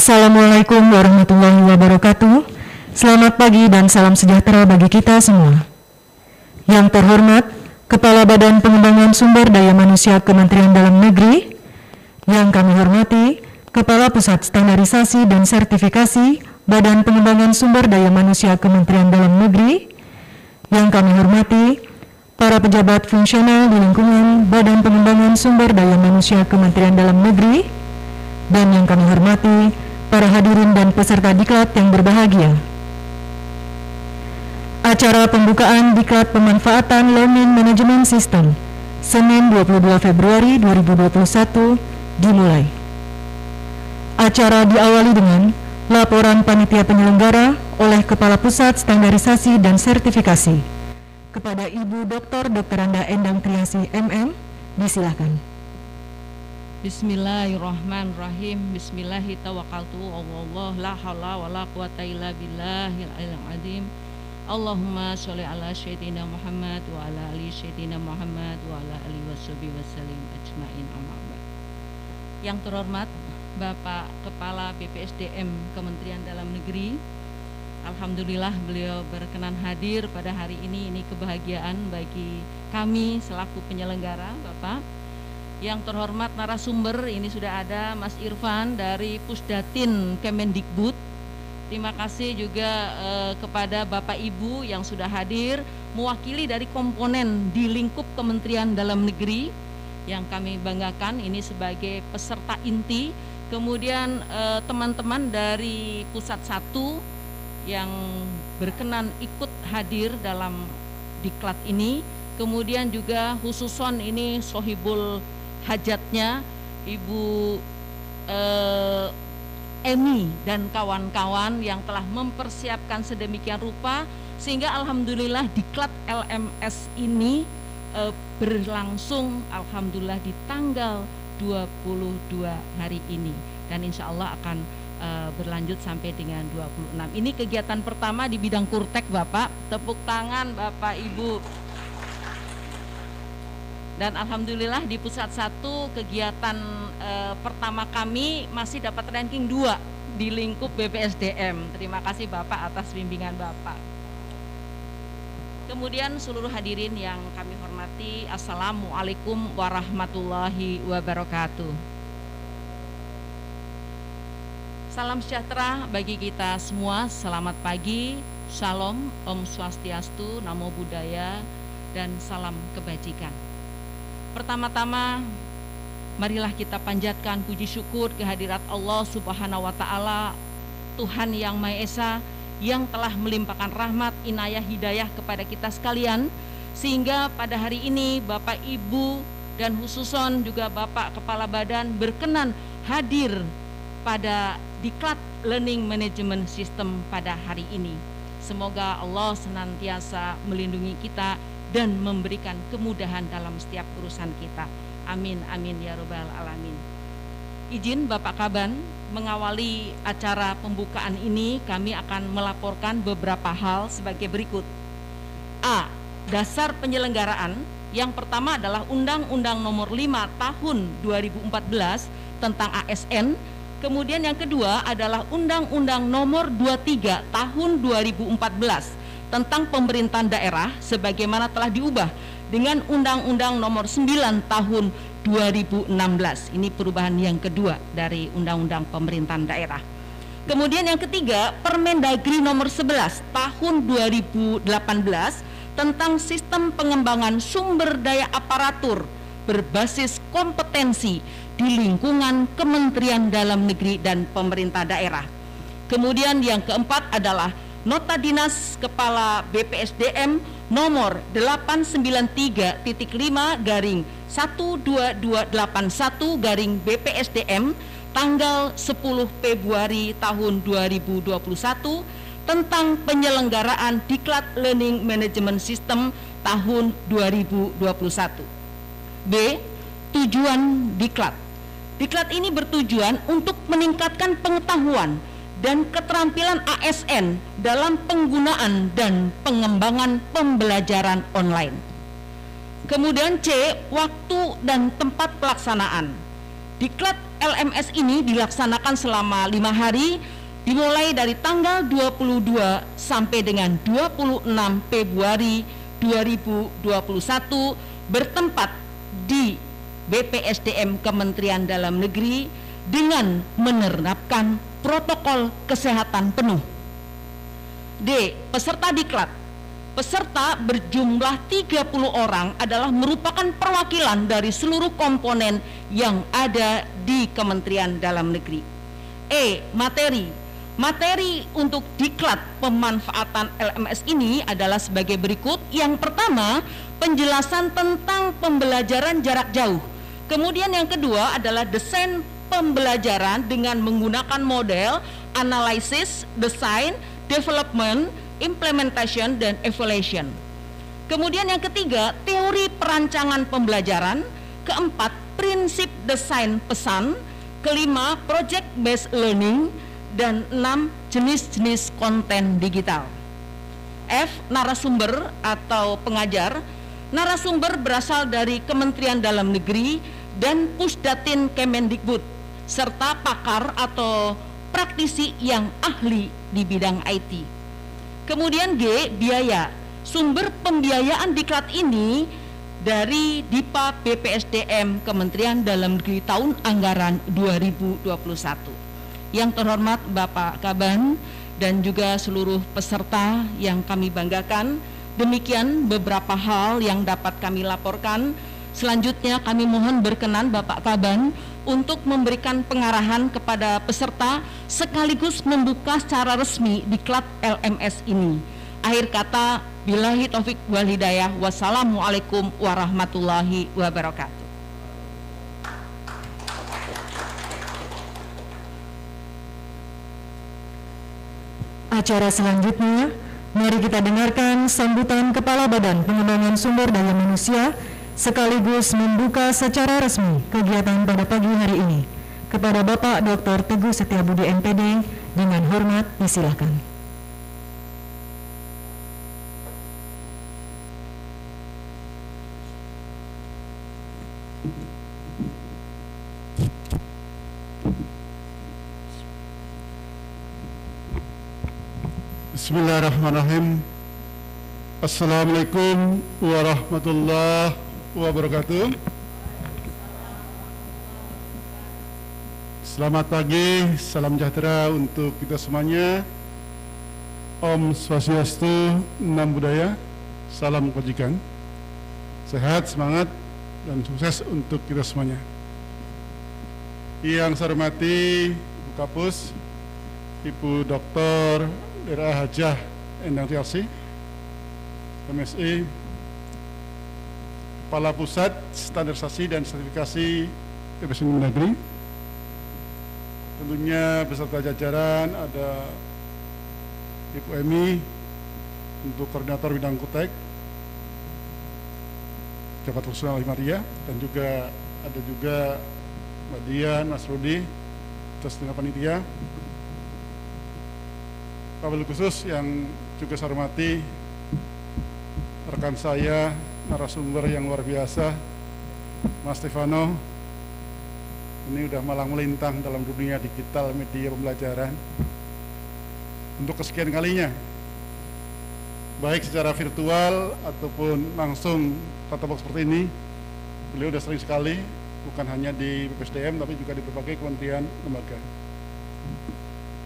Assalamualaikum warahmatullahi wabarakatuh. Selamat pagi dan salam sejahtera bagi kita semua. Yang terhormat, Kepala Badan Pengembangan Sumber Daya Manusia Kementerian Dalam Negeri, yang kami hormati, Kepala Pusat Standarisasi dan Sertifikasi Badan Pengembangan Sumber Daya Manusia Kementerian Dalam Negeri, yang kami hormati, para pejabat fungsional di lingkungan Badan Pengembangan Sumber Daya Manusia Kementerian Dalam Negeri, dan yang kami hormati, para hadirin dan peserta diklat yang berbahagia. Acara pembukaan diklat pemanfaatan Learning Management System Senin 22 Februari 2021 dimulai. Acara diawali dengan laporan panitia penyelenggara oleh Kepala Pusat Standarisasi dan Sertifikasi kepada Ibu Dr. Dr. Anda Endang Triasi MM, disilahkan. Bismillahirrahmanirrahim. Bismillahirrahmanirrahim. La haula wala quwata illa billahil azim. Allahumma sholli ala sayyidina Muhammad wa ala ali sayyidina Muhammad wa ala alihi washabihi wasallim ajmain amma Yang terhormat Bapak Kepala BPSDM Kementerian Dalam Negeri Alhamdulillah beliau berkenan hadir pada hari ini ini kebahagiaan bagi kami selaku penyelenggara Bapak yang terhormat narasumber ini sudah ada Mas Irfan dari Pusdatin Kemendikbud. Terima kasih juga eh, kepada Bapak Ibu yang sudah hadir mewakili dari komponen di lingkup Kementerian Dalam Negeri yang kami banggakan ini sebagai peserta inti. Kemudian eh, teman-teman eh, dari pusat satu yang berkenan ikut hadir dalam diklat ini. Kemudian juga khususon ini Sohibul hajatnya Ibu eh, Emi dan kawan-kawan yang telah mempersiapkan sedemikian rupa sehingga alhamdulillah diklat LMS ini eh, berlangsung alhamdulillah di tanggal 22 hari ini dan insya Allah akan eh, berlanjut sampai dengan 26. Ini kegiatan pertama di bidang kurtek Bapak. Tepuk tangan Bapak Ibu dan alhamdulillah di pusat satu kegiatan e, pertama kami masih dapat ranking dua di lingkup BPSDM. Terima kasih Bapak atas bimbingan Bapak. Kemudian seluruh hadirin yang kami hormati, Assalamualaikum warahmatullahi wabarakatuh. Salam sejahtera bagi kita semua, selamat pagi, Shalom, Om Swastiastu, Namo Buddhaya, dan salam kebajikan. Pertama-tama marilah kita panjatkan puji syukur kehadirat Allah Subhanahu wa taala Tuhan yang Maha Esa yang telah melimpahkan rahmat, inayah, hidayah kepada kita sekalian sehingga pada hari ini Bapak Ibu dan khususon juga Bapak Kepala Badan berkenan hadir pada Diklat Learning Management System pada hari ini. Semoga Allah senantiasa melindungi kita dan memberikan kemudahan dalam setiap urusan kita. Amin, amin ya robbal alamin. Izin Bapak Kaban mengawali acara pembukaan ini kami akan melaporkan beberapa hal sebagai berikut. A. Dasar penyelenggaraan yang pertama adalah Undang-Undang Nomor 5 Tahun 2014 tentang ASN. Kemudian yang kedua adalah Undang-Undang Nomor 23 Tahun 2014 tentang pemerintahan daerah sebagaimana telah diubah dengan Undang-Undang Nomor 9 Tahun 2016. Ini perubahan yang kedua dari Undang-Undang Pemerintahan Daerah. Kemudian yang ketiga, Permendagri Nomor 11 Tahun 2018 tentang sistem pengembangan sumber daya aparatur berbasis kompetensi di lingkungan Kementerian Dalam Negeri dan pemerintah daerah. Kemudian yang keempat adalah Nota Dinas Kepala BPSDM nomor 893.5 garing 12281 garing BPSDM tanggal 10 Februari tahun 2021 tentang penyelenggaraan Diklat Learning Management System tahun 2021. B. Tujuan Diklat. Diklat ini bertujuan untuk meningkatkan pengetahuan dan keterampilan ASN dalam penggunaan dan pengembangan pembelajaran online. Kemudian C, waktu dan tempat pelaksanaan. Diklat LMS ini dilaksanakan selama lima hari dimulai dari tanggal 22 sampai dengan 26 Februari 2021 bertempat di BPSDM Kementerian Dalam Negeri dengan menerapkan protokol kesehatan penuh. D. Peserta diklat Peserta berjumlah 30 orang adalah merupakan perwakilan dari seluruh komponen yang ada di Kementerian Dalam Negeri. E. Materi Materi untuk diklat pemanfaatan LMS ini adalah sebagai berikut. Yang pertama, penjelasan tentang pembelajaran jarak jauh. Kemudian yang kedua adalah desain pembelajaran dengan menggunakan model analisis, design, development, implementation, dan evaluation. Kemudian yang ketiga, teori perancangan pembelajaran. Keempat, prinsip desain pesan. Kelima, project based learning dan enam jenis-jenis konten digital. F. Narasumber atau pengajar. Narasumber berasal dari Kementerian Dalam Negeri dan Pusdatin Kemendikbud serta pakar atau praktisi yang ahli di bidang IT. Kemudian G. Biaya. Sumber pembiayaan diklat ini dari DIPA BPSDM Kementerian Dalam Negeri tahun anggaran 2021. Yang terhormat Bapak Kaban dan juga seluruh peserta yang kami banggakan, demikian beberapa hal yang dapat kami laporkan. Selanjutnya kami mohon berkenan Bapak Kaban untuk memberikan pengarahan kepada peserta sekaligus membuka secara resmi diklat LMS ini. Akhir kata, billahi taufik wal hidayah. Wassalamualaikum warahmatullahi wabarakatuh. Acara selanjutnya, mari kita dengarkan sambutan Kepala Badan Pengembangan Sumber Daya Manusia sekaligus membuka secara resmi kegiatan pada pagi hari ini. Kepada Bapak Dr. Teguh Setiabudi MPD, dengan hormat disilahkan. Bismillahirrahmanirrahim Assalamualaikum warahmatullahi wabarakatuh. Selamat pagi, salam sejahtera untuk kita semuanya. Om Swastiastu, Nam Budaya, salam kebajikan. Sehat, semangat, dan sukses untuk kita semuanya. Yang saya hormati Ibu Kapus, Ibu Doktor Daerah Hajah Endang Tiasi MSI Kepala Pusat Standarisasi dan Sertifikasi PPS Negeri. Tentunya beserta jajaran ada Ibu Emi untuk koordinator bidang kutek Jabat Personal Maria dan juga ada juga Mbak Dian, Mas Rudi, dengan panitia. Kabel khusus yang juga saya hormati rekan saya narasumber yang luar biasa Mas Stefano. Ini udah malang melintang dalam dunia digital media pembelajaran. Untuk kesekian kalinya baik secara virtual ataupun langsung tatap seperti ini beliau udah sering sekali bukan hanya di BPSDM tapi juga di berbagai kementerian lembaga.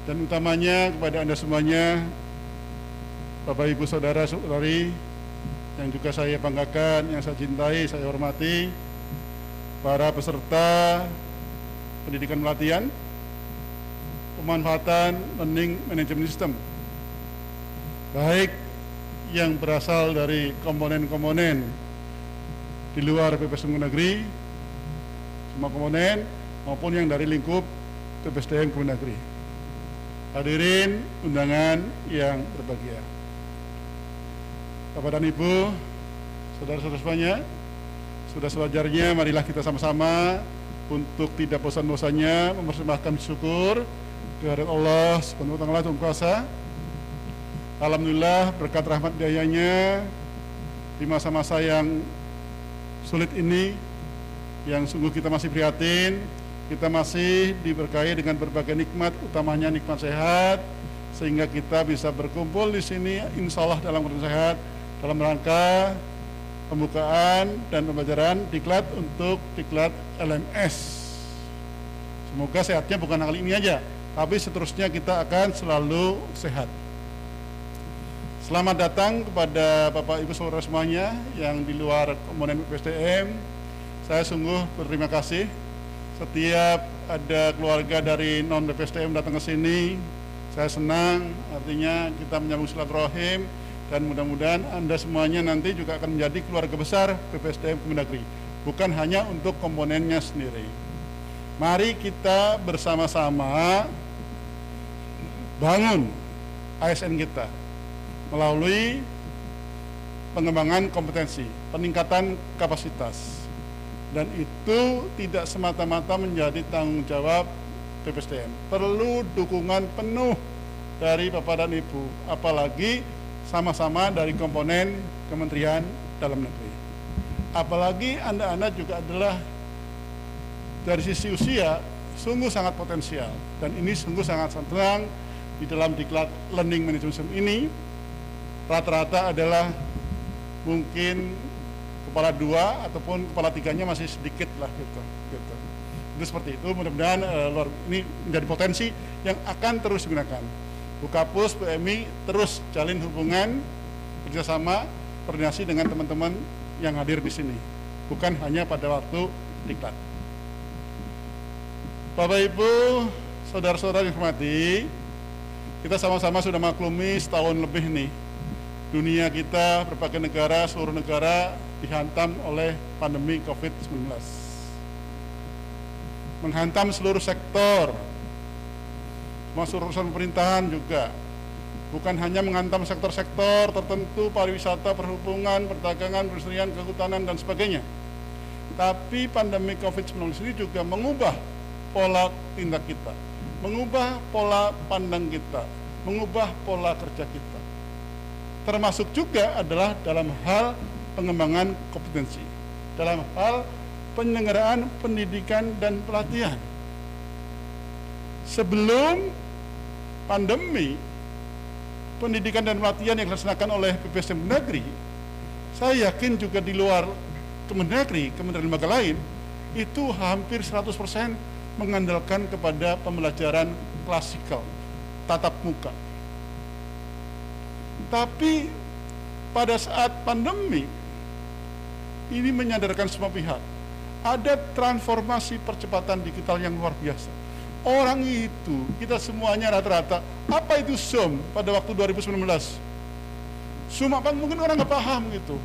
Dan utamanya kepada Anda semuanya Bapak Ibu Saudara Saudari yang juga saya banggakan, yang saya cintai, saya hormati para peserta pendidikan pelatihan pemanfaatan learning management system baik yang berasal dari komponen-komponen di luar PPS Negeri semua komponen maupun yang dari lingkup PPSDM Negeri. Hadirin undangan yang berbahagia. Bapak dan Ibu, saudara-saudara semuanya, sudah sewajarnya marilah kita sama-sama untuk tidak bosan-bosannya mempersembahkan syukur kehadirat Allah Subhanahu wa taala Tuhan kuasa. Alhamdulillah berkat rahmat dayanya di masa-masa yang sulit ini yang sungguh kita masih prihatin kita masih diberkahi dengan berbagai nikmat, utamanya nikmat sehat, sehingga kita bisa berkumpul di sini insya Allah dalam keadaan sehat dalam rangka pembukaan dan pembelajaran diklat untuk diklat LMS. Semoga sehatnya bukan kali ini aja, tapi seterusnya kita akan selalu sehat. Selamat datang kepada Bapak Ibu Saudara semuanya yang di luar komponen PSDM. Saya sungguh berterima kasih setiap ada keluarga dari non BPSDM datang ke sini saya senang, artinya kita menyambung silaturahim dan mudah-mudahan Anda semuanya nanti juga akan menjadi keluarga besar BPSDM Kemendagri, bukan hanya untuk komponennya sendiri. Mari kita bersama-sama bangun ASN kita melalui pengembangan kompetensi, peningkatan kapasitas. Dan itu tidak semata-mata menjadi tanggung jawab BPSDM. Perlu dukungan penuh dari Bapak dan Ibu, apalagi sama-sama dari komponen Kementerian Dalam Negeri. Apalagi Anda-Anda juga adalah dari sisi usia sungguh sangat potensial dan ini sungguh sangat senang di dalam diklat learning management ini rata-rata adalah mungkin kepala dua ataupun kepala tiganya masih sedikit lah gitu. gitu itu seperti itu mudah-mudahan uh, ini menjadi potensi yang akan terus digunakan Bukapus PMI terus jalin hubungan kerjasama koordinasi dengan teman-teman yang hadir di sini. Bukan hanya pada waktu diklat. Bapak Ibu saudara-saudara yang hormati kita sama-sama sudah maklumi setahun lebih nih dunia kita berbagai negara seluruh negara dihantam oleh pandemi COVID-19 menghantam seluruh sektor masuk urusan pemerintahan juga. Bukan hanya menghantam sektor-sektor tertentu pariwisata, perhubungan, perdagangan, perindustrian, kehutanan dan sebagainya. Tapi pandemi COVID-19 ini juga mengubah pola tindak kita mengubah pola pandang kita mengubah pola kerja kita. Termasuk juga adalah dalam hal pengembangan kompetensi dalam hal penyelenggaraan pendidikan dan pelatihan. Sebelum pandemi, pendidikan dan pelatihan yang dilaksanakan oleh PPSM Negeri, saya yakin juga di luar Kemendagri, kementerian lembaga lain, itu hampir 100% mengandalkan kepada pembelajaran klasikal, tatap muka. Tapi pada saat pandemi, ini menyadarkan semua pihak ada transformasi percepatan digital yang luar biasa. Orang itu, kita semuanya rata-rata, apa itu Zoom pada waktu 2019? Zoom apa? Mungkin orang nggak paham gitu.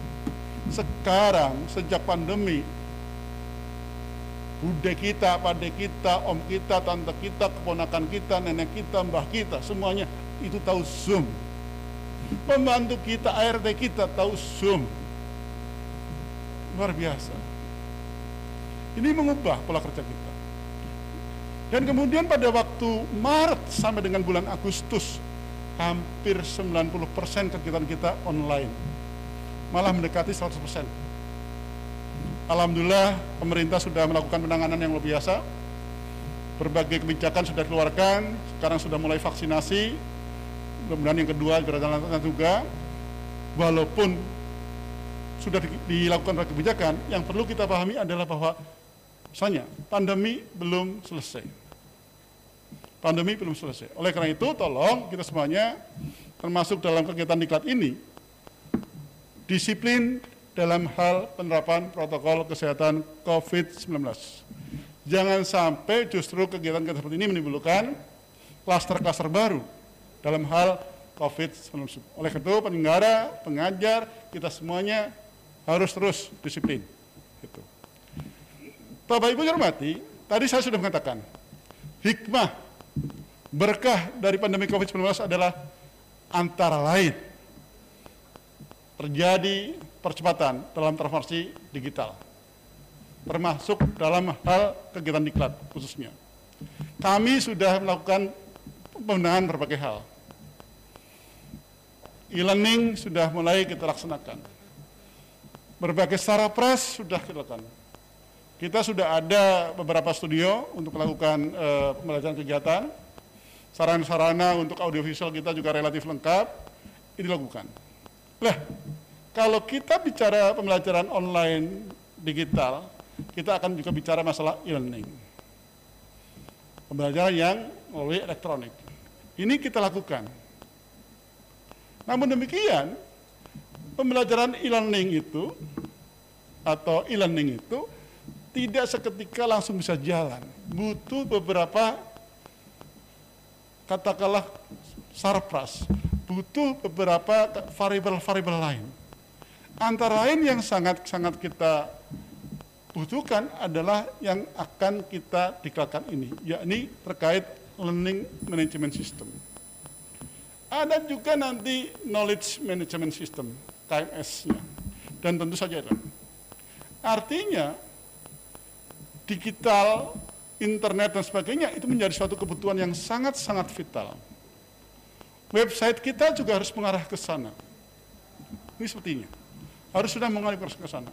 Sekarang, sejak pandemi, bude kita, pade kita, om kita, tante kita, keponakan kita, nenek kita, mbah kita, semuanya itu tahu Zoom. Pembantu kita, ART kita tahu Zoom. Luar biasa ini mengubah pola kerja kita. Dan kemudian pada waktu Maret sampai dengan bulan Agustus, hampir 90% kegiatan kita online. Malah mendekati 100%. Alhamdulillah pemerintah sudah melakukan penanganan yang luar biasa. Berbagai kebijakan sudah dikeluarkan, sekarang sudah mulai vaksinasi. Kemudian yang kedua gerakan juga. Walaupun sudah dilakukan kebijakan, yang perlu kita pahami adalah bahwa Misalnya, pandemi belum selesai. Pandemi belum selesai. Oleh karena itu, tolong kita semuanya, termasuk dalam kegiatan diklat ini, disiplin dalam hal penerapan protokol kesehatan COVID-19. Jangan sampai justru kegiatan-kegiatan seperti ini menimbulkan klaster-klaster baru dalam hal COVID-19. Oleh karena itu, penyelenggara, pengajar, kita semuanya harus terus disiplin. Gitu. Bapak Ibu hormati, tadi saya sudah mengatakan, hikmah berkah dari pandemi COVID-19 adalah antara lain terjadi percepatan dalam transformasi digital, termasuk dalam hal kegiatan diklat khususnya. Kami sudah melakukan pembenahan berbagai hal. E-learning sudah mulai kita laksanakan. Berbagai secara pres sudah kita lakukan Kita sudah ada beberapa studio untuk melakukan uh, pembelajaran kegiatan. Sarana-sarana untuk audiovisual kita juga relatif lengkap. Ini dilakukan. Lah, kalau kita bicara pembelajaran online digital, kita akan juga bicara masalah e-learning. Pembelajaran yang melalui elektronik. Ini kita lakukan. Namun demikian, pembelajaran e-learning itu atau e-learning itu tidak seketika langsung bisa jalan. Butuh beberapa katakanlah sarpras, butuh beberapa variabel-variabel lain. Antara lain yang sangat-sangat kita butuhkan adalah yang akan kita dikatakan ini, yakni terkait learning management system. Ada juga nanti knowledge management system, KMS-nya. Dan tentu saja itu. Artinya digital, internet dan sebagainya itu menjadi suatu kebutuhan yang sangat-sangat vital. Website kita juga harus mengarah ke sana. Ini sepertinya. Harus sudah mengarah ke sana.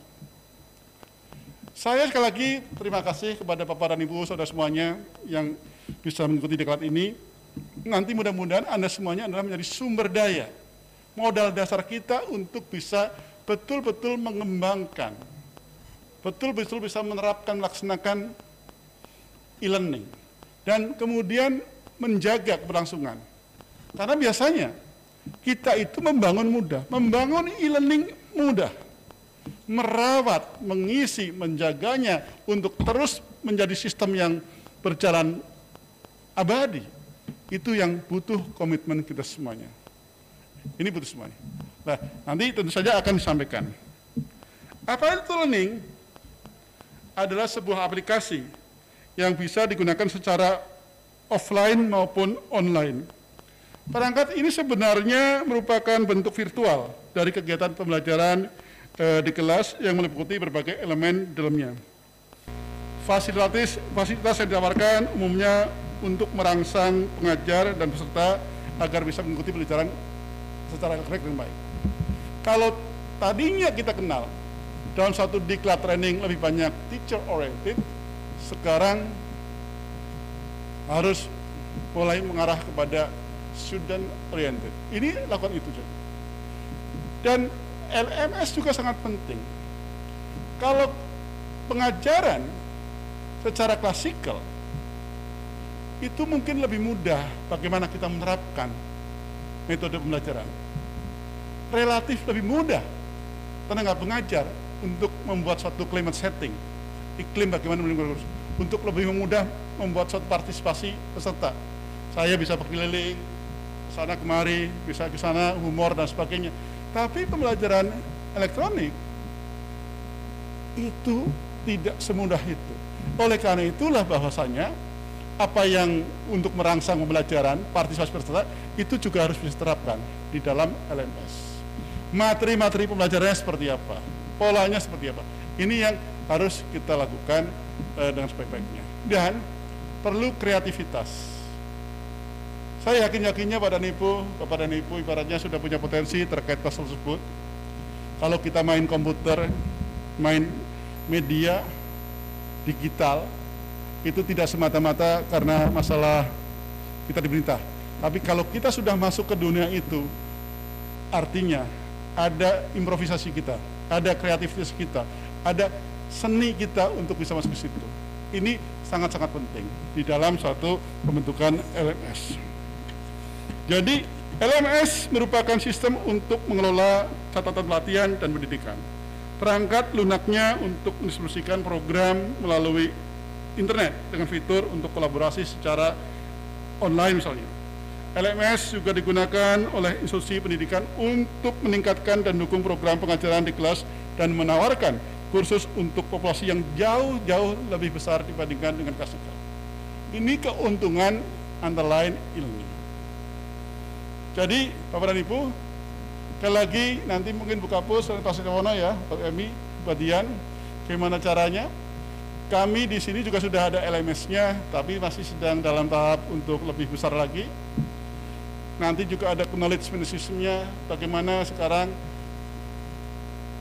Saya sekali lagi terima kasih kepada Bapak dan Ibu saudara semuanya yang bisa mengikuti deklat ini. Nanti mudah-mudahan Anda semuanya adalah menjadi sumber daya, modal dasar kita untuk bisa betul-betul mengembangkan betul-betul bisa menerapkan, melaksanakan e-learning. Dan kemudian menjaga keberlangsungan. Karena biasanya kita itu membangun mudah, membangun e-learning mudah. Merawat, mengisi, menjaganya untuk terus menjadi sistem yang berjalan abadi. Itu yang butuh komitmen kita semuanya. Ini butuh semuanya. Nah, nanti tentu saja akan disampaikan. Apa itu learning? Adalah sebuah aplikasi yang bisa digunakan secara offline maupun online. Perangkat ini sebenarnya merupakan bentuk virtual dari kegiatan pembelajaran eh, di kelas yang meliputi berbagai elemen dalamnya. Fasilitas, fasilitas yang ditawarkan umumnya untuk merangsang pengajar dan peserta agar bisa mengikuti pelajaran secara elektronik dengan baik. Kalau tadinya kita kenal dalam satu diklat training lebih banyak teacher oriented, sekarang harus mulai mengarah kepada student oriented. Ini lakukan itu. Dan LMS juga sangat penting. Kalau pengajaran secara klasikal itu mungkin lebih mudah bagaimana kita menerapkan metode pembelajaran. Relatif lebih mudah tenaga pengajar untuk membuat suatu climate setting, iklim bagaimana melindungi untuk lebih mudah membuat suatu partisipasi peserta. Saya bisa berkeliling ke sana kemari, bisa ke sana humor dan sebagainya. Tapi pembelajaran elektronik itu tidak semudah itu. Oleh karena itulah bahwasanya apa yang untuk merangsang pembelajaran partisipasi peserta itu juga harus diterapkan di dalam LMS. Materi-materi pembelajarannya seperti apa? Polanya seperti apa. Ini yang harus kita lakukan uh, dengan sebaik-baiknya. Dan perlu kreativitas. Saya yakin-yakinnya pada Nipu, kepada Nipu ibaratnya sudah punya potensi terkait pasal tersebut. Kalau kita main komputer, main media digital, itu tidak semata-mata karena masalah kita diperintah. Tapi kalau kita sudah masuk ke dunia itu, artinya ada improvisasi kita ada kreativitas kita, ada seni kita untuk bisa masuk ke situ. Ini sangat-sangat penting di dalam suatu pembentukan LMS. Jadi LMS merupakan sistem untuk mengelola catatan pelatihan dan pendidikan. Perangkat lunaknya untuk mendistribusikan program melalui internet dengan fitur untuk kolaborasi secara online misalnya. LMS juga digunakan oleh institusi pendidikan untuk meningkatkan dan dukung program pengajaran di kelas dan menawarkan kursus untuk populasi yang jauh-jauh lebih besar dibandingkan dengan klasikal. Ini keuntungan antara lain ilmu. Jadi, Bapak dan Ibu, sekali lagi nanti mungkin buka pus dan Pak Sikawono ya, Pak Emi, Pak Dian, gimana caranya? Kami di sini juga sudah ada LMS-nya, tapi masih sedang dalam tahap untuk lebih besar lagi nanti juga ada knowledge systemnya bagaimana sekarang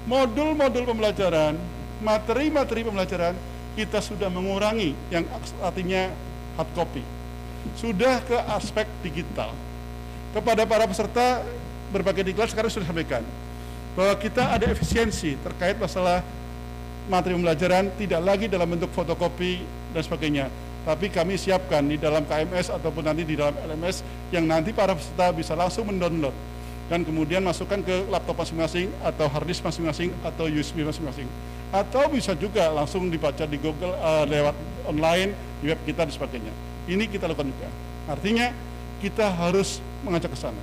modul-modul pembelajaran materi-materi pembelajaran kita sudah mengurangi yang artinya hard copy. Sudah ke aspek digital. Kepada para peserta berbagai diklat sekarang sudah sampaikan bahwa kita ada efisiensi terkait masalah materi pembelajaran tidak lagi dalam bentuk fotokopi dan sebagainya tapi kami siapkan di dalam KMS ataupun nanti di dalam LMS yang nanti para peserta bisa langsung mendownload dan kemudian masukkan ke laptop masing-masing atau hard disk masing-masing atau USB masing-masing. Atau bisa juga langsung dibaca di Google uh, lewat online di web kita dan sebagainya. Ini kita lakukan juga. Artinya kita harus mengajak ke sana.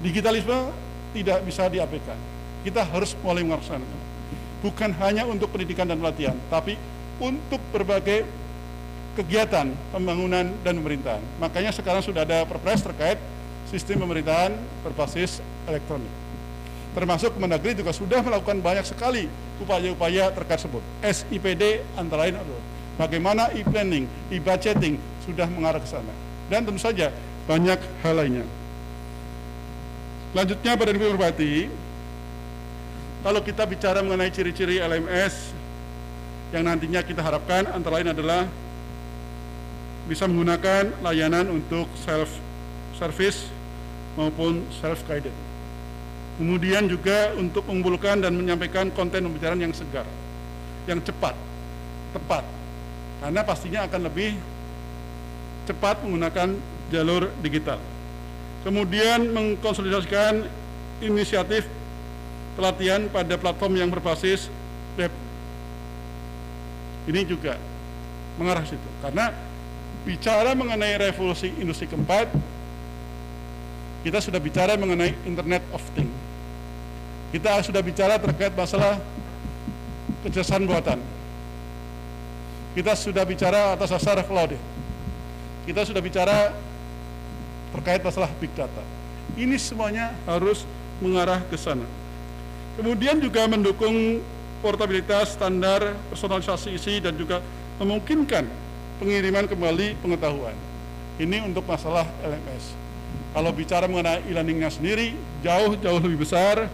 Digitalisme tidak bisa diabaikan. Kita harus mulai mengarahkan. Bukan hanya untuk pendidikan dan pelatihan tapi untuk berbagai kegiatan pembangunan dan pemerintahan makanya sekarang sudah ada perpres terkait sistem pemerintahan berbasis elektronik. Termasuk Kemendagri juga sudah melakukan banyak sekali upaya-upaya terkait tersebut. SIPD antara lain adalah bagaimana e-planning, e-budgeting sudah mengarah ke sana. Dan tentu saja banyak hal lainnya. Selanjutnya pada Ibu Hormati, kalau kita bicara mengenai ciri-ciri LMS yang nantinya kita harapkan antara lain adalah bisa menggunakan layanan untuk self service maupun self-guided. Kemudian juga untuk mengumpulkan dan menyampaikan konten pembicaraan yang segar, yang cepat, tepat. Karena pastinya akan lebih cepat menggunakan jalur digital. Kemudian mengkonsolidasikan inisiatif pelatihan pada platform yang berbasis web. Ini juga mengarah situ. Karena bicara mengenai revolusi industri keempat, kita sudah bicara mengenai Internet of Things. Kita sudah bicara terkait masalah kecerdasan buatan. Kita sudah bicara atas dasar cloud. Kita sudah bicara terkait masalah big data. Ini semuanya harus mengarah ke sana. Kemudian juga mendukung portabilitas standar personalisasi isi dan juga memungkinkan pengiriman kembali pengetahuan. Ini untuk masalah LMS. Kalau bicara mengenai e-learningnya sendiri, jauh-jauh lebih besar,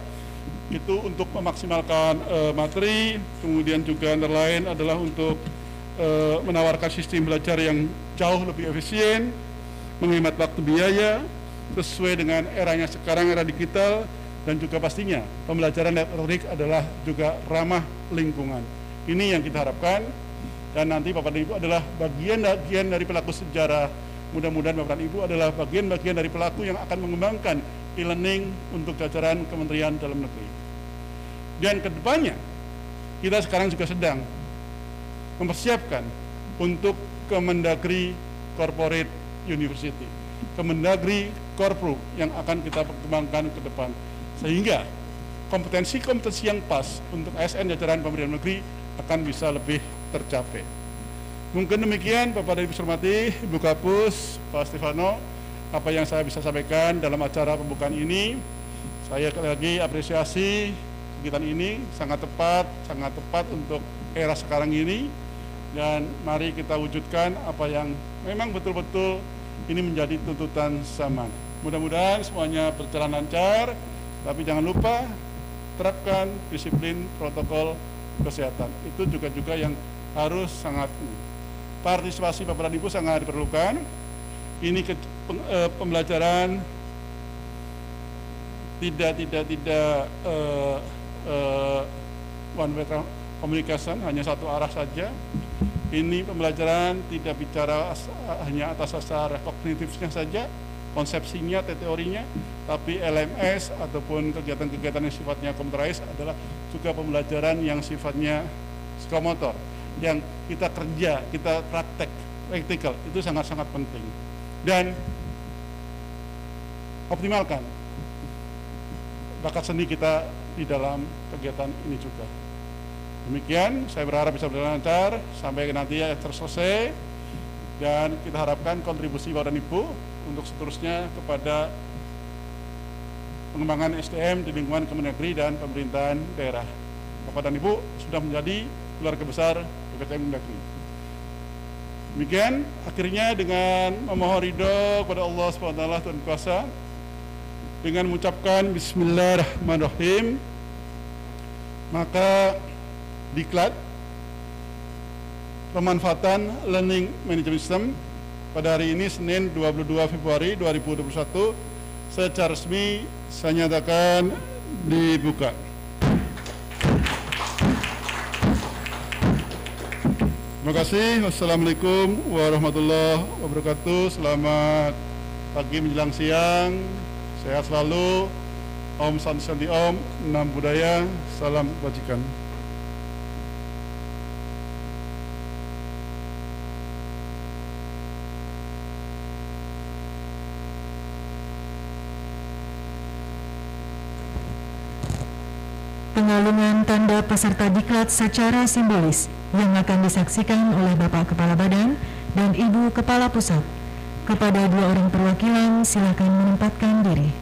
itu untuk memaksimalkan e, materi, kemudian juga antara lain adalah untuk e, menawarkan sistem belajar yang jauh lebih efisien, menghemat waktu biaya, sesuai dengan eranya sekarang, era digital, dan juga pastinya pembelajaran elektronik adalah juga ramah lingkungan. Ini yang kita harapkan, dan nanti Bapak dan Ibu adalah bagian-bagian dari pelaku sejarah Mudah-mudahan Bapak dan Ibu adalah bagian-bagian dari pelaku yang akan mengembangkan e-learning untuk jajaran Kementerian Dalam Negeri. Dan ke depannya, kita sekarang juga sedang mempersiapkan untuk Kemendagri Corporate University, Kemendagri Korpru yang akan kita perkembangkan ke depan. Sehingga kompetensi-kompetensi yang pas untuk ASN jajaran pemerintah negeri akan bisa lebih tercapai. Mungkin demikian Bapak dan Ibu hormati, Ibu Kapus, Pak Stefano, apa yang saya bisa sampaikan dalam acara pembukaan ini. Saya lagi apresiasi kegiatan ini sangat tepat, sangat tepat untuk era sekarang ini dan mari kita wujudkan apa yang memang betul-betul ini menjadi tuntutan zaman. Mudah-mudahan semuanya berjalan lancar, tapi jangan lupa terapkan disiplin protokol kesehatan. Itu juga juga yang harus sangat partisipasi Bapak dan Ibu sangat diperlukan. Ini ke, e, pembelajaran tidak tidak tidak e, e, one way communication hanya satu arah saja. Ini pembelajaran tidak bicara as, hanya atas dasar kognitifnya saja, konsepsinya, teorinya, tapi LMS ataupun kegiatan-kegiatan yang sifatnya komputerized adalah juga pembelajaran yang sifatnya psikomotor yang kita kerja, kita praktek, praktikal, itu sangat-sangat penting. Dan optimalkan bakat seni kita di dalam kegiatan ini juga. Demikian, saya berharap bisa berjalan lancar sampai nanti ya terselesai dan kita harapkan kontribusi Bapak dan Ibu untuk seterusnya kepada pengembangan SDM di lingkungan Kemendagri dan pemerintahan daerah. Bapak dan Ibu sudah menjadi keluarga besar PTM Mendagri. Demikian akhirnya dengan memohon ridho kepada Allah SWT Tuhan Kuasa dengan mengucapkan Bismillahirrahmanirrahim maka diklat pemanfaatan Learning Management System pada hari ini Senin 22 Februari 2021 secara resmi saya nyatakan dibuka. Terima kasih. Wassalamualaikum warahmatullahi wabarakatuh. Selamat pagi menjelang siang. Sehat selalu. Om Santi Om. Nam Budaya. Salam kebajikan. Pengalungan tanda peserta diklat secara simbolis yang akan disaksikan oleh Bapak Kepala Badan dan Ibu Kepala Pusat. Kepada dua orang perwakilan, silakan menempatkan diri.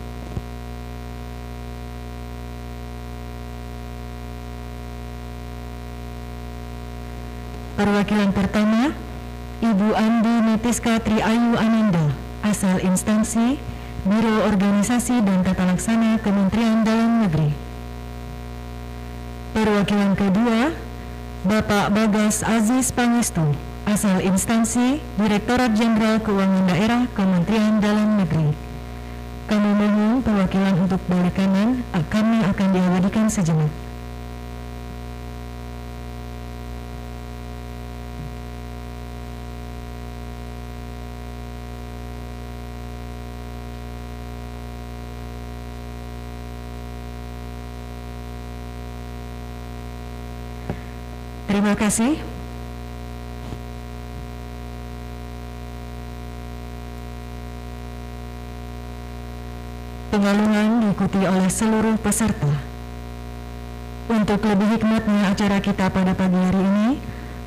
Perwakilan pertama, Ibu Andi Nitiska Triayu Ananda, asal instansi Biro Organisasi dan Tata Laksana Kementerian Dalam Negeri. Perwakilan kedua, Bapak Bagas Aziz Pangestu, asal instansi Direktorat Jenderal Keuangan Daerah Kementerian Dalam Negeri. Kami mohon perwakilan untuk balik kanan, kami akan diabadikan sejenak. Terima kasih. Pengalungan diikuti oleh seluruh peserta. Untuk lebih hikmatnya acara kita pada pagi hari ini,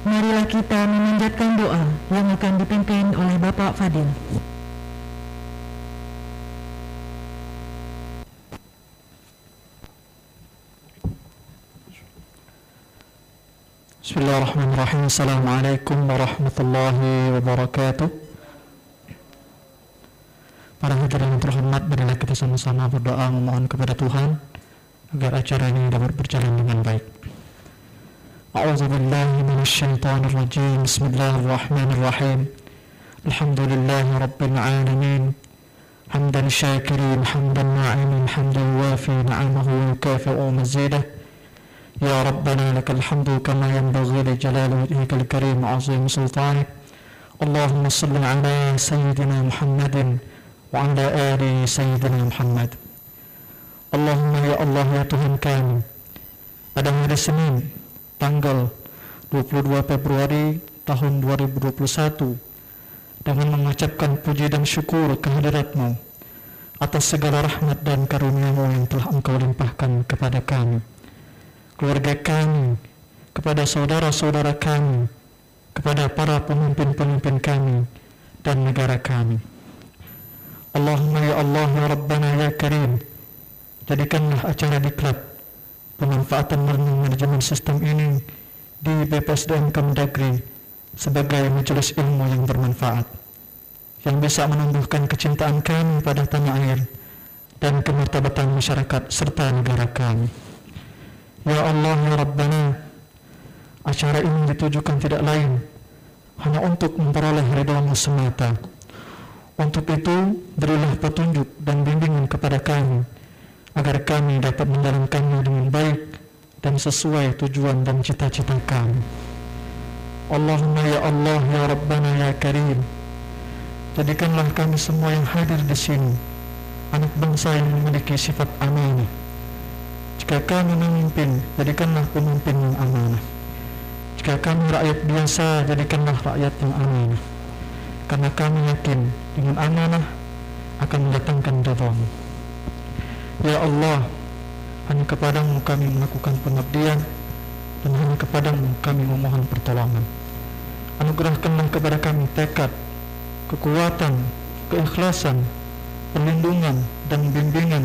marilah kita memanjatkan doa yang akan dipimpin oleh Bapak Fadil. Bismillahirrahmanirrahim. Assalamualaikum warahmatullahi wabarakatuh. Para hadirin yang terhormat Marilah kita sama-sama berdoa memohon kepada Tuhan Agar acara ini dapat berjalan dengan baik. A'udzubillahi minasyaitonirrajim. Bismillahirrahmanirrahim. Alhamdulillahi rabbil alamin. Hamdan syakirin Hamdan na'imin Hamdan wafi na'amahu Yukafi'u mazidah يا ربنا لك الحمد كما ينبغي لجلال وجهك الكريم وعظيم سلطانك اللهم صل على سيدنا محمد وعلى آل سيدنا محمد اللهم ya Allah ya Tuhan kami pada hari Senin tanggal 22 Februari tahun 2021 dengan mengucapkan puji dan syukur kehadiratmu atas segala rahmat dan karuniamu yang telah engkau limpahkan kepada kami keluarga kami, kepada saudara-saudara kami, kepada para pemimpin-pemimpin kami dan negara kami. Allahumma ya Allah ya Rabbana ya Karim, jadikanlah acara diklat pemanfaatan learning manajemen sistem ini di BPSDM Kemendagri sebagai majelis ilmu yang bermanfaat yang bisa menumbuhkan kecintaan kami pada tanah air dan kemartabatan masyarakat serta negara kami. Ya Allah ya Rabbana Acara ini ditujukan tidak lain Hanya untuk memperoleh ridhamu semata. Untuk itu berilah petunjuk dan bimbingan kepada kami Agar kami dapat menjalankannya dengan baik Dan sesuai tujuan dan cita-cita kami. Allahumma ya Allah ya Rabbana ya Karim Jadikanlah kami semua yang hadir di sini Anak bangsa yang memiliki sifat amanah jika kami memimpin, jadikanlah pemimpin yang amanah. Jika kami rakyat biasa, jadikanlah rakyat yang amanah. Karena kami yakin dengan amanah akan mendatangkan ridhamu. Ya Allah, hanya kepadamu kami melakukan pengabdian dan hanya kepadamu kami memohon pertolongan. Anugerahkanlah kepada kami tekad, kekuatan, keikhlasan, perlindungan, dan bimbingan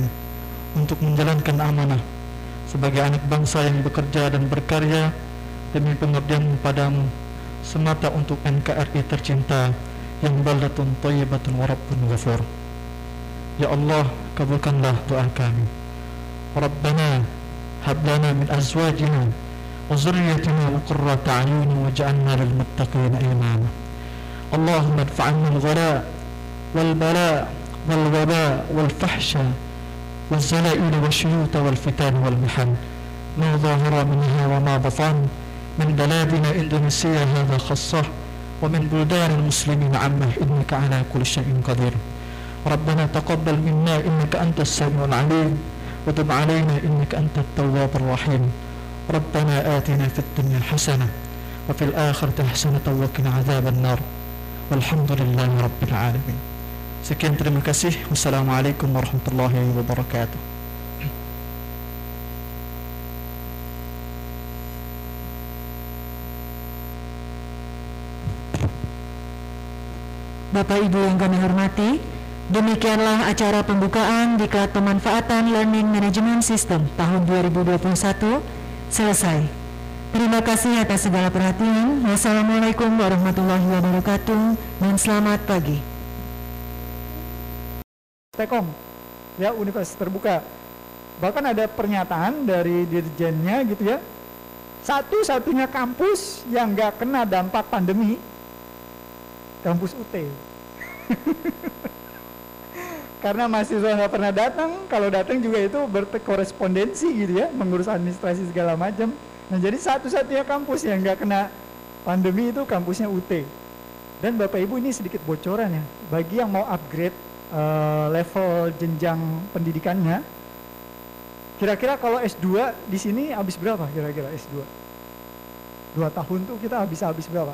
untuk menjalankan amanah sebagai anak bangsa yang bekerja dan berkarya demi pengabdian padamu semata untuk NKRI tercinta yang baldatun thayyibatun wa rabbun ghafur. Ya Allah, kabulkanlah doa kami. Rabbana hab min azwajina wa dhurriyyatina qurrata a'yunin waj'alna lil muttaqina imama. Allahumma adfa'na al-ghala wal bala wal waba wal fahsya والزلائل والشيوط والفتن والمحن ما ظاهر منها وما بطن من بلادنا إندونيسيا هذا خاصة ومن بلدان المسلمين عامة إنك على كل شيء قدير. ربنا تقبل منا إنك أنت السميع العليم وتب علينا إنك أنت التواب الرحيم. ربنا آتنا في الدنيا حسنة وفي الآخرة حسنة وقنا عذاب النار. والحمد لله رب العالمين. Sekian terima kasih. Wassalamualaikum warahmatullahi wabarakatuh. Bapak Ibu yang kami hormati, demikianlah acara pembukaan Diklat Pemanfaatan Learning Management System tahun 2021 selesai. Terima kasih atas segala perhatian. Wassalamualaikum warahmatullahi wabarakatuh dan selamat pagi. Tekom, ya universitas terbuka. Bahkan ada pernyataan dari dirjennya gitu ya, satu-satunya kampus yang nggak kena dampak pandemi, kampus UT. Karena mahasiswa nggak pernah datang, kalau datang juga itu berkorespondensi gitu ya, mengurus administrasi segala macam. Nah jadi satu-satunya kampus yang nggak kena pandemi itu kampusnya UT. Dan Bapak Ibu ini sedikit bocoran ya, bagi yang mau upgrade uh, level jenjang pendidikannya. Kira-kira kalau S2 di sini habis berapa kira-kira S2? Dua tahun tuh kita habis habis berapa?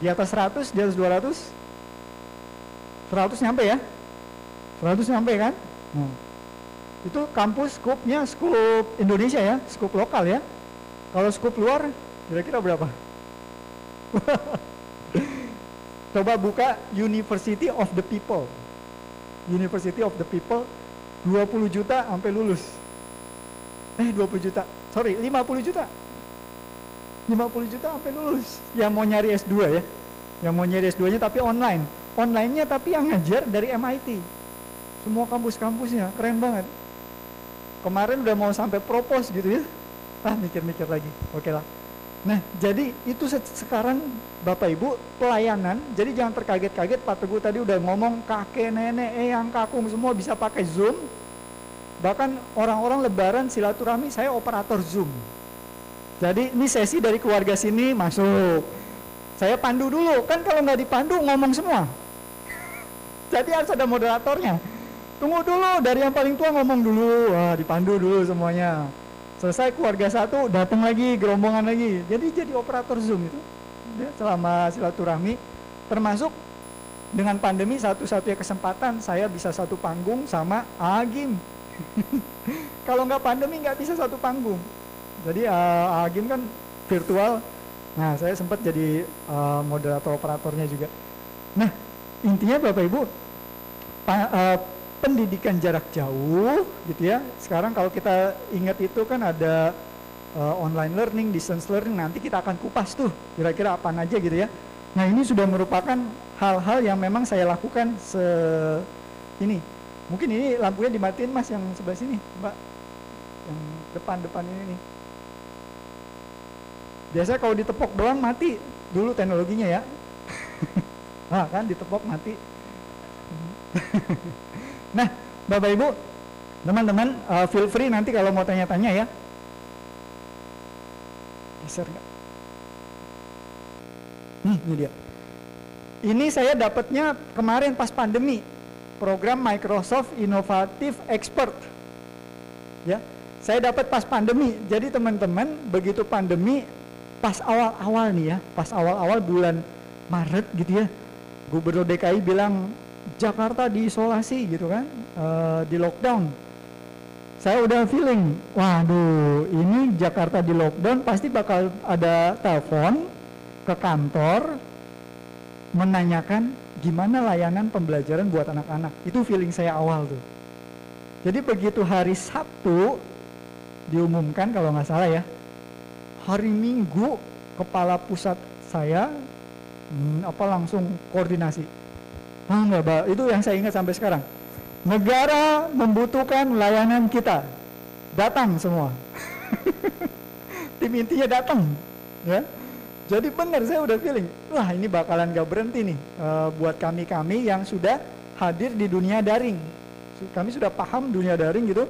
Di atas 100, di atas 200? 100 nyampe ya? 100 nyampe kan? Hmm. Itu kampus skupnya skup Indonesia ya, skup lokal ya. Kalau skup luar kira-kira berapa? Coba buka University of the People. University of the People 20 juta sampai lulus. Eh 20 juta. Sorry, 50 juta. 50 juta sampai lulus. Yang mau nyari S2 ya. Yang mau nyari S2-nya tapi online. Online-nya tapi yang ngajar dari MIT. Semua kampus-kampusnya keren banget. Kemarin udah mau sampai propose gitu ya. Ah mikir-mikir lagi. Oke lah. Nah, jadi itu sekarang Bapak Ibu pelayanan, jadi jangan terkaget-kaget Pak Teguh tadi udah ngomong kakek, nenek, eyang, kakung semua bisa pakai Zoom. Bahkan orang-orang lebaran silaturahmi saya operator Zoom. Jadi ini sesi dari keluarga sini masuk. Saya pandu dulu, kan kalau nggak dipandu ngomong semua. Jadi harus ada moderatornya. Tunggu dulu, dari yang paling tua ngomong dulu, Wah, dipandu dulu semuanya selesai keluarga satu datang lagi gerombongan lagi. Jadi jadi operator zoom itu. Selama silaturahmi termasuk dengan pandemi satu-satunya kesempatan saya bisa satu panggung sama Agim. Kalau nggak pandemi nggak bisa satu panggung. Jadi uh, Agim kan virtual. Nah saya sempat jadi uh, moderator operatornya juga. Nah intinya bapak ibu pa, uh, pendidikan jarak jauh gitu ya. Sekarang kalau kita ingat itu kan ada uh, online learning, distance learning, nanti kita akan kupas tuh kira-kira apa aja gitu ya. Nah ini sudah merupakan hal-hal yang memang saya lakukan se ini. Mungkin ini lampunya dimatiin mas yang sebelah sini, mbak. Yang depan-depan ini nih. Biasa kalau ditepok doang mati dulu teknologinya ya. nah kan ditepok mati. Nah, Bapak Ibu, teman-teman, uh, feel free nanti kalau mau tanya-tanya ya. Geser nggak? Hmm, ini dia. Ini saya dapatnya kemarin pas pandemi, program Microsoft Innovative Expert. Ya, saya dapat pas pandemi. Jadi teman-teman, begitu pandemi, pas awal-awal nih ya, pas awal-awal bulan Maret gitu ya, Gubernur DKI bilang Jakarta diisolasi gitu kan, uh, di lockdown. Saya udah feeling, waduh, ini Jakarta di lockdown pasti bakal ada telepon ke kantor menanyakan gimana layanan pembelajaran buat anak-anak. Itu feeling saya awal tuh. Jadi begitu hari Sabtu diumumkan kalau nggak salah ya, hari Minggu kepala pusat saya hmm, apa langsung koordinasi Ah, enggak, Pak. Itu yang saya ingat sampai sekarang. Negara membutuhkan layanan kita. Datang semua. tim intinya datang ya jadi benar saya udah feeling wah ini bakalan gak berhenti nih uh, buat kami kami yang sudah hadir di dunia daring kami sudah paham dunia daring gitu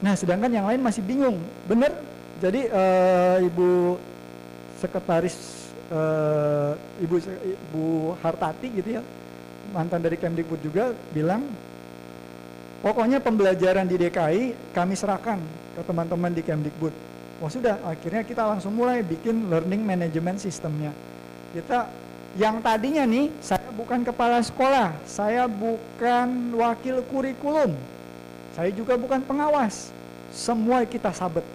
nah sedangkan yang lain masih bingung bener jadi uh, ibu sekretaris uh, ibu ibu Hartati gitu ya mantan dari Kemdikbud juga bilang pokoknya pembelajaran di DKI kami serahkan ke teman-teman di Kemdikbud. Oh sudah, akhirnya kita langsung mulai bikin learning management sistemnya. Kita yang tadinya nih, saya bukan kepala sekolah, saya bukan wakil kurikulum, saya juga bukan pengawas. Semua kita sabet.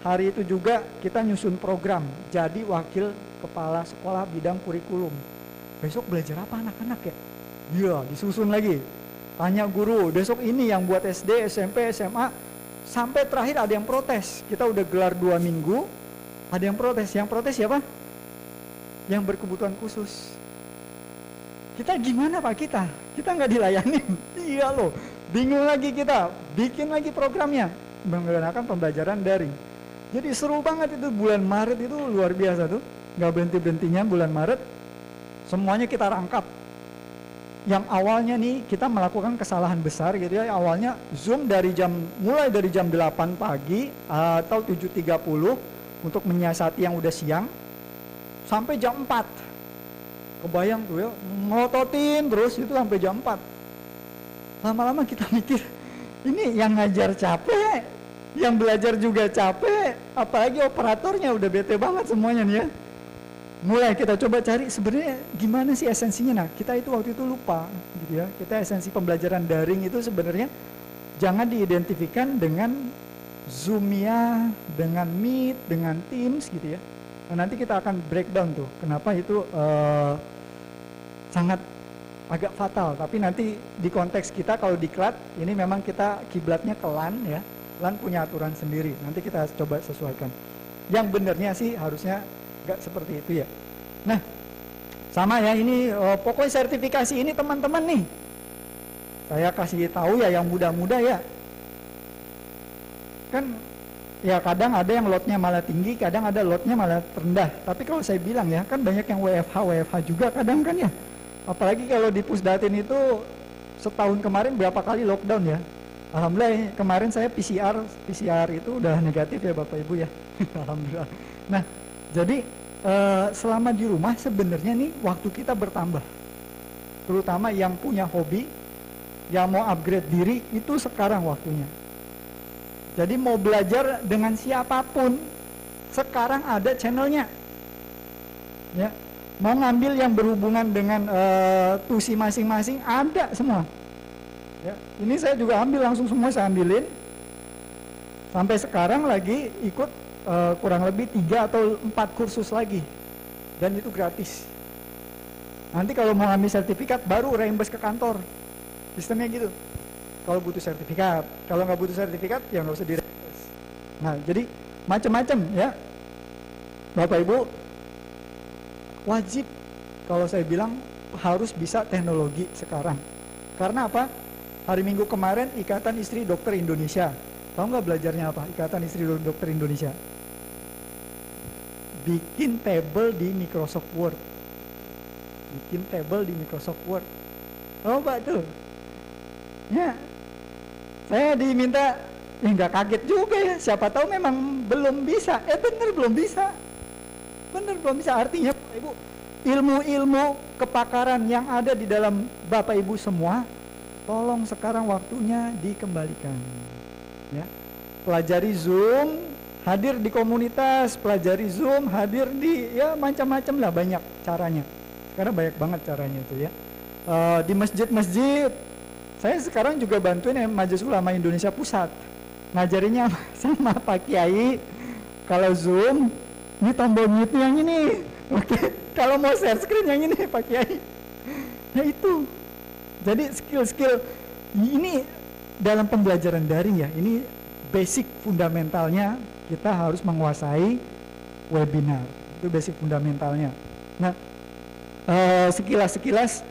Hari itu juga kita nyusun program, jadi wakil kepala sekolah bidang kurikulum besok belajar apa anak-anak ya? Iya, disusun lagi. Tanya guru, besok ini yang buat SD, SMP, SMA, sampai terakhir ada yang protes. Kita udah gelar dua minggu, ada yang protes. Yang protes siapa? Yang berkebutuhan khusus. Kita gimana Pak kita? Kita nggak dilayani. iya loh, bingung lagi kita. Bikin lagi programnya menggunakan pembelajaran daring. Jadi seru banget itu bulan Maret itu luar biasa tuh. Nggak berhenti berhentinya bulan Maret semuanya kita rangkap. Yang awalnya nih kita melakukan kesalahan besar gitu ya. Awalnya zoom dari jam mulai dari jam 8 pagi atau 7.30 untuk menyiasati yang udah siang sampai jam 4 kebayang tuh ya ngototin terus itu sampai jam 4 lama-lama kita mikir ini yang ngajar capek yang belajar juga capek apalagi operatornya udah bete banget semuanya nih ya mulai kita coba cari sebenarnya gimana sih esensinya. Nah kita itu waktu itu lupa gitu ya. Kita esensi pembelajaran daring itu sebenarnya jangan diidentifikkan dengan Zoomia dengan Meet dengan Teams gitu ya. Nah, nanti kita akan breakdown tuh kenapa itu uh, sangat agak fatal. Tapi nanti di konteks kita kalau di klat ini memang kita kiblatnya ke LAN ya. LAN punya aturan sendiri. Nanti kita coba sesuaikan. Yang benernya sih harusnya nggak seperti itu ya. Nah sama ya ini oh, pokoknya sertifikasi ini teman-teman nih. Saya kasih tahu ya yang muda-muda ya. Kan ya kadang ada yang lotnya malah tinggi kadang ada lotnya malah rendah. Tapi kalau saya bilang ya kan banyak yang WFH WFH juga kadang kan ya. Apalagi kalau di pusdatin itu setahun kemarin berapa kali lockdown ya. Alhamdulillah kemarin saya PCR PCR itu udah negatif ya Bapak Ibu ya. Alhamdulillah. Nah jadi uh, selama di rumah sebenarnya nih waktu kita bertambah. Terutama yang punya hobi, yang mau upgrade diri itu sekarang waktunya. Jadi mau belajar dengan siapa pun, sekarang ada channelnya. Ya, mau ngambil yang berhubungan dengan uh, tusi masing-masing ada semua. Ya, ini saya juga ambil langsung semua saya ambilin. Sampai sekarang lagi ikut uh, kurang lebih tiga atau empat kursus lagi. Dan itu gratis. Nanti kalau mau ambil sertifikat baru reimburse ke kantor. Sistemnya gitu. Kalau butuh sertifikat. Kalau nggak butuh sertifikat ya nggak usah direimburse. Nah jadi macam-macam ya. Bapak ibu wajib. Kalau saya bilang harus bisa teknologi sekarang. Karena apa? Hari minggu kemarin ikatan istri dokter Indonesia. Tahu nggak belajarnya apa? Ikatan istri dokter Indonesia bikin table di Microsoft Word. Bikin table di Microsoft Word. Coba tuh. Ya. Saya diminta ya nggak kaget juga ya. Siapa tahu memang belum bisa. Eh bener belum bisa. Bener belum bisa. Artinya Bapak Ibu ilmu-ilmu kepakaran yang ada di dalam Bapak Ibu semua tolong sekarang waktunya dikembalikan. Ya. Pelajari Zoom hadir di komunitas, pelajari Zoom, hadir di ya macam-macam lah banyak caranya. Karena banyak banget caranya itu ya. Uh, di masjid-masjid, saya sekarang juga bantuin yang Majelis Ulama Indonesia Pusat. Ngajarinya sama Pak Kiai, kalau Zoom, ini tombol mute yang ini. Oke, kalau mau share screen yang ini Pak Kiai. Nah itu, jadi skill-skill ini dalam pembelajaran daring ya, ini basic fundamentalnya kita harus menguasai webinar. Itu basic fundamentalnya. Nah uh, sekilas-sekilas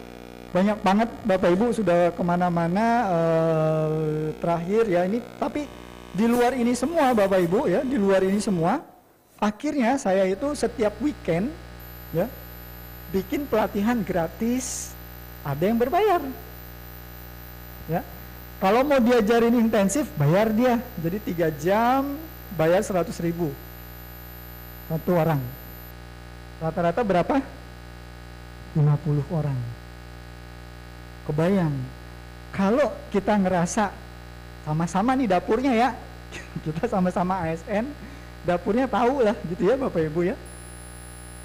banyak banget Bapak Ibu sudah ke mana-mana uh, terakhir ya ini tapi di luar ini semua Bapak Ibu ya di luar ini semua akhirnya saya itu setiap weekend ya bikin pelatihan gratis ada yang berbayar. Ya kalau mau diajarin intensif bayar dia. Jadi tiga jam bayar 100 ribu. Satu orang. Rata-rata berapa? 50 orang. Kebayang? Kalau kita ngerasa sama-sama nih dapurnya ya kita sama-sama ASN dapurnya tahu lah gitu ya Bapak Ibu ya.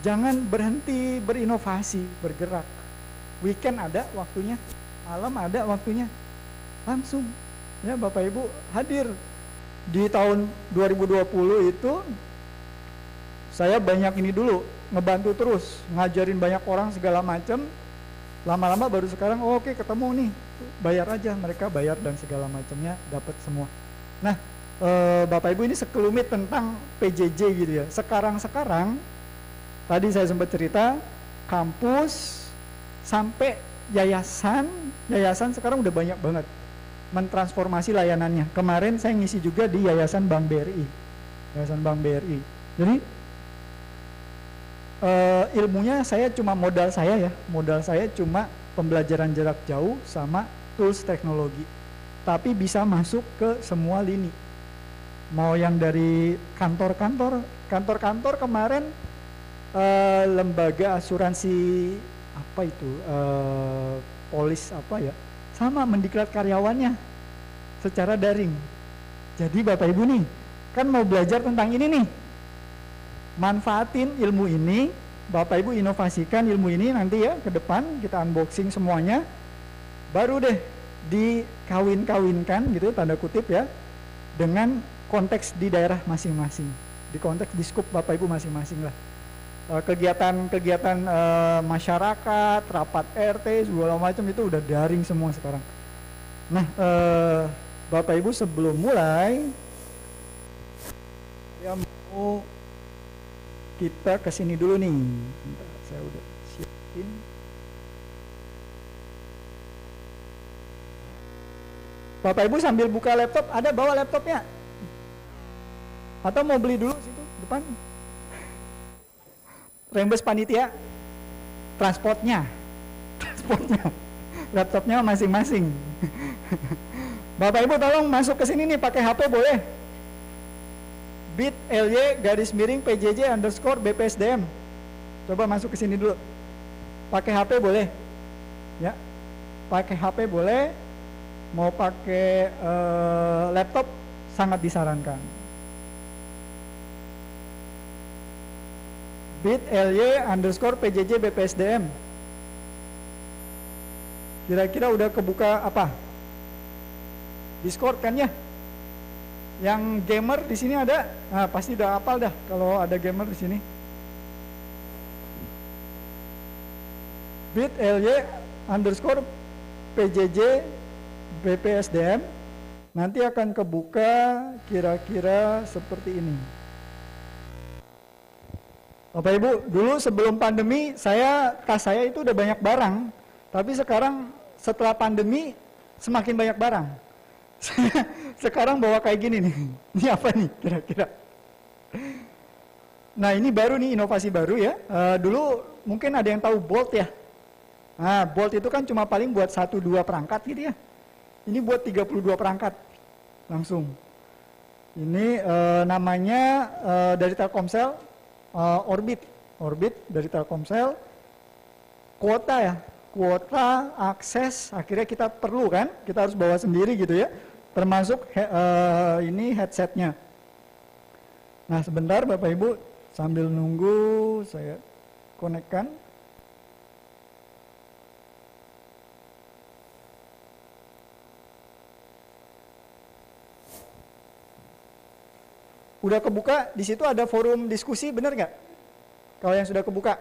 Jangan berhenti berinovasi bergerak. Weekend ada waktunya malam ada waktunya. Langsung. Ya Bapak Ibu hadir di tahun 2020 itu saya banyak ini dulu ngebantu terus ngajarin banyak orang segala macam lama-lama baru sekarang oh, oke okay, ketemu nih. Bayar aja mereka bayar dan segala macamnya dapat semua. Nah e, bapak ibu ini sekelumit tentang PJJ gitu ya. Sekarang sekarang tadi saya sempat cerita kampus sampai yayasan yayasan sekarang udah banyak banget mentransformasi layanannya. Kemarin saya ngisi juga di yayasan Bank BRI yayasan Bank BRI jadi uh, ilmunya saya cuma modal saya ya. Modal saya cuma pembelajaran jarak jauh sama tools teknologi. Tapi bisa masuk ke semua lini. Mau yang dari kantor-kantor. Kantor-kantor kemarin uh, lembaga asuransi apa itu? Uh, polis apa ya sama mendiklat karyawannya secara daring. Jadi bapak ibu nih kan mau belajar tentang ini nih. Manfaatin ilmu ini Bapak Ibu inovasikan ilmu ini nanti ya ke depan kita unboxing semuanya. Baru deh dikawin-kawinkan gitu tanda kutip ya dengan konteks di daerah masing-masing. Di konteks di skup Bapak Ibu masing-masing lah kegiatan-kegiatan e, masyarakat rapat RT segala macam itu udah daring semua sekarang nah e, Bapak Ibu sebelum mulai ya mau kita ke sini dulu nih. Bentar, saya udah siapin. Bapak Ibu sambil buka laptop, ada bawa laptopnya? Atau mau beli dulu situ depan? Rembes panitia, transportnya, transportnya, laptopnya masing-masing. Bapak Ibu tolong masuk ke sini nih pakai HP boleh? bit ly garis miring pjj underscore bpsdm coba masuk ke sini dulu. Pakai hp boleh. Ya. Pakai hp boleh. Mau pakai uh, laptop sangat disarankan bit ly underscore pjj bpsdm kira-kira udah kebuka apa discord kan ya yang gamer di sini ada? Nah, pasti udah hafal dah kalau ada gamer di sini. bit ly underscore pjj bpsdm nanti akan kebuka kira-kira seperti ini. Bapak Ibu, dulu sebelum pandemi saya tas saya itu udah banyak barang, tapi sekarang setelah pandemi semakin banyak barang. sekarang bawa kayak gini nih. Ini apa nih kira-kira? Nah ini baru nih inovasi baru ya. Uh, dulu mungkin ada yang tahu Bolt ya. Nah Bolt itu kan cuma paling buat satu dua perangkat gitu ya. Ini buat 32 perangkat langsung. Ini uh, namanya uh, dari Telkomsel uh, Orbit. Orbit dari Telkomsel. Kuota ya. Kuota, akses, akhirnya kita perlu kan. Kita harus bawa sendiri gitu ya termasuk he, uh, ini headsetnya. Nah sebentar Bapak Ibu sambil nunggu saya konekkan. Udah kebuka, di situ ada forum diskusi, benar nggak? Kalau yang sudah kebuka.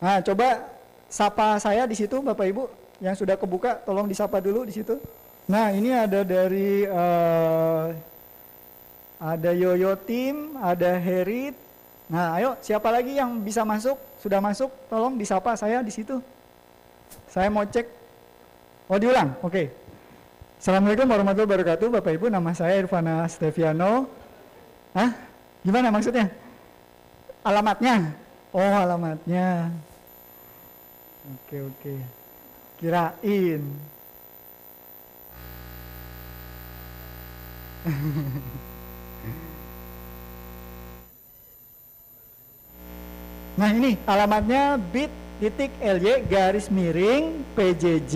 Nah, coba sapa saya di situ, Bapak Ibu, yang sudah kebuka, tolong disapa dulu di situ. Nah ini ada dari uh, ada Yoyo Tim, ada Herit. Nah ayo siapa lagi yang bisa masuk? Sudah masuk? Tolong disapa saya di situ. Saya mau cek. Oh diulang, oke. Okay. Assalamualaikum warahmatullahi wabarakatuh, Bapak Ibu. Nama saya Irfana Steviano. Hah? Gimana maksudnya? Alamatnya? Oh, alamatnya. Oke, oke. Kirain. nah ini alamatnya bit titik ly garis miring pjj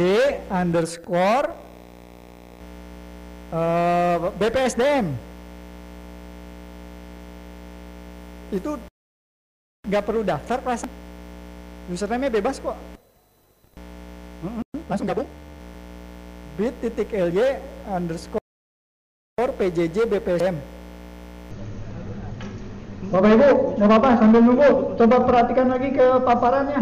underscore uh, bpsdm itu nggak perlu daftar perasaan. Username bebas kok. Langsung gabung. Bit titik ly underscore PJJ BPSM Bapak Ibu, nggak apa-apa sambil nunggu, coba perhatikan lagi ke paparannya.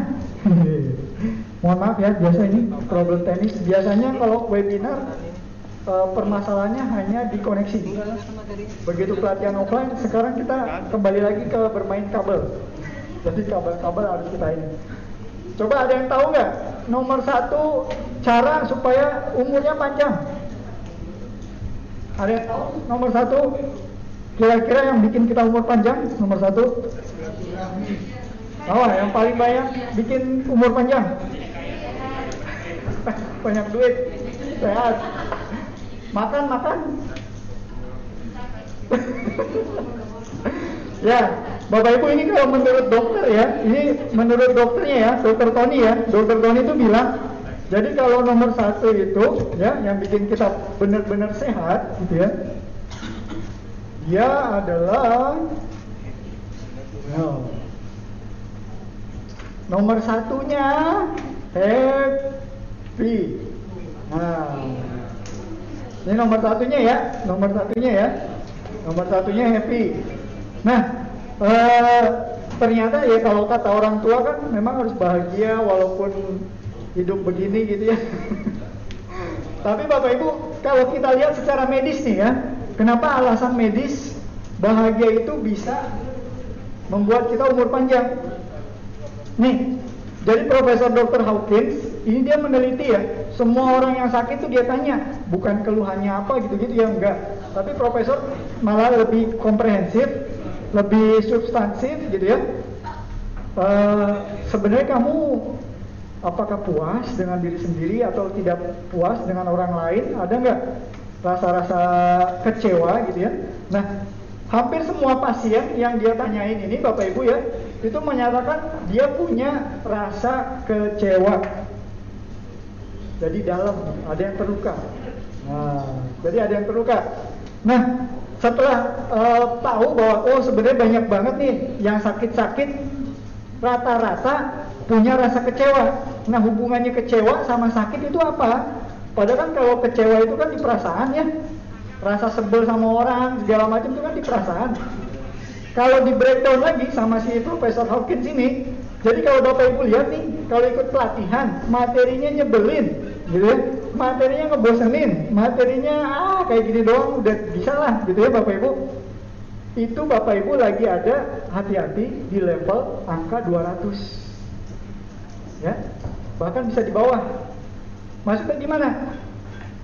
Mohon maaf ya, biasa ini problem teknis. Biasanya kalau webinar uh, permasalahannya hanya di koneksi. Begitu pelatihan offline, sekarang kita kembali lagi ke bermain kabel. Jadi kabel-kabel harus kita ini. Coba ada yang tahu nggak nomor satu cara supaya umurnya panjang? Ada yang tahu nomor satu kira-kira yang bikin kita umur panjang nomor satu? Oh, yang paling banyak bikin umur panjang? banyak duit, sehat, makan makan. ya, Bapak Ibu ini kalau menurut dokter ya, ini menurut dokternya ya, dokter Tony ya, dokter Tony itu bilang, jadi kalau nomor satu itu ya, yang bikin kita benar-benar sehat, gitu ya, dia adalah no. nomor satunya happy. Nah, ini nomor satunya ya, nomor satunya ya, nomor satunya happy. Nah, eh, ternyata ya kalau kata orang tua kan memang harus bahagia walaupun hidup begini gitu ya. Tapi Bapak Ibu, kalau kita lihat secara medis nih ya, kenapa alasan medis bahagia itu bisa membuat kita umur panjang? Nih, jadi Profesor Dr. Hawkins ini dia meneliti ya, semua orang yang sakit itu dia tanya, bukan keluhannya apa gitu-gitu ya enggak. Tapi Profesor malah lebih komprehensif, lebih substansif gitu ya. Uh, Sebenarnya kamu apakah puas dengan diri sendiri atau tidak puas dengan orang lain? Ada nggak rasa-rasa kecewa gitu ya? Nah, hampir semua pasien yang dia tanyain ini Bapak Ibu ya, itu menyatakan dia punya rasa kecewa. Jadi dalam ada yang terluka. Nah, jadi ada yang terluka. Nah, setelah uh, tahu bahwa oh sebenarnya banyak banget nih yang sakit-sakit rata-rata punya rasa kecewa. Nah, hubungannya kecewa sama sakit itu apa? Padahal kan kalau kecewa itu kan di perasaan ya. Rasa sebel sama orang, segala macam itu kan di perasaan. Kalau di breakdown lagi sama si Profesor Hawkins ini, jadi kalau Bapak Ibu lihat nih, kalau ikut pelatihan, materinya nyebelin, gitu ya. Materinya ngebosenin, materinya ah kayak gini doang udah bisa lah, gitu ya Bapak Ibu. Itu Bapak Ibu lagi ada hati-hati di level angka 200. Ya. Bahkan bisa di bawah. Maksudnya gimana?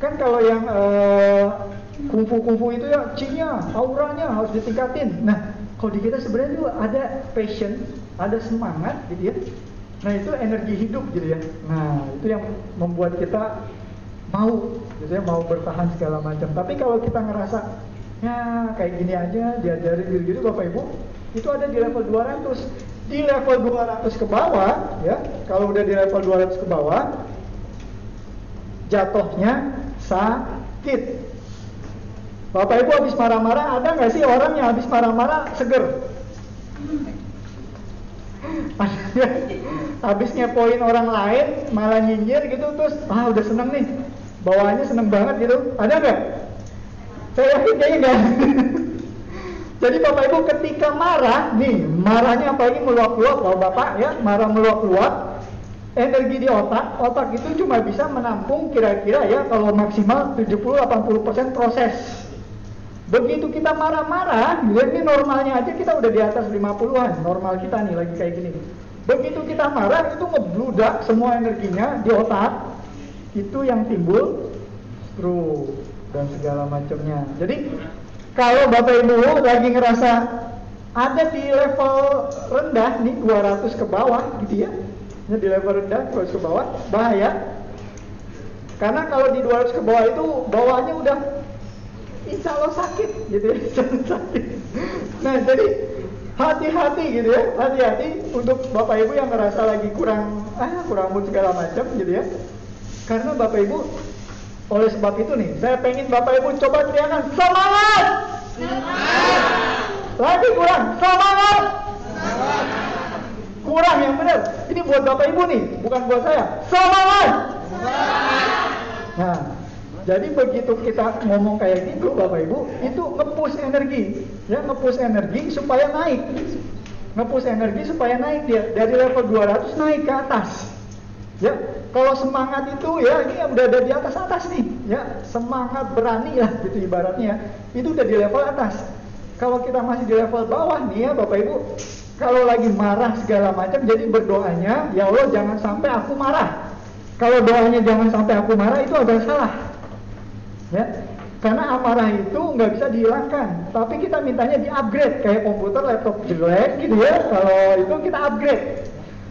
Kan kalau yang uh, kungfu-kungfu itu ya cinya, auranya harus ditingkatin. Nah, kalau di kita sebenarnya itu ada passion, ada semangat gitu ya. Nah, itu energi hidup gitu ya. Nah, itu yang membuat kita mau gitu ya, mau bertahan segala macam. Tapi kalau kita ngerasa ya kayak gini aja diajarin gitu-gitu Bapak Ibu, itu ada di level 200. Di level 200 ke bawah ya, kalau udah di level 200 ke bawah jatuhnya sakit. Bapak Ibu habis marah-marah, ada nggak sih orang yang habis marah-marah seger? Habis ngepoin orang lain, malah nyinyir gitu, terus ah udah seneng nih, bawaannya seneng banget gitu, ada nggak? Saya yakin kayaknya nggak. Jadi Bapak Ibu ketika marah, nih marahnya apalagi meluap-luap, kalau Bapak ya marah meluap-luap, energi di otak, otak itu cuma bisa menampung kira-kira ya kalau maksimal 70-80% proses. Begitu kita marah-marah, lihat ini normalnya aja kita udah di atas 50-an, normal kita nih lagi kayak gini. Begitu kita marah itu ngebludak semua energinya di otak, itu yang timbul stroke dan segala macamnya. Jadi kalau Bapak Ibu lagi ngerasa ada di level rendah nih 200 ke bawah gitu ya. Ini di level rendah 200 ke bawah bahaya. Karena kalau di 200 ke bawah itu bawahnya udah insya Allah sakit gitu ya, sakit. Nah jadi hati-hati gitu ya, hati-hati untuk bapak ibu yang ngerasa lagi kurang ah kurang mood segala macam gitu ya. Karena bapak ibu oleh sebab itu nih, saya pengen bapak ibu coba teriakan semangat. Lagi kurang, semangat. Kurang yang benar. Ini buat bapak ibu nih, bukan buat saya. Semangat. Nah, jadi begitu kita ngomong kayak gitu Bapak Ibu, itu ngepush energi, ya ngepush energi supaya naik. Ngepush energi supaya naik dia dari level 200 naik ke atas. Ya, kalau semangat itu ya ini udah ada di atas atas nih, ya semangat berani lah gitu ibaratnya. Itu udah di level atas. Kalau kita masih di level bawah nih ya Bapak Ibu, kalau lagi marah segala macam, jadi berdoanya, ya Allah jangan sampai aku marah. Kalau doanya jangan sampai aku marah itu agak salah. Ya. Karena amarah itu nggak bisa dihilangkan, tapi kita mintanya di upgrade kayak komputer, laptop jelek gitu ya. Kalau itu kita upgrade.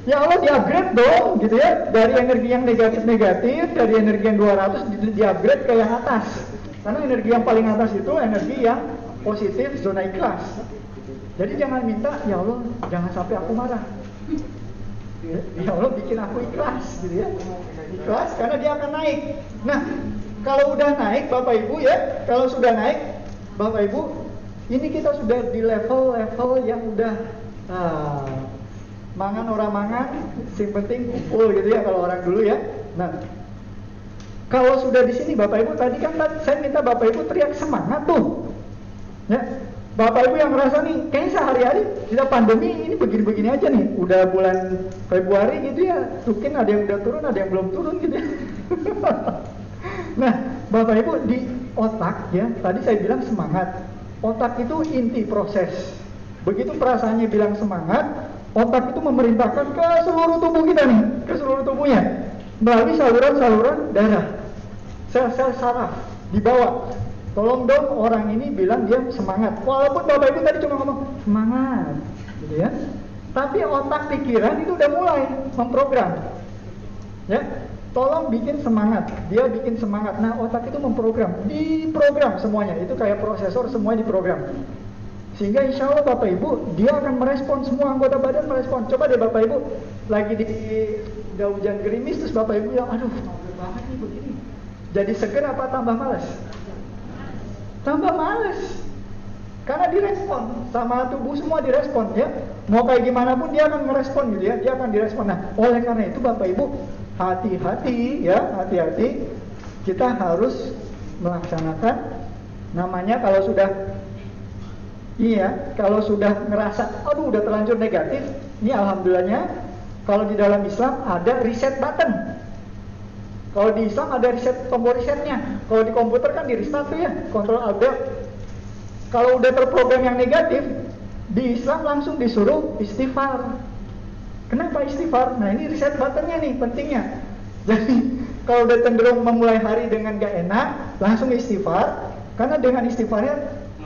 Ya Allah di upgrade dong gitu ya dari energi yang negatif-negatif dari energi yang 200 di, upgrade ke yang atas. Karena energi yang paling atas itu energi yang positif zona ikhlas. Jadi jangan minta ya Allah jangan sampai aku marah. Ya Allah bikin aku ikhlas gitu ya. Ikhlas karena dia akan naik. Nah, kalau udah naik Bapak Ibu ya, kalau sudah naik Bapak Ibu, ini kita sudah di level-level yang udah ah, mangan orang mangan, sing penting kumpul gitu ya kalau orang dulu ya. Nah, kalau sudah di sini Bapak Ibu tadi kan saya minta Bapak Ibu teriak semangat tuh. Ya, Bapak Ibu yang merasa nih, kayaknya sehari-hari kita pandemi ini begini-begini aja nih. Udah bulan Februari gitu ya, mungkin ada yang udah turun, ada yang belum turun gitu ya. nah, Bapak Ibu di otak ya, tadi saya bilang semangat. Otak itu inti proses. Begitu perasaannya bilang semangat, otak itu memerintahkan ke seluruh tubuh kita nih, ke seluruh tubuhnya. Melalui saluran-saluran darah. Sel-sel saraf dibawa Tolong dong orang ini bilang dia semangat. Walaupun Bapak Ibu tadi cuma ngomong semangat, gitu ya. Tapi otak pikiran itu udah mulai memprogram. Ya, tolong bikin semangat. Dia bikin semangat. Nah, otak itu memprogram, diprogram semuanya. Itu kayak prosesor semuanya diprogram. Sehingga insya Allah Bapak Ibu dia akan merespon semua anggota badan merespon. Coba deh Bapak Ibu lagi di udah hujan gerimis terus Bapak Ibu yang aduh banget nih begini. Jadi seger apa tambah males? tambah males karena direspon sama tubuh semua direspon ya mau kayak gimana pun dia akan merespon gitu ya dia akan direspon nah oleh karena itu bapak ibu hati-hati ya hati-hati. Kita harus melaksanakan. Namanya kalau sudah iya kalau sudah ngerasa aduh udah terlanjur negatif. Ini alhamdulillahnya kalau di dalam Islam ada reset button. Kalau di Islam ada reset tombol resetnya. Kalau di komputer kan di restart tuh ya, kontrol alt Kalau udah terprogram yang negatif, di Islam langsung disuruh istighfar. Kenapa istighfar? Nah ini reset buttonnya nih pentingnya. Jadi kalau udah cenderung memulai hari dengan gak enak, langsung istighfar. Karena dengan istighfarnya,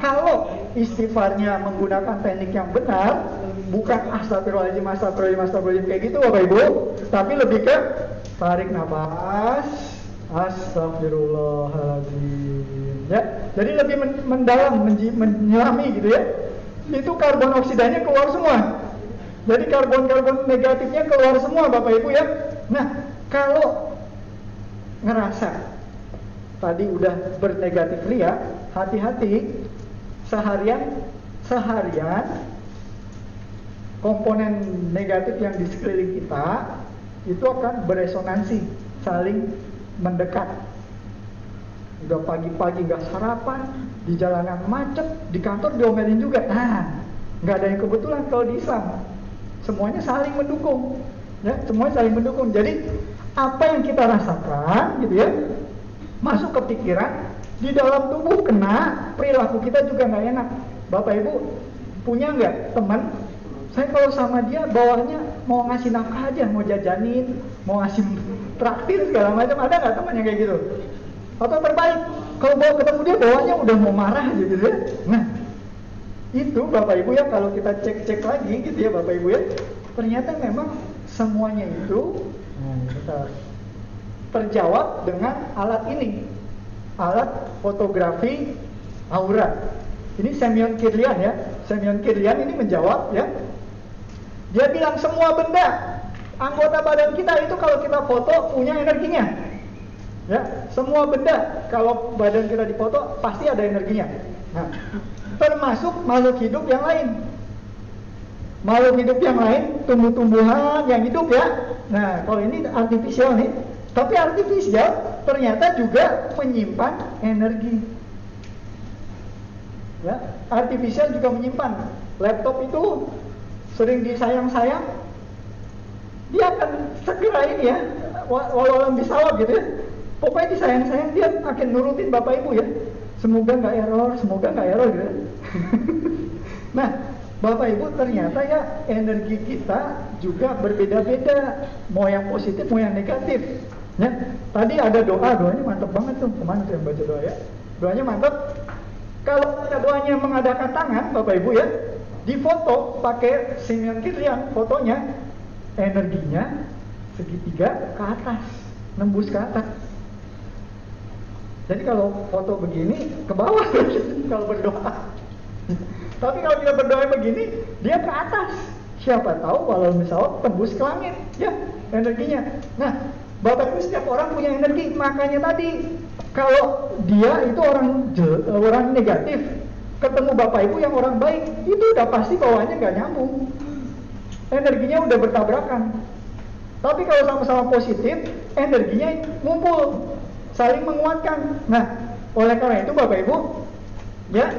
kalau istighfarnya menggunakan teknik yang benar, bukan astagfirullahaladzim, astagfirullahaladzim, astagfirullahaladzim kayak gitu Bapak Ibu, tapi lebih ke tarik nafas astagfirullahaladzim ya jadi lebih mendalam menyelami gitu ya itu karbon oksidanya keluar semua jadi karbon-karbon negatifnya keluar semua Bapak Ibu ya nah kalau ngerasa tadi udah bernegatif ria hati-hati seharian seharian komponen negatif yang di sekeliling kita itu akan beresonansi, saling mendekat. Udah pagi-pagi nggak sarapan, di jalanan macet, di kantor diomelin juga. Nah, nggak ada yang kebetulan kalau di Islam. Semuanya saling mendukung, ya, semuanya saling mendukung. Jadi apa yang kita rasakan, gitu ya, masuk ke pikiran, di dalam tubuh kena, perilaku kita juga nggak enak. Bapak Ibu punya nggak teman saya kalau sama dia bawahnya mau ngasih nafkah aja, mau jajanin, mau ngasih traktir segala macam, ada nggak teman yang kayak gitu? Atau terbalik, kalau bawa ketemu dia bawahnya udah mau marah gitu ya. Nah, itu Bapak Ibu ya kalau kita cek-cek lagi gitu ya Bapak Ibu ya, ternyata memang semuanya itu kita terjawab dengan alat ini, alat fotografi aura. Ini Semyon Kirlian ya, Semyon Kirlian ini menjawab ya. Dia bilang semua benda anggota badan kita itu kalau kita foto punya energinya. Ya, semua benda kalau badan kita dipoto pasti ada energinya. Nah, termasuk makhluk hidup yang lain. Makhluk hidup yang lain, tumbuh-tumbuhan yang hidup ya. Nah, kalau ini artifisial nih, tapi artifisial ternyata juga menyimpan energi. Ya, artifisial juga menyimpan. Laptop itu sering disayang-sayang, dia akan segera ini ya, walau bisa gitu ya. Pokoknya disayang-sayang dia akan nurutin bapak ibu ya. Semoga nggak error, semoga nggak error gitu. Ya. nah, Bapak Ibu ternyata ya energi kita juga berbeda-beda, mau yang positif mau yang negatif. Ya, tadi ada doa, doanya mantap banget tuh. Ke mana tuh yang baca doa ya? Doanya mantap. Kalau doanya mengadakan tangan, Bapak Ibu ya, di foto pakai Simeon Kirian fotonya energinya segitiga ke atas, nembus ke atas. Jadi kalau foto begini ke bawah kalau berdoa. Tapi kalau dia berdoa begini, dia ke atas. Siapa tahu kalau misalnya tembus ke langit, ya energinya. Nah, Bapak Ibu setiap orang punya energi, makanya tadi kalau dia itu orang orang negatif, ketemu Bapak Ibu yang orang baik, itu udah pasti bawahnya nggak nyambung. Energinya udah bertabrakan. Tapi kalau sama-sama positif, energinya ngumpul saling menguatkan. Nah, oleh karena itu Bapak Ibu, ya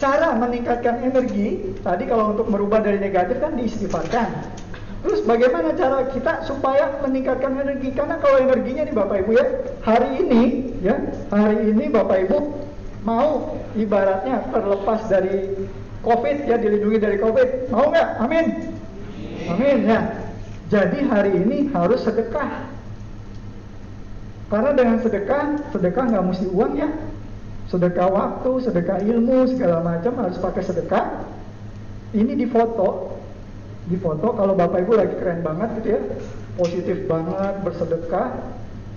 cara meningkatkan energi tadi kalau untuk merubah dari negatif kan diistighfarkan. Terus bagaimana cara kita supaya meningkatkan energi? Karena kalau energinya nih Bapak Ibu ya, hari ini ya, hari ini Bapak Ibu mau ibaratnya terlepas dari COVID ya dilindungi dari COVID, mau nggak? Amin. Amin ya. Jadi hari ini harus sedekah karena dengan sedekah, sedekah nggak mesti uang ya. Sedekah waktu, sedekah ilmu, segala macam harus pakai sedekah. Ini di foto, di foto kalau bapak ibu lagi keren banget gitu ya, positif banget, bersedekah,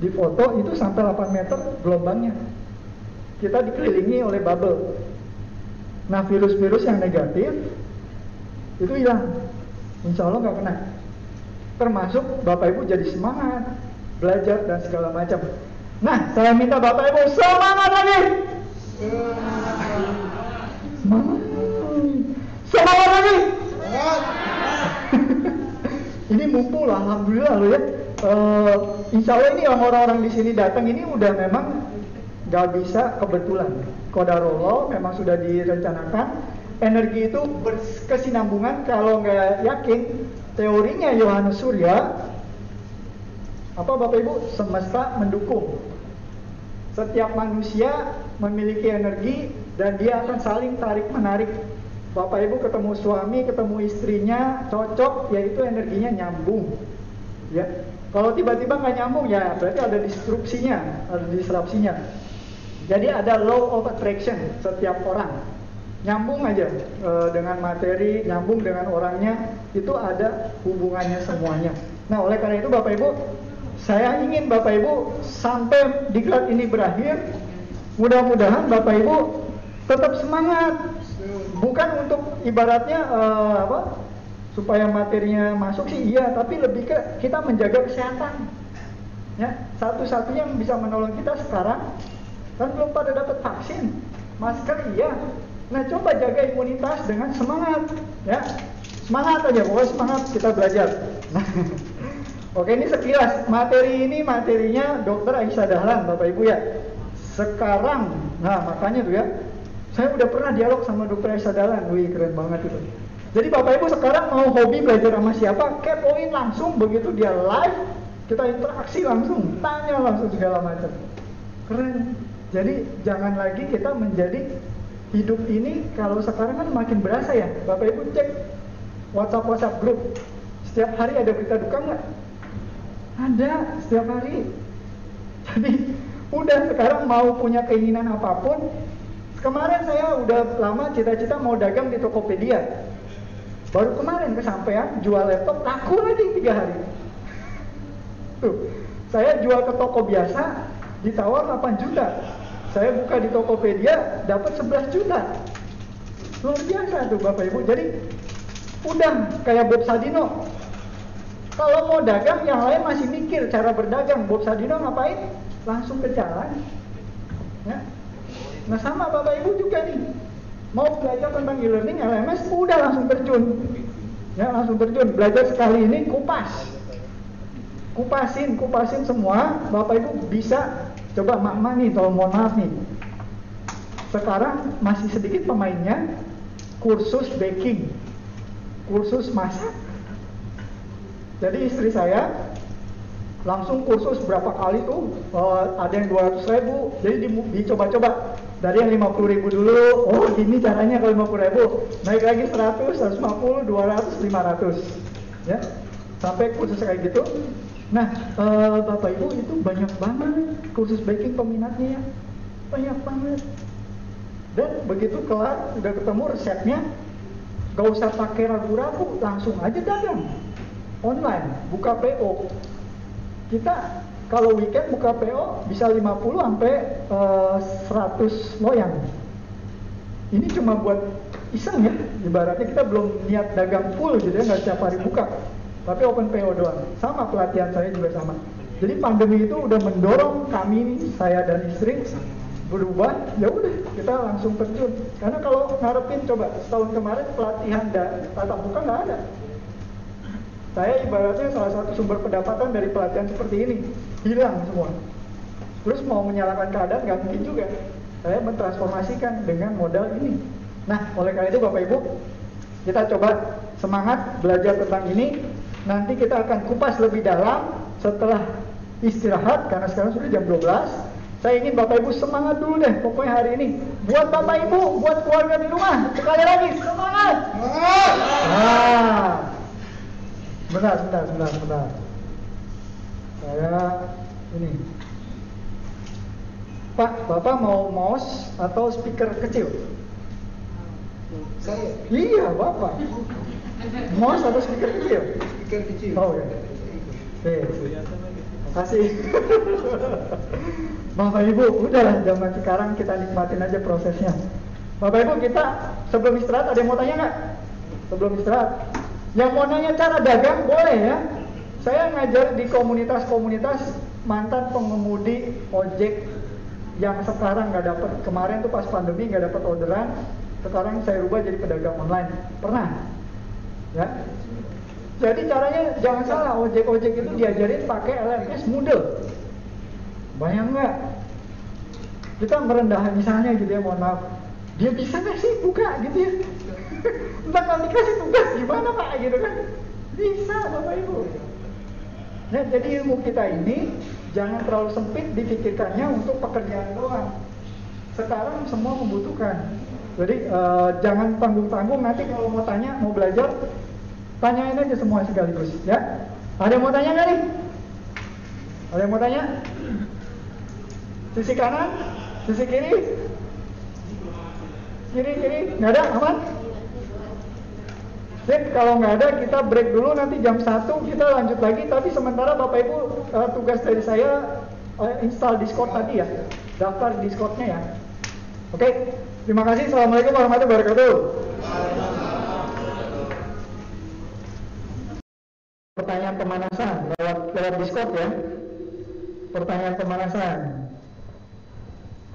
di foto itu sampai 8 meter gelombangnya. Kita dikelilingi oleh bubble. Nah virus-virus yang negatif itu hilang, insya Allah nggak kena. Termasuk bapak ibu jadi semangat, belajar dan segala macam. Nah, saya minta Bapak Ibu semangat lagi. Semangat. Semangat lagi. ini mumpul alhamdulillah loh ya. Uh, insya Allah ini orang-orang di sini datang ini udah memang gak bisa kebetulan. Kodarullah memang sudah direncanakan. Energi itu berkesinambungan kalau nggak yakin teorinya Yohanes Surya apa Bapak Ibu? Semesta mendukung. Setiap manusia memiliki energi dan dia akan saling tarik menarik. Bapak Ibu ketemu suami, ketemu istrinya, cocok, yaitu energinya nyambung. Ya, kalau tiba-tiba nggak nyambung ya berarti ada disrupsinya, ada disrupsinya. Jadi ada law of attraction setiap orang. Nyambung aja e, dengan materi, nyambung dengan orangnya, itu ada hubungannya semuanya. Nah, oleh karena itu Bapak Ibu saya ingin Bapak Ibu sampai diklat ini berakhir, mudah-mudahan Bapak Ibu tetap semangat. Bukan untuk ibaratnya uh, apa? supaya materinya masuk sih iya, tapi lebih ke kita menjaga kesehatan. Ya, satu-satunya yang bisa menolong kita sekarang kan belum pada dapat vaksin, masker iya. Nah, coba jaga imunitas dengan semangat, ya. Semangat aja, pokoknya semangat kita belajar. Oke ini sekilas materi ini materinya Dokter Aisyah Dahlan Bapak Ibu ya. Sekarang, nah makanya tuh ya, saya udah pernah dialog sama Dokter Aisyah Dahlan, wih keren banget itu. Jadi Bapak Ibu sekarang mau hobi belajar sama siapa, kepoin langsung begitu dia live, kita interaksi langsung, tanya langsung segala macam. Keren. Jadi jangan lagi kita menjadi hidup ini kalau sekarang kan makin berasa ya. Bapak Ibu cek WhatsApp WhatsApp grup. Setiap hari ada berita duka nggak? Ada setiap hari. Jadi udah sekarang mau punya keinginan apa pun, Kemarin saya udah lama cita-cita mau dagang di Tokopedia. Baru kemarin kesampaian jual laptop laku lagi tiga hari. Tuh, saya jual ke toko biasa ditawar 8 juta. Saya buka di Tokopedia dapat 11 juta. Luar biasa tuh Bapak Ibu. Jadi udah kayak Bob Sadino. Kalau mau dagang yang lain masih mikir cara berdagang. Bob Sadino ngapain? Langsung ke jalan. Ya. Nah sama Bapak Ibu juga nih. Mau belajar tentang e-learning LMS udah langsung terjun. Ya, langsung terjun. Belajar sekali ini kupas kupasin kupasin semua bapak ibu bisa coba mama nih tolong mohon maaf nih sekarang masih sedikit pemainnya kursus baking kursus masak jadi istri saya langsung kursus berapa kali tuh uh, ada yang 200 ribu jadi di, dicoba-coba dari yang 50 ribu dulu oh gini caranya kalau 50 ribu naik lagi 100 150 200 500 ya sampai kursus kayak gitu Nah, uh, Bapak Ibu itu banyak banget kursus baking peminatnya ya. Banyak banget. Dan begitu kelar, udah ketemu resepnya, gak usah pakai ragu-ragu, langsung aja dagang. Online, buka PO. Kita kalau weekend buka PO bisa 50 sampai uh, 100 loyang. Ini cuma buat iseng ya, ibaratnya kita belum niat dagang full gitu ya, nggak setiap hari buka tapi open PO doang. Sama pelatihan saya juga sama. Jadi pandemi itu udah mendorong kami saya dan istri berubah. Ya udah kita langsung terjun. Karena kalau ngarepin coba setahun kemarin pelatihan dan tatap muka nggak ada. Saya ibaratnya salah satu sumber pendapatan dari pelatihan seperti ini hilang semua. Terus mau menyalahkan keadaan nggak mungkin juga. Saya mentransformasikan dengan modal ini. Nah, oleh karena itu Bapak Ibu, kita coba semangat belajar tentang ini Nanti kita akan kupas lebih dalam setelah istirahat karena sekarang sudah jam 12. Saya ingin Bapak Ibu semangat dulu deh pokoknya hari ini. Buat Bapak Ibu, buat keluarga di rumah, sekali lagi semangat. Semangat. Nah. Bentar, bentar, bentar, bentar. Saya ini. Pak, Bapak mau mouse atau speaker kecil? Saya. Iya, Bapak. Mouse atau speaker kecil? Speaker kecil. Oh ya. Oke. Terima kasih. Bapak Ibu, udahlah zaman sekarang kita nikmatin aja prosesnya. Bapak Ibu kita sebelum istirahat ada yang mau tanya nggak? Sebelum istirahat. Yang mau nanya cara dagang boleh ya. Saya ngajar di komunitas-komunitas mantan pengemudi ojek yang sekarang nggak dapat kemarin tuh pas pandemi nggak dapat orderan sekarang saya rubah jadi pedagang online pernah Ya. Jadi caranya jangan salah, ojek-ojek itu diajarin pakai LMS Moodle. Bayang nggak? Kita merendah misalnya gitu ya, mohon maaf. Dia bisa nggak sih buka gitu ya? Kalau dikasih tugas gimana pak gitu kan? Bisa bapak ibu. Nah jadi ilmu kita ini jangan terlalu sempit dipikirkannya untuk pekerjaan doang. Sekarang semua membutuhkan. Jadi uh, jangan tanggung-tanggung nanti kalau mau tanya, mau belajar, Tanyain aja semua sekaligus, ya. Ada yang mau tanya nggak nih? Ada yang mau tanya? Sisi kanan? Sisi kiri? Kiri, kiri? Nggak ada? Aman? Sip, kalau nggak ada kita break dulu. Nanti jam 1 kita lanjut lagi. Tapi sementara Bapak Ibu uh, tugas dari saya uh, install Discord tadi ya. Daftar Discordnya ya. Oke terima kasih. Assalamualaikum warahmatullahi wabarakatuh. Pertanyaan pemanasan lewat lewat Discord ya. Pertanyaan pemanasan.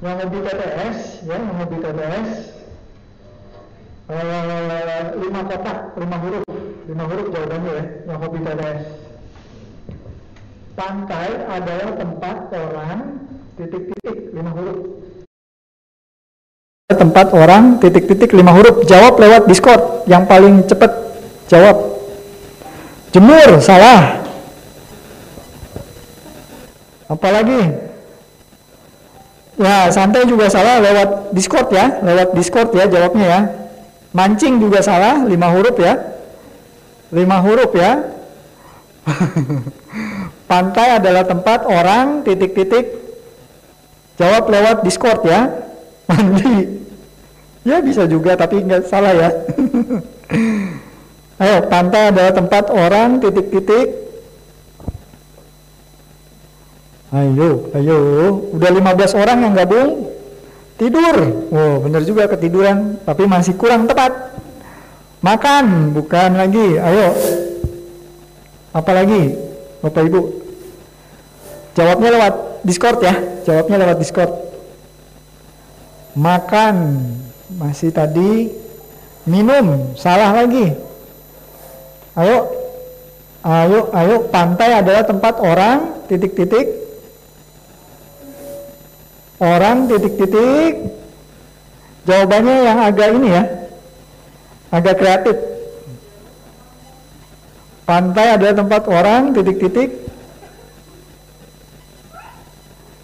Yang hobi TTS, ya, yang hobi TTS, eh, lima kotak, lima huruf, lima huruf jawabannya ya, yang hobi TTS. Pantai adalah tempat orang titik-titik lima huruf. Tempat orang titik-titik lima huruf. Jawab lewat Discord yang paling cepat. Jawab. Jemur, salah. Apalagi? Ya, santai juga salah lewat Discord ya, lewat Discord ya jawabnya ya. Mancing juga salah, lima huruf ya. Lima huruf ya. Pantai adalah tempat orang titik-titik jawab lewat Discord ya. Mandi. Ya bisa juga tapi nggak salah ya. Ayo, pantai adalah tempat orang titik-titik. Ayo, ayo, udah 15 orang yang gabung tidur. Oh, bener juga ketiduran, tapi masih kurang tepat. Makan, bukan lagi. Ayo. Apa lagi? Bapak Ibu. Jawabnya lewat Discord ya. Jawabnya lewat Discord. Makan, masih tadi minum, salah lagi. Ayo, ayo, ayo. Pantai adalah tempat orang titik-titik. Orang titik-titik. Jawabannya yang agak ini ya, agak kreatif. Pantai adalah tempat orang titik-titik.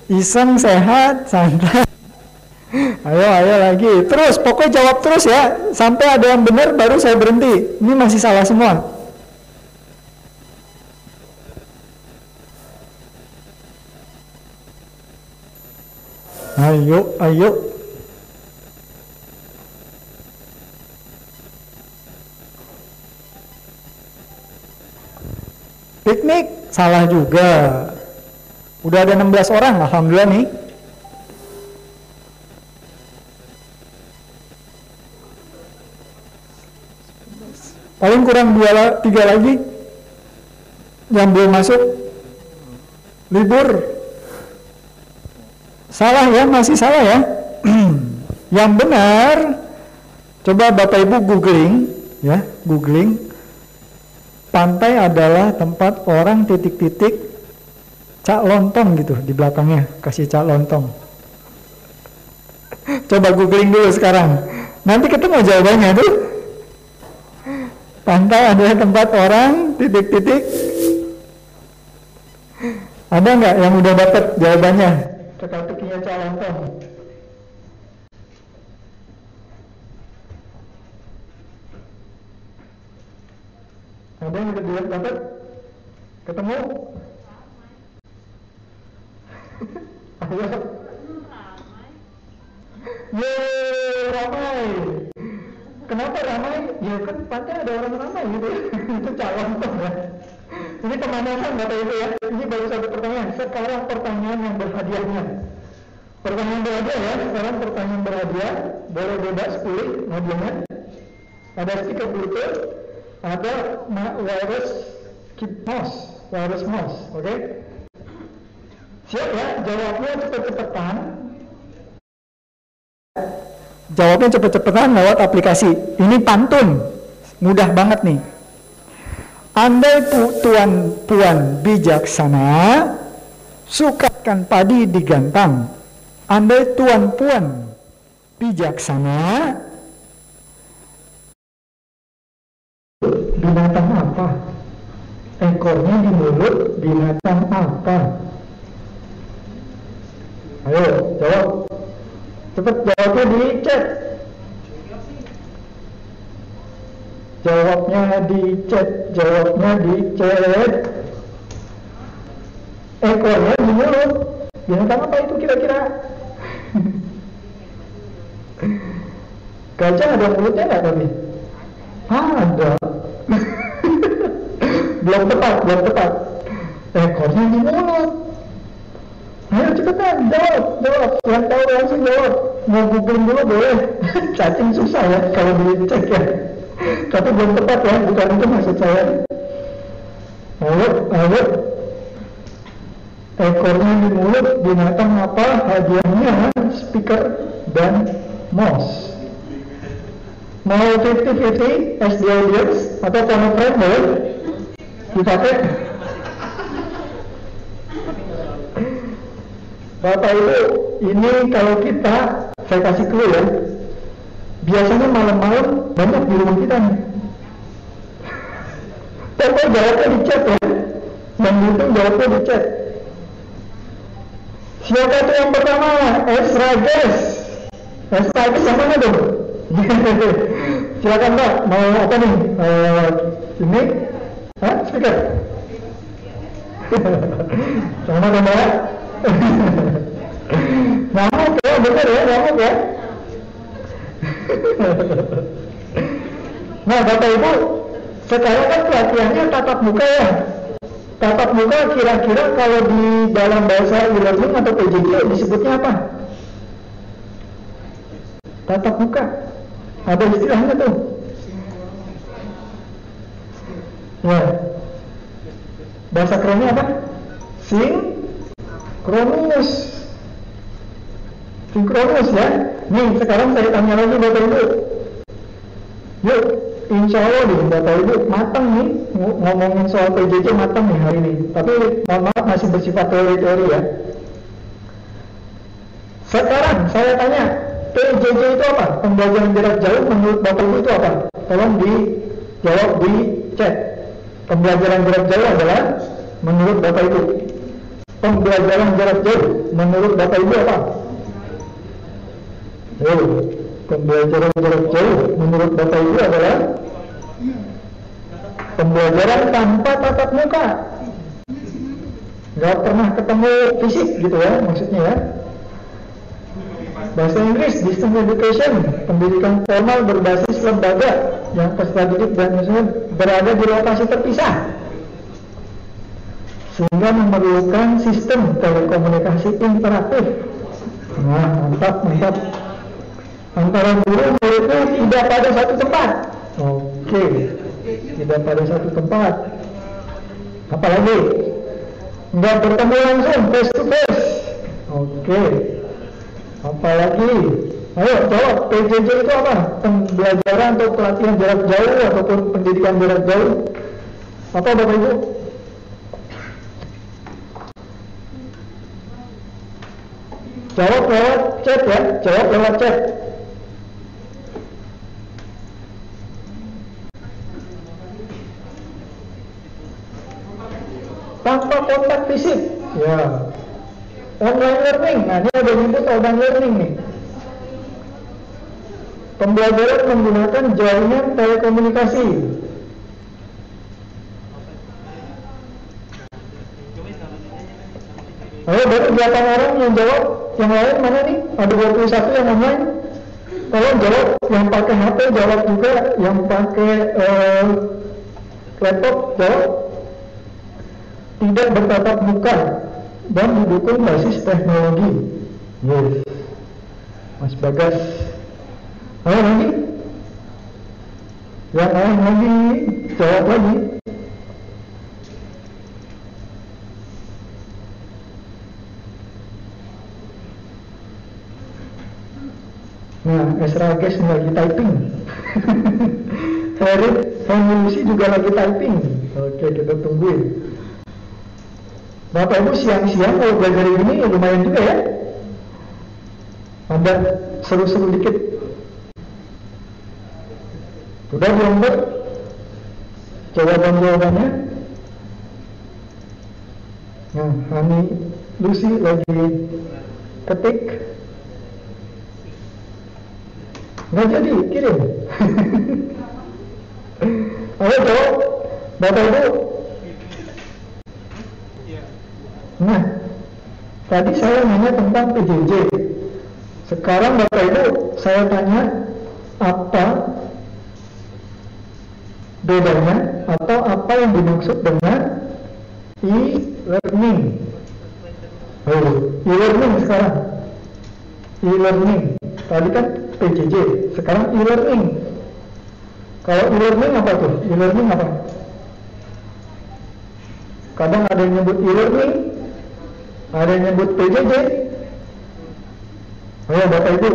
Iseng, sehat, santai. Ayo, ayo lagi. Terus, pokoknya jawab terus ya. Sampai ada yang benar baru saya berhenti. Ini masih salah semua. Ayo, ayo. Piknik salah juga. Udah ada 16 orang, alhamdulillah nih. Paling kurang dua tiga lagi yang belum masuk libur. Salah ya, masih salah ya. yang benar, coba Bapak Ibu googling ya, googling. Pantai adalah tempat orang titik-titik cak lontong gitu di belakangnya, kasih cak lontong. Coba googling dulu sekarang. Nanti ketemu jawabannya tuh. Pantai adalah tempat orang titik-titik. Ada nggak yang udah dapat jawabannya? Teka-tekinya cak lontong. Ada yang udah dapat? Ketemu? Ayo. Yeay, ramai. Kenapa ramai? Ya kan pantai ada orang ramai gitu. Itu calon ya. Ini pemanasan Bapak Ibu ya. Ini baru satu pertanyaan. Sekarang pertanyaan yang berhadiahnya. Pertanyaan berhadiah ya. Sekarang pertanyaan berhadiah. Boleh bebas pilih modelnya. Ada stiker Bluetooth. Ada wireless keep mouse. Wireless mouse. Oke? Siap ya? Jawabnya cepet-cepetan. Jawabnya cepet-cepetan lewat aplikasi. Ini pantun. Mudah banget nih. Andai pu- tuan puan bijaksana, sukatkan padi digantang. Andai tuan puan bijaksana, binatang apa? Ekornya di mulut binatang apa? Ayo, jawab. Cepat jawabnya di chat. Jawabnya di chat, jawabnya di chat. Ekornya di mulut. Binatang apa itu kira-kira? Gajah ada mulutnya nggak tadi? Ada. belum tepat, belum tepat. Ekornya di mulut. Ayo cepetan, jawab, jawab. Yang tahu langsung jawab. Mau googling dulu boleh. Cacing susah ya kalau dicek ya. Tapi belum tepat ya, bukan itu maksud saya. Ayo, ayo. Ekornya di mulut, binatang apa? Hadiahnya speaker dan mouse. Mau 50-50 as the audience atau phone friend boleh dipakai? Bapak Ibu, ini kalau kita, saya kasih clue ya, biasanya malam-malam banyak di rumah kita nih. Pokoknya jawabnya di chat ya, yang dihitung jawabnya di chat. Siapa itu yang pertama? Esrages. Esrages yang mana dong? Silakan Mbak, mau apa nih? Eh, ini? Hah? Speaker? Sama dong Mbak. Ngamuk ya, bener ya, ngamuk ya. nah Bapak Ibu, sekarang kan pelatihannya tatap muka ya. Tatap muka kira-kira kalau di dalam bahasa e-learning atau PJJ disebutnya apa? Tatap muka. Ada istilahnya tuh. Ya. Bahasa kerennya apa? Sinkronus. Sinkronus ya. Nih sekarang saya tanya lagi Bapak Ibu. Yuk, insya Allah nih Bapak Ibu matang nih ngomongin soal PJJ matang nih hari ini. Tapi mohon maaf masih bersifat teori-teori ya. Sekarang saya tanya, PJJ itu apa? Pembelajaran jarak jauh menurut Bapak Ibu itu apa? Tolong dijawab di chat. Pembelajaran jarak jauh adalah menurut Bapak Ibu. Pembelajaran jarak jauh menurut Bapak Ibu apa? Oh, pembelajaran jarak jauh menurut Bapak Ibu adalah pembelajaran tanpa tatap muka. Gak pernah ketemu fisik gitu ya maksudnya ya. Bahasa Inggris, distance education, pendidikan formal berbasis lembaga yang peserta didik dan misalnya berada di lokasi terpisah sehingga memerlukan sistem telekomunikasi interaktif. Nah, mantap, mantap. Antara guru muridnya tidak pada satu tempat. Oke, tidak pada satu tempat. Apalagi nggak bertemu langsung face to face. Oke. Apalagi Ayo jawab, PJJ itu apa? Pembelajaran atau pelatihan jarak jauh ataupun pendidikan jarak jauh? Apa Bapak Ibu? Jawab lewat chat ya, jawab lewat chat. Tanpa kontak fisik, ya. Online learning, nah ini ada nyebut online learning nih. Pembelajaran menggunakan jaringan telekomunikasi. Ayo baru 8 orang yang jawab yang lain mana nih? Ada 21 yang online. Tolong jawab yang pakai HP jawab juga, yang pakai uh, laptop jawab. Tidak bertatap muka dan didukung basis teknologi. Yes. Mas Bagas. Ayo lagi. Yang lain lagi jawab lagi. Nah, Esra Ges lagi typing. Ferit Femilusi juga lagi typing. Oke, kita tungguin. Bapak Ibu siang-siang kalau belajar ini lumayan juga ya. Ada seru-seru dikit. Sudah belum ber? Jawaban-jawabannya? Nah, Hani Lucy lagi ketik nggak jadi kirim ayo bapak ibu nah tadi saya nanya tentang PJJ sekarang bapak ibu saya tanya apa bedanya atau apa yang dimaksud dengan e-learning? Oh, e-learning sekarang. E-learning. Tadi kan PJJ sekarang e-learning. Kalau e-learning apa tuh? E-learning apa? Kadang ada yang nyebut e-learning ada yang nyebut PJJ ayo bapak ibu.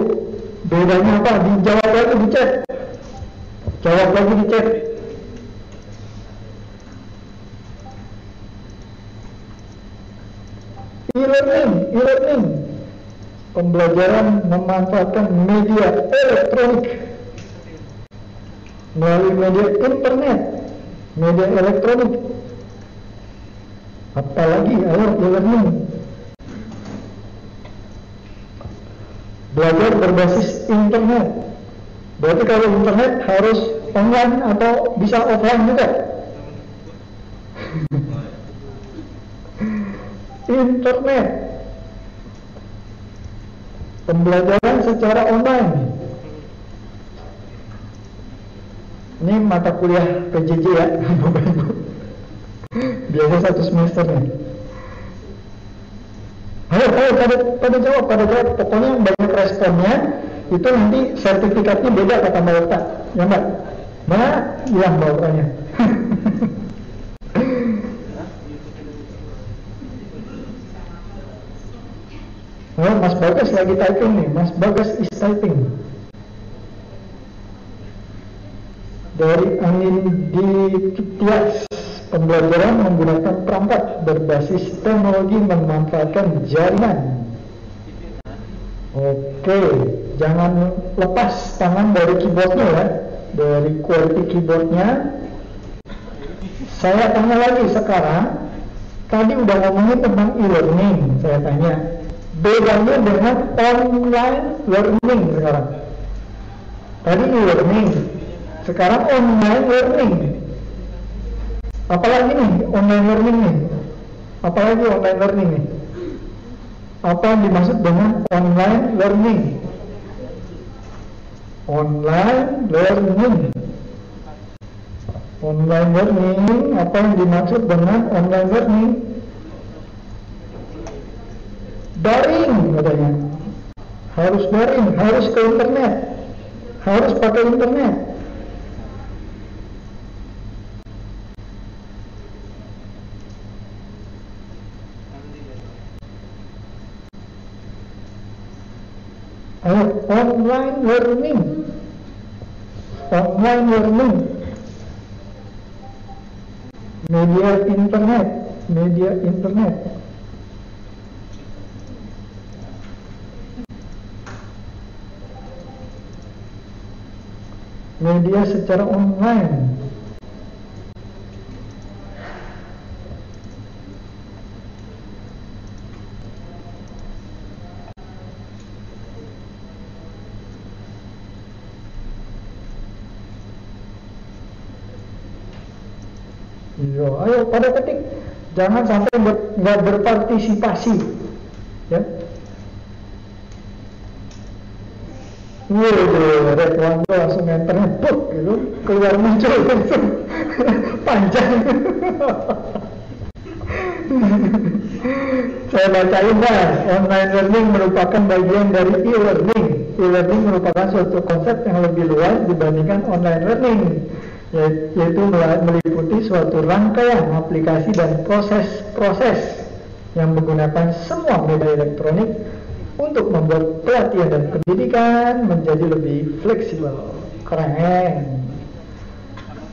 Bedanya apa? Dijawab lagi di chat jawab lagi di chat e-learning e-learning. Pembelajaran memanfaatkan media elektronik. Melalui media internet, media elektronik. Apalagi ayo e-learning. Belajar berbasis internet. Berarti kalau internet harus online atau bisa offline juga? internet pembelajaran secara online Ini mata kuliah PJJ ya, Bapak Ibu. Biasa satu semester nih. Ayo, ayo, pada, pada jawab, pada jawab. Pokoknya yang banyak responnya, itu nanti sertifikatnya beda kata Mbak Ota. Ya Mbak? Mbak, iya Mbak Otanya. Oh, Mas Bagas lagi typing nih. Mas Bagas is typing. Dari angin di pembelajaran menggunakan perangkat berbasis teknologi memanfaatkan jaringan. Oke, jangan lepas tangan dari keyboardnya ya, dari QWERTY keyboardnya. Saya tanya lagi sekarang, tadi udah ngomongin tentang e-learning, saya tanya, bedanya dengan online learning sekarang. Tadi e-learning, sekarang online learning. Apalagi nih online learning nih? Apalagi online learning nih? Apa yang dimaksud dengan online learning? Online learning. Online learning, apa yang dimaksud dengan online learning? daring katanya harus daring harus ke internet harus pakai internet Ayo, online learning online learning media internet. Media internet. Media secara online. Iya, ayo pada ketik, jangan sampai nggak berpartisipasi, ya. Waduh, Red One langsung enternya put gitu, keluar muncul langsung. Panjang. Saya bacain dah, online learning merupakan bagian dari e-learning. E-learning merupakan suatu konsep yang lebih luas dibandingkan online learning, yaitu meliputi suatu rangkaian aplikasi dan proses-proses yang menggunakan semua media elektronik untuk membuat pelatihan dan pendidikan menjadi lebih fleksibel. Keren.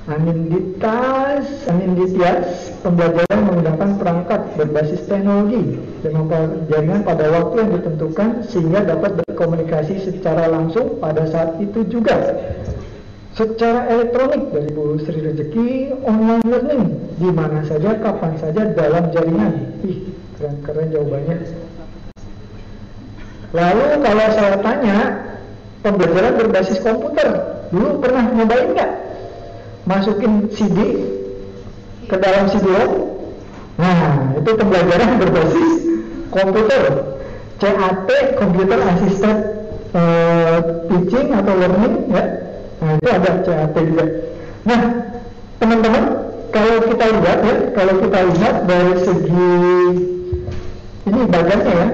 Amin ditas, amin ditias, pembelajaran menggunakan perangkat berbasis teknologi dengan jaringan pada waktu yang ditentukan sehingga dapat berkomunikasi secara langsung pada saat itu juga. Secara elektronik dari Bu Sri Rezeki, online learning di mana saja, kapan saja dalam jaringan. Ih, keren-keren jawabannya. Lalu kalau saya tanya, pembelajaran berbasis komputer, dulu pernah nyobain nggak? Masukin CD ke dalam CD-ROM? Nah, itu pembelajaran berbasis komputer. CAT, Computer Assisted uh, Teaching atau Learning, ya. Nah, itu ada CAT juga. Nah, teman-teman, kalau kita lihat ya, kalau kita lihat dari segi ini bagannya ya,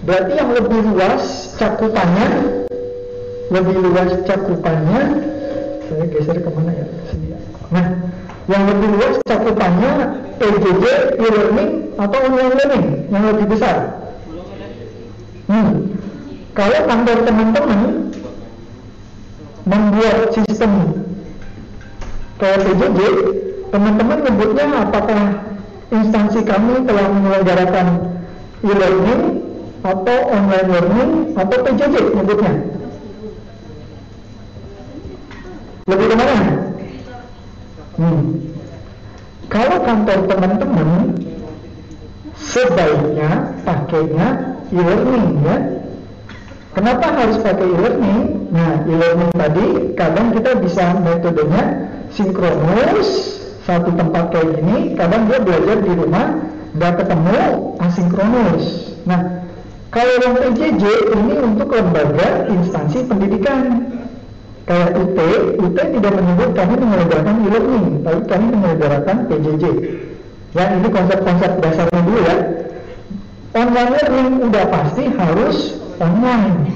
Berarti yang lebih luas cakupannya lebih luas cakupannya saya geser ke mana ya? Sini. Nah, yang lebih luas cakupannya PJJ, e-learning atau online learning yang lebih besar. Hmm. Kalau kantor teman-teman membuat sistem kayak PJJ, teman-teman nyebutnya apakah instansi kami telah menyelenggarakan e-learning atau online learning atau PJJ nyebutnya lebih ke mana? Hmm. kalau kantor teman-teman sebaiknya pakainya e-learning ya kenapa harus pakai e-learning? nah e-learning tadi kadang kita bisa metodenya sinkronus satu tempat kayak gini kadang dia belajar di rumah nggak ketemu asinkronus nah kalau yang PJJ ini untuk lembaga instansi pendidikan. Kayak UT, UT tidak menyebut kami menyelenggarakan e-learning, tapi kami menyelenggarakan PJJ. Ya, ini konsep-konsep dasarnya dulu ya. Online learning udah pasti harus online.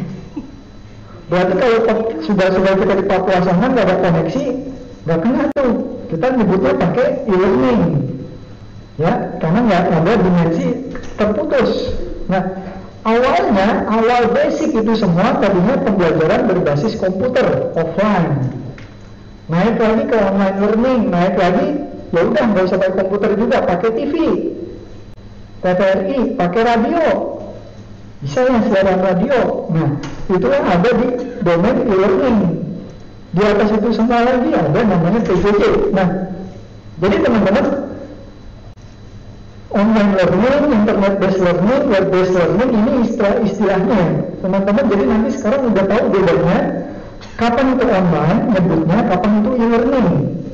Berarti kalau sudah sudah kita di Papua sana nggak ada koneksi, nggak kena tuh. Kita nyebutnya pakai e-learning, ya, karena nggak ada dimensi terputus. Nah, awalnya awal basic itu semua tadinya pembelajaran berbasis komputer offline. Naik lagi ke online learning, naik lagi ya udah nggak usah pakai komputer juga, pakai TV, TVRI, pakai radio, bisa ya siaran radio. Nah, itu yang ada di domain e-learning. Di atas itu semua lagi ada namanya PJJ. Nah, jadi teman-teman online learning, internet based learning, web based learning ini istilah-istilahnya. Teman-teman jadi nanti sekarang udah tahu bedanya kapan itu online nyebutnya, kapan itu e-learning.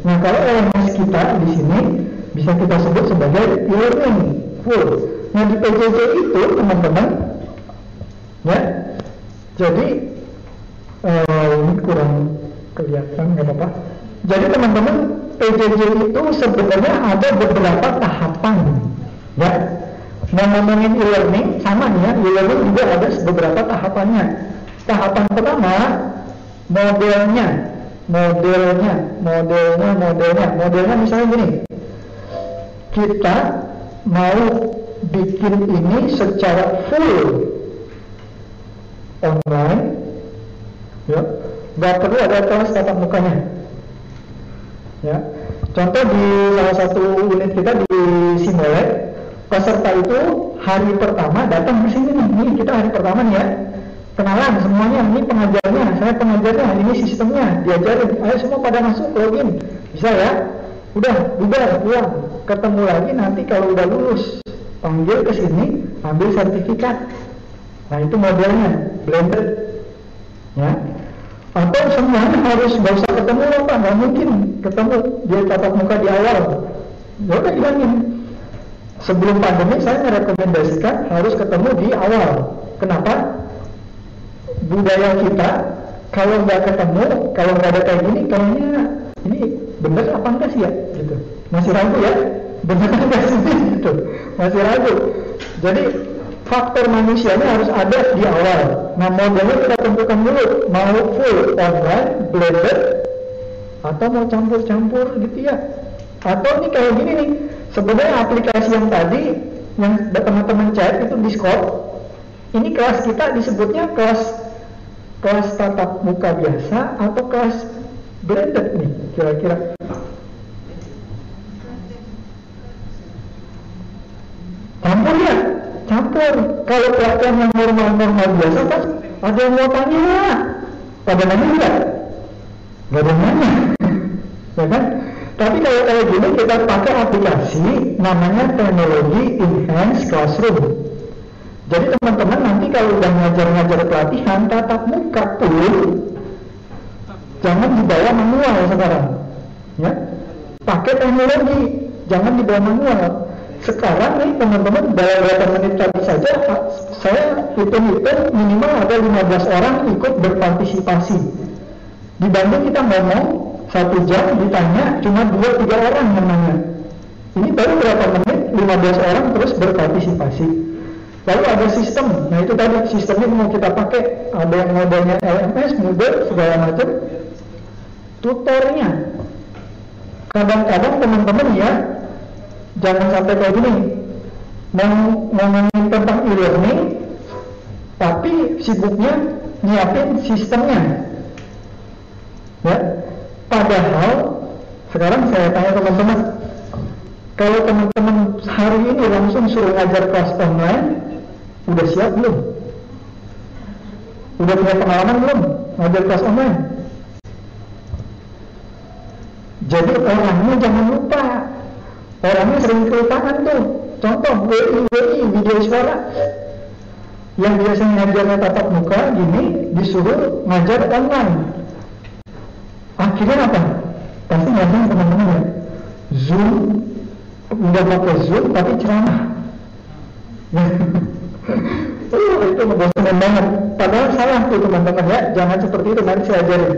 Nah, kalau LMS kita di sini bisa kita sebut sebagai e-learning full. Nah, di PJJ itu teman-teman ya jadi uh, ini kurang kelihatan nggak apa-apa. Jadi teman-teman PJJ itu sebenarnya ada beberapa tahapan ya. Nah ngomongin e-learning sama nih ya e-learning juga ada beberapa tahapannya. Tahapan pertama modelnya modelnya modelnya modelnya. Modelnya misalnya gini kita mau bikin ini secara full online ya. Nggak perlu ada kelas tatap mukanya. Ya. Contoh di salah satu unit kita di Simolek peserta itu hari pertama datang ke sini nih. Ini kita hari pertama nih ya. Kenalan semuanya ini pengajarnya saya pengajarnya ini sistemnya diajarin. Ayo semua pada masuk login. Bisa ya? Udah bubar pulang ketemu lagi nanti kalau udah lulus panggil ke sini ambil sertifikat Nah itu modelnya blended, ya. Atau semuanya harus nggak usah ketemu pak, nggak mungkin ketemu dia tatap muka di awal. Ya udah. Sebelum pandemi saya merekomendasikan harus ketemu di awal. Kenapa? Budaya kita kalau nggak ketemu, kalau nggak ada kayak gini, kayaknya ini bener apa enggak sih ya? Gitu. Masih ragu ya? Bener enggak sih? Gitu. Masih ragu. Jadi faktor manusianya harus ada di awal. Nah modelnya kita tentukan dulu, mau full online, blended, atau mau campur-campur gitu ya. Atau ini kayak gini nih, sebenarnya aplikasi yang tadi yang teman-teman chat itu Discord, ini kelas kita disebutnya kelas kelas tatap muka biasa atau kelas blended nih kira-kira. Campur ya, campur. Kalau pelatihan yang normal-normal biasa kan ada yang mau tanya, pada nanya enggak? Enggak ada nanya, ya kan? Tapi kalau kayak gini kita pakai aplikasi namanya teknologi enhanced classroom. Jadi teman-teman nanti kalau udah ngajar-ngajar pelatihan tatap muka pun jangan dibawa manual sekarang, ya. Pakai teknologi, jangan dibawa manual sekarang nih teman-teman dalam beberapa menit tadi saja saya hitung-hitung minimal ada 15 orang ikut berpartisipasi. Dibanding kita ngomong satu jam ditanya cuma dua tiga orang yang nanya ini baru berapa menit 15 orang terus berpartisipasi. Lalu ada sistem nah itu tadi sistemnya mau kita pakai. Ada yang modelnya LMS Moodle segala macam. Tutornya. Kadang-kadang teman-teman ya jangan sampai kayak gini. Ngomongin tentang e-learning tapi sibuknya nyiapin sistemnya. Ya. Padahal sekarang saya tanya teman-teman kalau teman-teman hari ini langsung suruh ngajar kelas online udah siap belum? Udah punya pengalaman belum ngajar kelas online? Jadi orangnya jangan lupa Orangnya sering kelupaan tuh. Contoh WI WI video suara yang biasanya ngajarnya tatap muka gini disuruh ngajar online. Akhirnya apa? Pasti ngajar teman-teman ya. Zoom udah pakai Zoom tapi ceramah. oh, itu membosankan banget. Padahal salah tuh teman-teman ya. Jangan seperti itu nanti saya ajarin.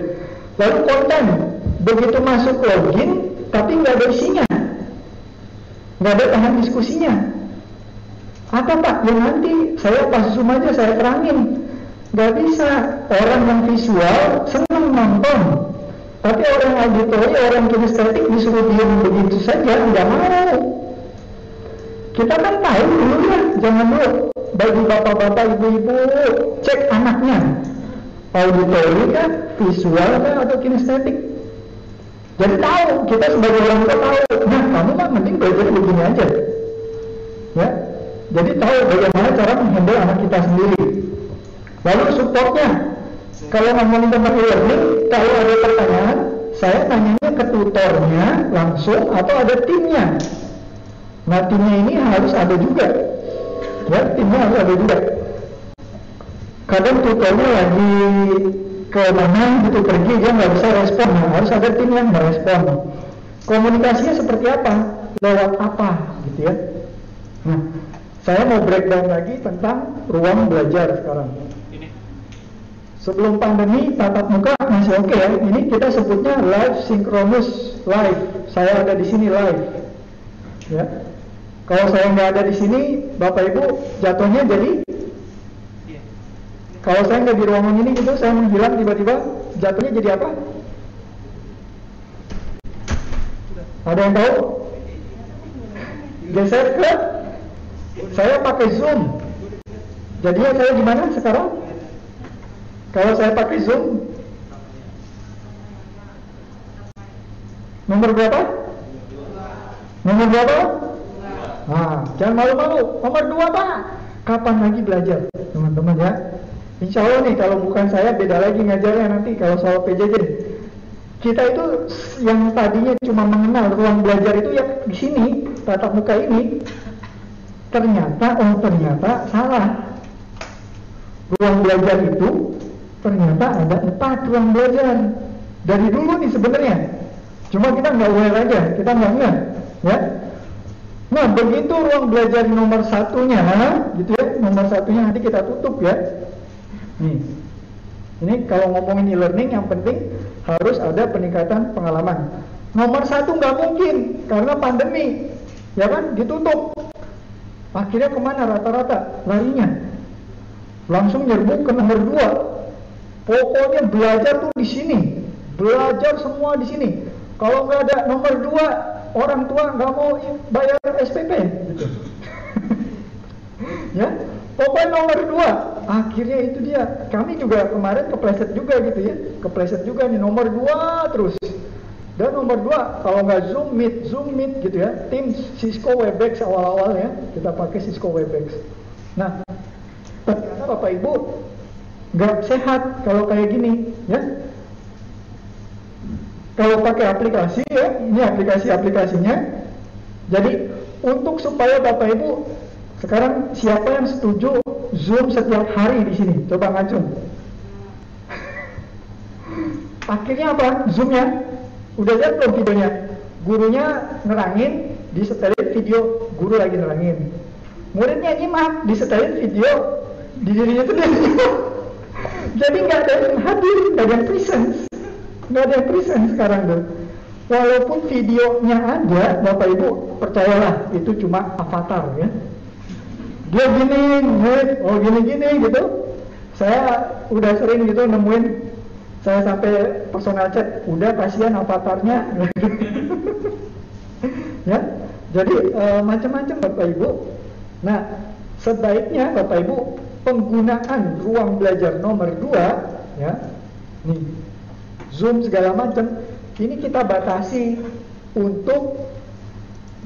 Lalu konten, begitu masuk login, tapi nggak ada isinya, nggak ada tahan diskusinya. Apa pak? Ya nanti saya pas zoom aja saya terangin. Nggak bisa. Orang yang visual senang nonton, tapi orang auditori, orang kinestetik disuruh diam begitu saja, nggak mau. Kita kan tahu dulu ya, jangan dulu bagi bapak-bapak, ibu-ibu, cek anaknya. Auditori kan, visual kan, atau kinestetik. Jadi tahu, kita sebagai orang tua tahu. Nah, kamu mah mending belajar begini aja. Ya, jadi tahu bagaimana cara menghandle anak kita sendiri. Lalu supportnya, kalau ngomongin tentang e-learning, kalau ada pertanyaan, saya tanyanya ke tutornya langsung atau ada timnya. Nah timnya ini harus ada juga, ya timnya harus ada juga. Kadang tutornya lagi ke mana gitu pergi dia nggak bisa respon, nah, harus ada tim yang merespon. Komunikasinya seperti apa? Lewat apa, gitu ya? Nah, saya mau breakdown lagi tentang ruang belajar sekarang. Sebelum pandemi tatap muka masih oke okay ya. Ini kita sebutnya live synchronous live. Saya ada di sini live. Ya. Kalau saya nggak ada di sini, Bapak Ibu jatuhnya jadi kalau saya nggak di ruangan ini gitu, saya menghilang tiba-tiba jatuhnya jadi apa? Ada yang tahu? Geser ke? Saya pakai Zoom. Jadinya saya gimana sekarang? Kalau saya pakai Zoom, nomor berapa? Nomor berapa? Nah, jangan malu-malu. Nomor dua pak. Kapan lagi belajar, teman-teman ya? Insya Allah nih kalau bukan saya beda lagi ngajarnya nanti kalau soal PJJ. Kita itu yang tadinya cuma mengenal ruang belajar itu ya di sini tatap muka ini ternyata oh ternyata salah. Ruang belajar itu ternyata ada empat ruang belajar dari dulu nih sebenarnya. Cuma kita nggak aware aja, kita nggak ya. Nah begitu ruang belajar nomor satunya, gitu ya, nomor satunya nanti kita tutup ya. Nih, ini kalau ngomongin e-learning yang penting harus ada peningkatan pengalaman. Nomor satu nggak mungkin karena pandemi, ya kan, ditutup. Akhirnya ke mana rata-rata larinya? Langsung nyerbu ke nomor dua. Pokoknya belajar tuh di sini, belajar semua di sini. Kalau nggak ada nomor dua, orang tua nggak mau bayar SPP, gitu. ya, pokoknya nomor dua. Akhirnya itu dia. Kami juga kemarin kepleset juga gitu ya, kepleset juga nih nomor dua terus. Dan nomor dua, kalau nggak Zoom Meet, Zoom Meet gitu ya, tim Cisco Webex awal-awal ya, kita pakai Cisco Webex. Nah, ternyata Bapak Ibu nggak sehat kalau kayak gini, ya. Kalau pakai aplikasi ya, ini aplikasi-aplikasinya. Jadi untuk supaya Bapak Ibu sekarang siapa yang setuju Zoom setiap hari di sini? Coba ngacung. Akhirnya apa? Zoomnya Udah lihat belum videonya? Gurunya nerangin, disetelin video guru lagi nerangin. Muridnya nyimak, disetelin video di dirinya sendiri. Jadi nggak ada yang hadir, nggak ada yang presence, nggak ada yang presence sekarang tuh. Walaupun videonya ada, Bapak Ibu percayalah itu cuma avatar ya. Dia gini, oh gini-gini gitu. Saya udah sering gitu nemuin saya sampai personal chat udah kasihan avatarnya. Ya jadi e, macam-macam bapak ibu. Nah sebaiknya bapak ibu penggunaan ruang belajar nomor dua ya nih zoom segala macam ini kita batasi untuk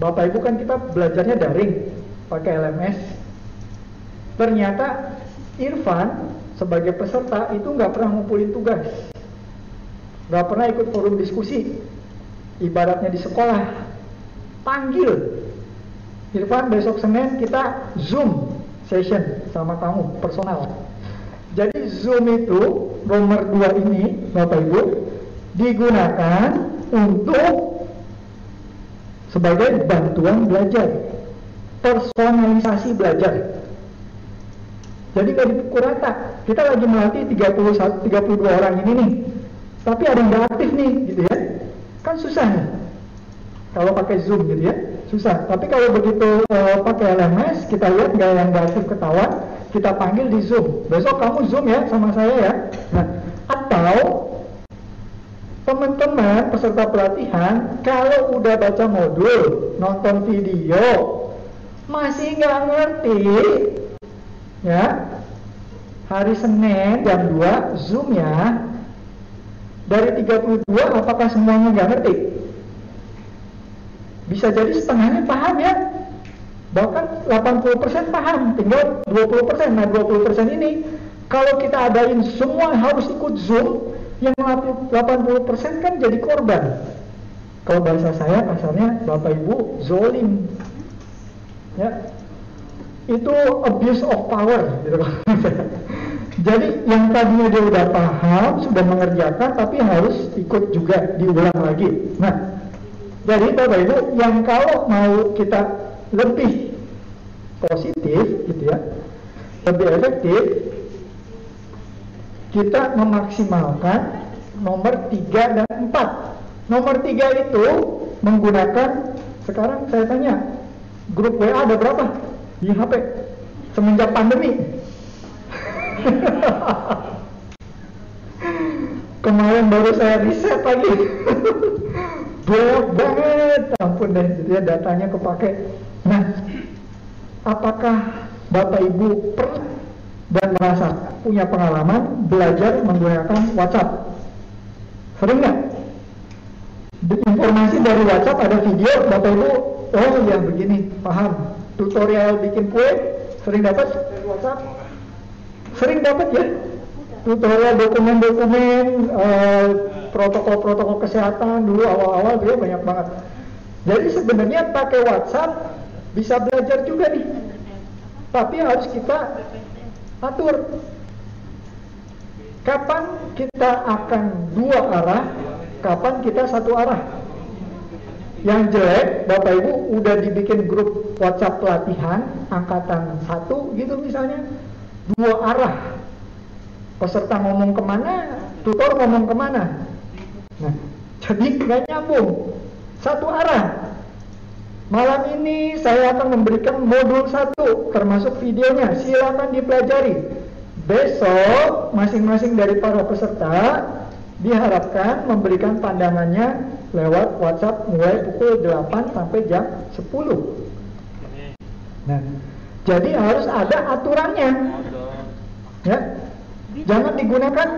bapak ibu kan kita belajarnya daring pakai LMS ternyata Irfan sebagai peserta itu nggak pernah ngumpulin tugas, nggak pernah ikut forum diskusi, ibaratnya di sekolah, panggil. Irfan besok Senin kita Zoom session sama tamu personal. Jadi Zoom itu nomor dua ini Bapak Ibu digunakan untuk sebagai bantuan belajar, personalisasi belajar. Jadi nggak dipukul rata. Kita lagi melatih 31, 32 orang ini nih. tapi ada yang nggak aktif nih gitu ya. Kan susah nih. Kalau pakai zoom gitu ya susah. Tapi kalau begitu uh, pakai LMS kita lihat nggak yang nggak aktif ketahuan kita panggil di zoom. Besok kamu zoom ya sama saya ya. Nah atau teman-teman peserta pelatihan kalau udah baca modul nonton video masih nggak ngerti ya. Hari Senin jam 2 zoom ya. Dari 32 apakah semuanya nggak ngerti? Bisa jadi setengahnya paham ya. Bahkan 80% paham tinggal 20% nah 20% ini kalau kita adain semua harus ikut zoom yang 80% kan jadi korban. Kalau bahasa saya kasarnya bapak ibu zolim. Ya itu abuse of power gitu. Jadi yang tadinya dia udah paham sudah mengerjakan tapi harus ikut juga diulang lagi. Nah jadi Bapak Ibu, yang kalau mau kita lebih positif gitu ya, lebih efektif, kita memaksimalkan nomor 3 dan 4. Nomor 3 itu menggunakan, sekarang saya tanya, grup WA ada berapa di HP semenjak pandemi? Kemarin baru saya riset lagi. banyak banget ampun deh jadi ya datanya kepake. Nah apakah bapak ibu pernah dan merasa punya pengalaman belajar menggunakan WhatsApp? Sering nggak? Informasi dari WhatsApp ada video bapak ibu oh yang begini paham tutorial bikin kue sering dapat sering dapat ya tutorial dokumen-dokumen uh, protokol-protokol kesehatan dulu awal-awal dia banyak banget. Jadi sebenarnya pakai WhatsApp bisa belajar juga nih. Tapi harus kita atur. Kapan kita akan dua arah, kapan kita satu arah. Yang jelek, Bapak Ibu udah dibikin grup WhatsApp pelatihan angkatan satu gitu misalnya, dua arah. Peserta ngomong ke mana, tutor ngomong ke mana, Nah, jadi nggak nyambung. Satu arah. Malam ini saya akan memberikan modul satu, termasuk videonya. Silakan dipelajari. Besok, masing-masing dari para peserta diharapkan memberikan pandangannya lewat WhatsApp mulai pukul 8 sampai jam 10. Nah, jadi harus ada aturannya. Ya. Jangan digunakan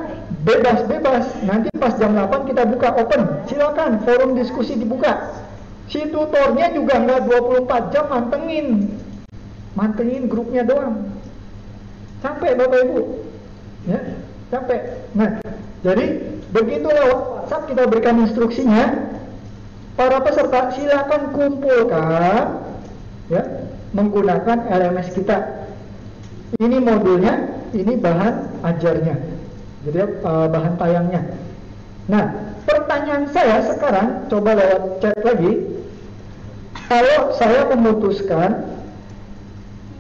bebas-bebas. Nanti pas jam 8 kita buka open. Silakan forum diskusi dibuka. Si tutornya juga nggak 24 jam mantengin. Mantengin grupnya doang. Sampai Bapak Ibu. Ya, sampai. Nah, jadi begitu WhatsApp kita berikan instruksinya. Para peserta silakan kumpulkan ya menggunakan LMS kita. Ini modulnya, ini bahan ajarnya jadi uh, bahan tayangnya. Nah, pertanyaan saya sekarang coba lewat chat lagi. Kalau saya memutuskan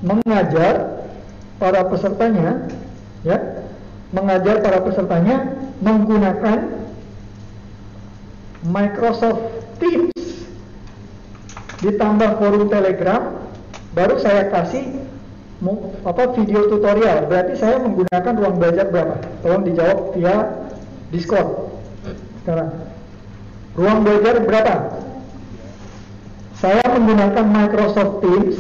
mengajar para pesertanya, ya, mengajar para pesertanya menggunakan Microsoft Teams. Ditambah forum Telegram, baru saya kasih apa video tutorial. Berarti saya menggunakan ruang belajar berapa? Tolong dijawab via discord. Sekarang. Ruang belajar berapa? Saya menggunakan Microsoft Teams.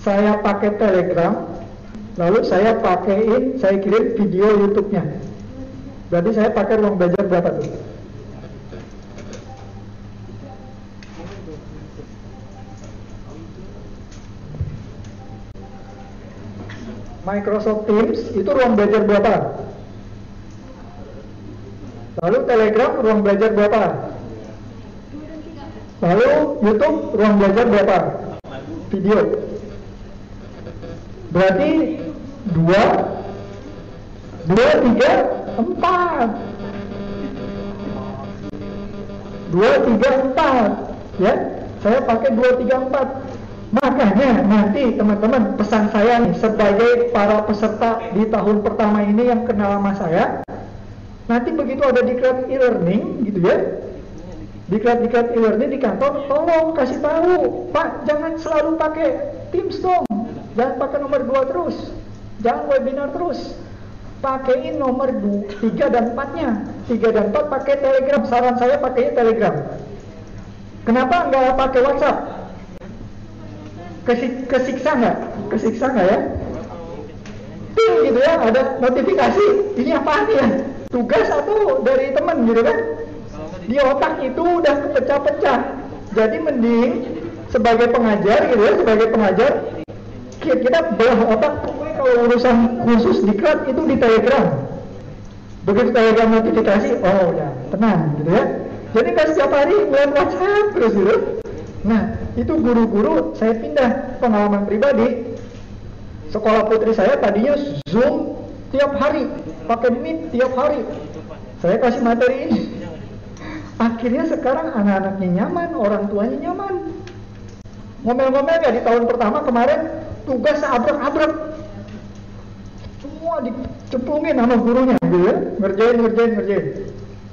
Saya pakai Telegram lalu saya pakaiin saya kirim video YouTube-nya berarti saya pakai ruang belajar berapa tuh Microsoft Teams itu ruang belajar berapa? Lalu Telegram ruang belajar berapa? Lalu YouTube ruang belajar berapa? Video. Berarti dua, dua, tiga, empat. Dua, tiga, empat. Ya, saya pakai dua, tiga, empat. Makanya nanti teman-teman pesan saya nih sebagai para peserta di tahun pertama ini yang kenal sama saya Nanti begitu ada diklat e-learning gitu ya, diklat-diklat e-learning di kantor, tolong kasih tahu, Pak, jangan selalu pakai Teams dong, jangan pakai nomor dua terus, jangan webinar terus, pakaiin nomor 3 dan 4 nya 3 dan 4 pakai telegram. Saran saya pakai telegram. Kenapa nggak pakai whatsapp? Kesik, kesiksa nggak? Kesiksa nggak ya? Ting gitu ya ada notifikasi. Ini apa ya? Tugas atau dari teman gitu kan? Di otak itu udah kepecah-pecah. Jadi mending sebagai pengajar gitu ya sebagai pengajar kita belah otak kalau urusan khusus diklat itu di telegram. Begitu telegram notifikasi oh ya tenang gitu ya. Jadi nggak setiap hari ngeliat whatsapp terus gitu. Nah itu guru-guru saya pindah pengalaman pribadi. Sekolah putri saya tadinya zoom tiap hari pakai meet tiap hari. Saya kasih materi ini. Akhirnya sekarang anak-anaknya nyaman orang tuanya nyaman ngomel-ngomel ya di tahun pertama kemarin tugas abrak-abrak semua dicemplungin sama gurunya. Gitu ya. Ngerjain ngerjain ngerjain.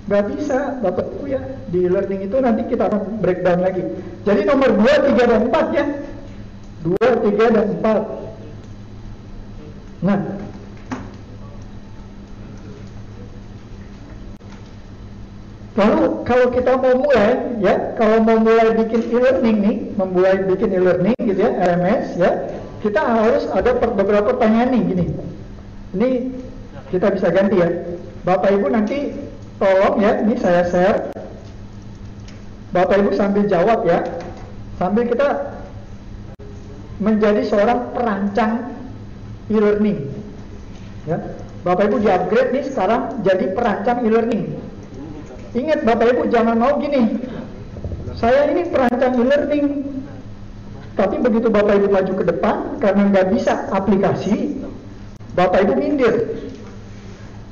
Nggak bisa bapak ibu ya di learning itu nanti kita akan breakdown lagi. Jadi nomor 2, 3, dan 4 ya. 2, 3, dan 4 nah Lalu kalau kita mau mulai ya, kalau mau mulai bikin e-learning nih, memulai bikin e-learning gitu ya, RMS ya, kita harus ada beberapa pertanyaan nih gini. Ini kita bisa ganti ya. Bapak Ibu nanti tolong ya, ini saya share. Bapak Ibu sambil jawab ya, sambil kita menjadi seorang perancang e-learning. Ya. Bapak Ibu di upgrade nih sekarang jadi perancang e-learning Ingat Bapak Ibu jangan mau gini. Saya ini perancang e-learning. Tapi begitu Bapak Ibu maju ke depan karena nggak bisa aplikasi, Bapak Ibu mindir.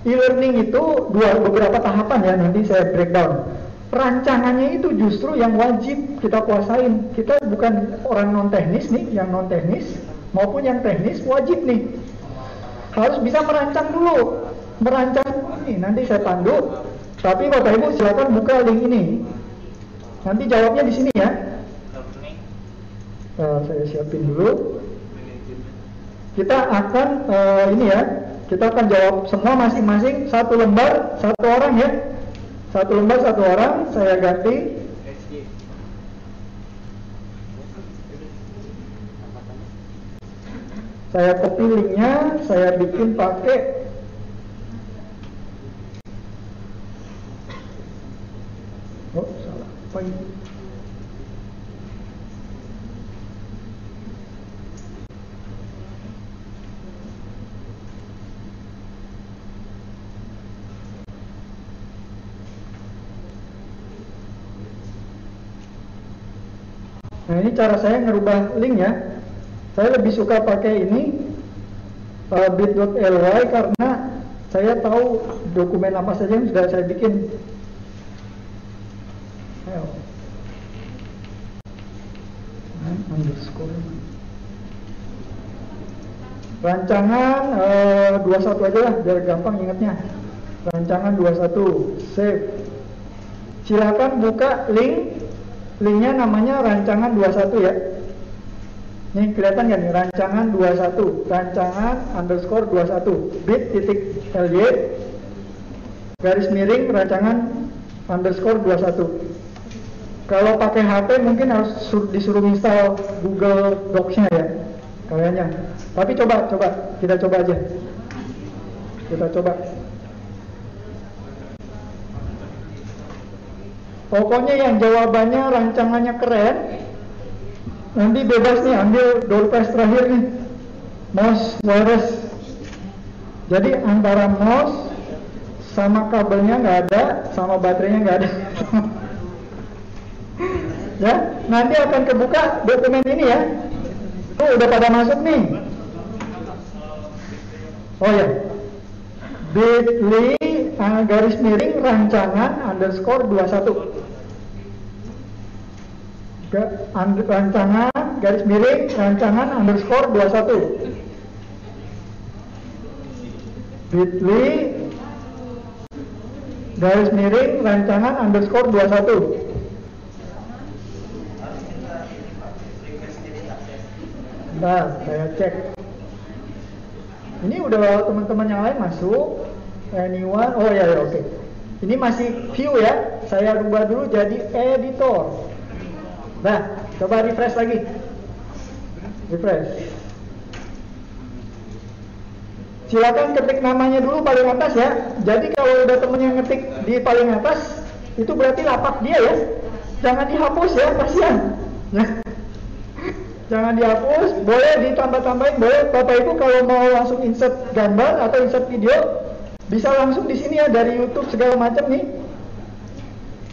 E-learning itu dua beberapa tahapan ya nanti saya breakdown. Rancangannya itu justru yang wajib kita kuasain. Kita bukan orang non teknis nih, yang non teknis maupun yang teknis wajib nih. Harus bisa merancang dulu. Merancang nih nanti saya pandu tapi Bapak Ibu silakan buka link ini. Nanti jawabnya di sini ya. Nah, saya siapin dulu. Kita akan uh, ini ya, kita akan jawab semua masing-masing satu lembar satu orang ya. Satu lembar satu orang. Saya ganti. Saya copy linknya, saya bikin pakai Nah ini cara saya ngerubah link ya. Saya lebih suka pakai ini uh, bit.ly karena saya tahu dokumen apa saja yang sudah saya bikin underscore. Rancangan uh, eh, 21 aja lah biar gampang ingatnya. Rancangan 21 save. Silakan buka link linknya namanya rancangan 21 ya. Ini kelihatan kan nih? Rancangan 21 rancangan underscore 21 bit titik ly garis miring rancangan underscore 21 kalau pakai HP mungkin harus disuruh install Google Docs-nya ya, kayaknya. Tapi coba, coba, kita coba aja. Kita coba. Pokoknya yang jawabannya rancangannya keren, nanti bebas nih ambil door prize terakhir nih, mouse wireless. Jadi antara mouse sama kabelnya nggak ada, sama baterainya nggak ada. ya nanti akan kebuka dokumen ini ya. Oh udah pada masuk nih. Oh ya. Bit.ly uh, garis miring rancangan underscore 21 rancangan garis miring rancangan underscore 21 bit.ly garis miring rancangan underscore 21 Nah, saya cek. Ini udah teman-teman yang lain masuk. Anyone? Oh ya, ya oke. Ini masih view ya. Saya rubah dulu jadi editor. Nah, coba refresh lagi. Refresh. Silakan ketik namanya dulu paling atas ya. Jadi kalau udah temen yang ngetik di paling atas, itu berarti lapak dia ya. Jangan dihapus ya, kasihan. Ya. Jangan dihapus, boleh ditambah-tambahin, boleh Bapak Ibu kalau mau langsung insert gambar atau insert video, bisa langsung di sini ya dari YouTube segala macam nih.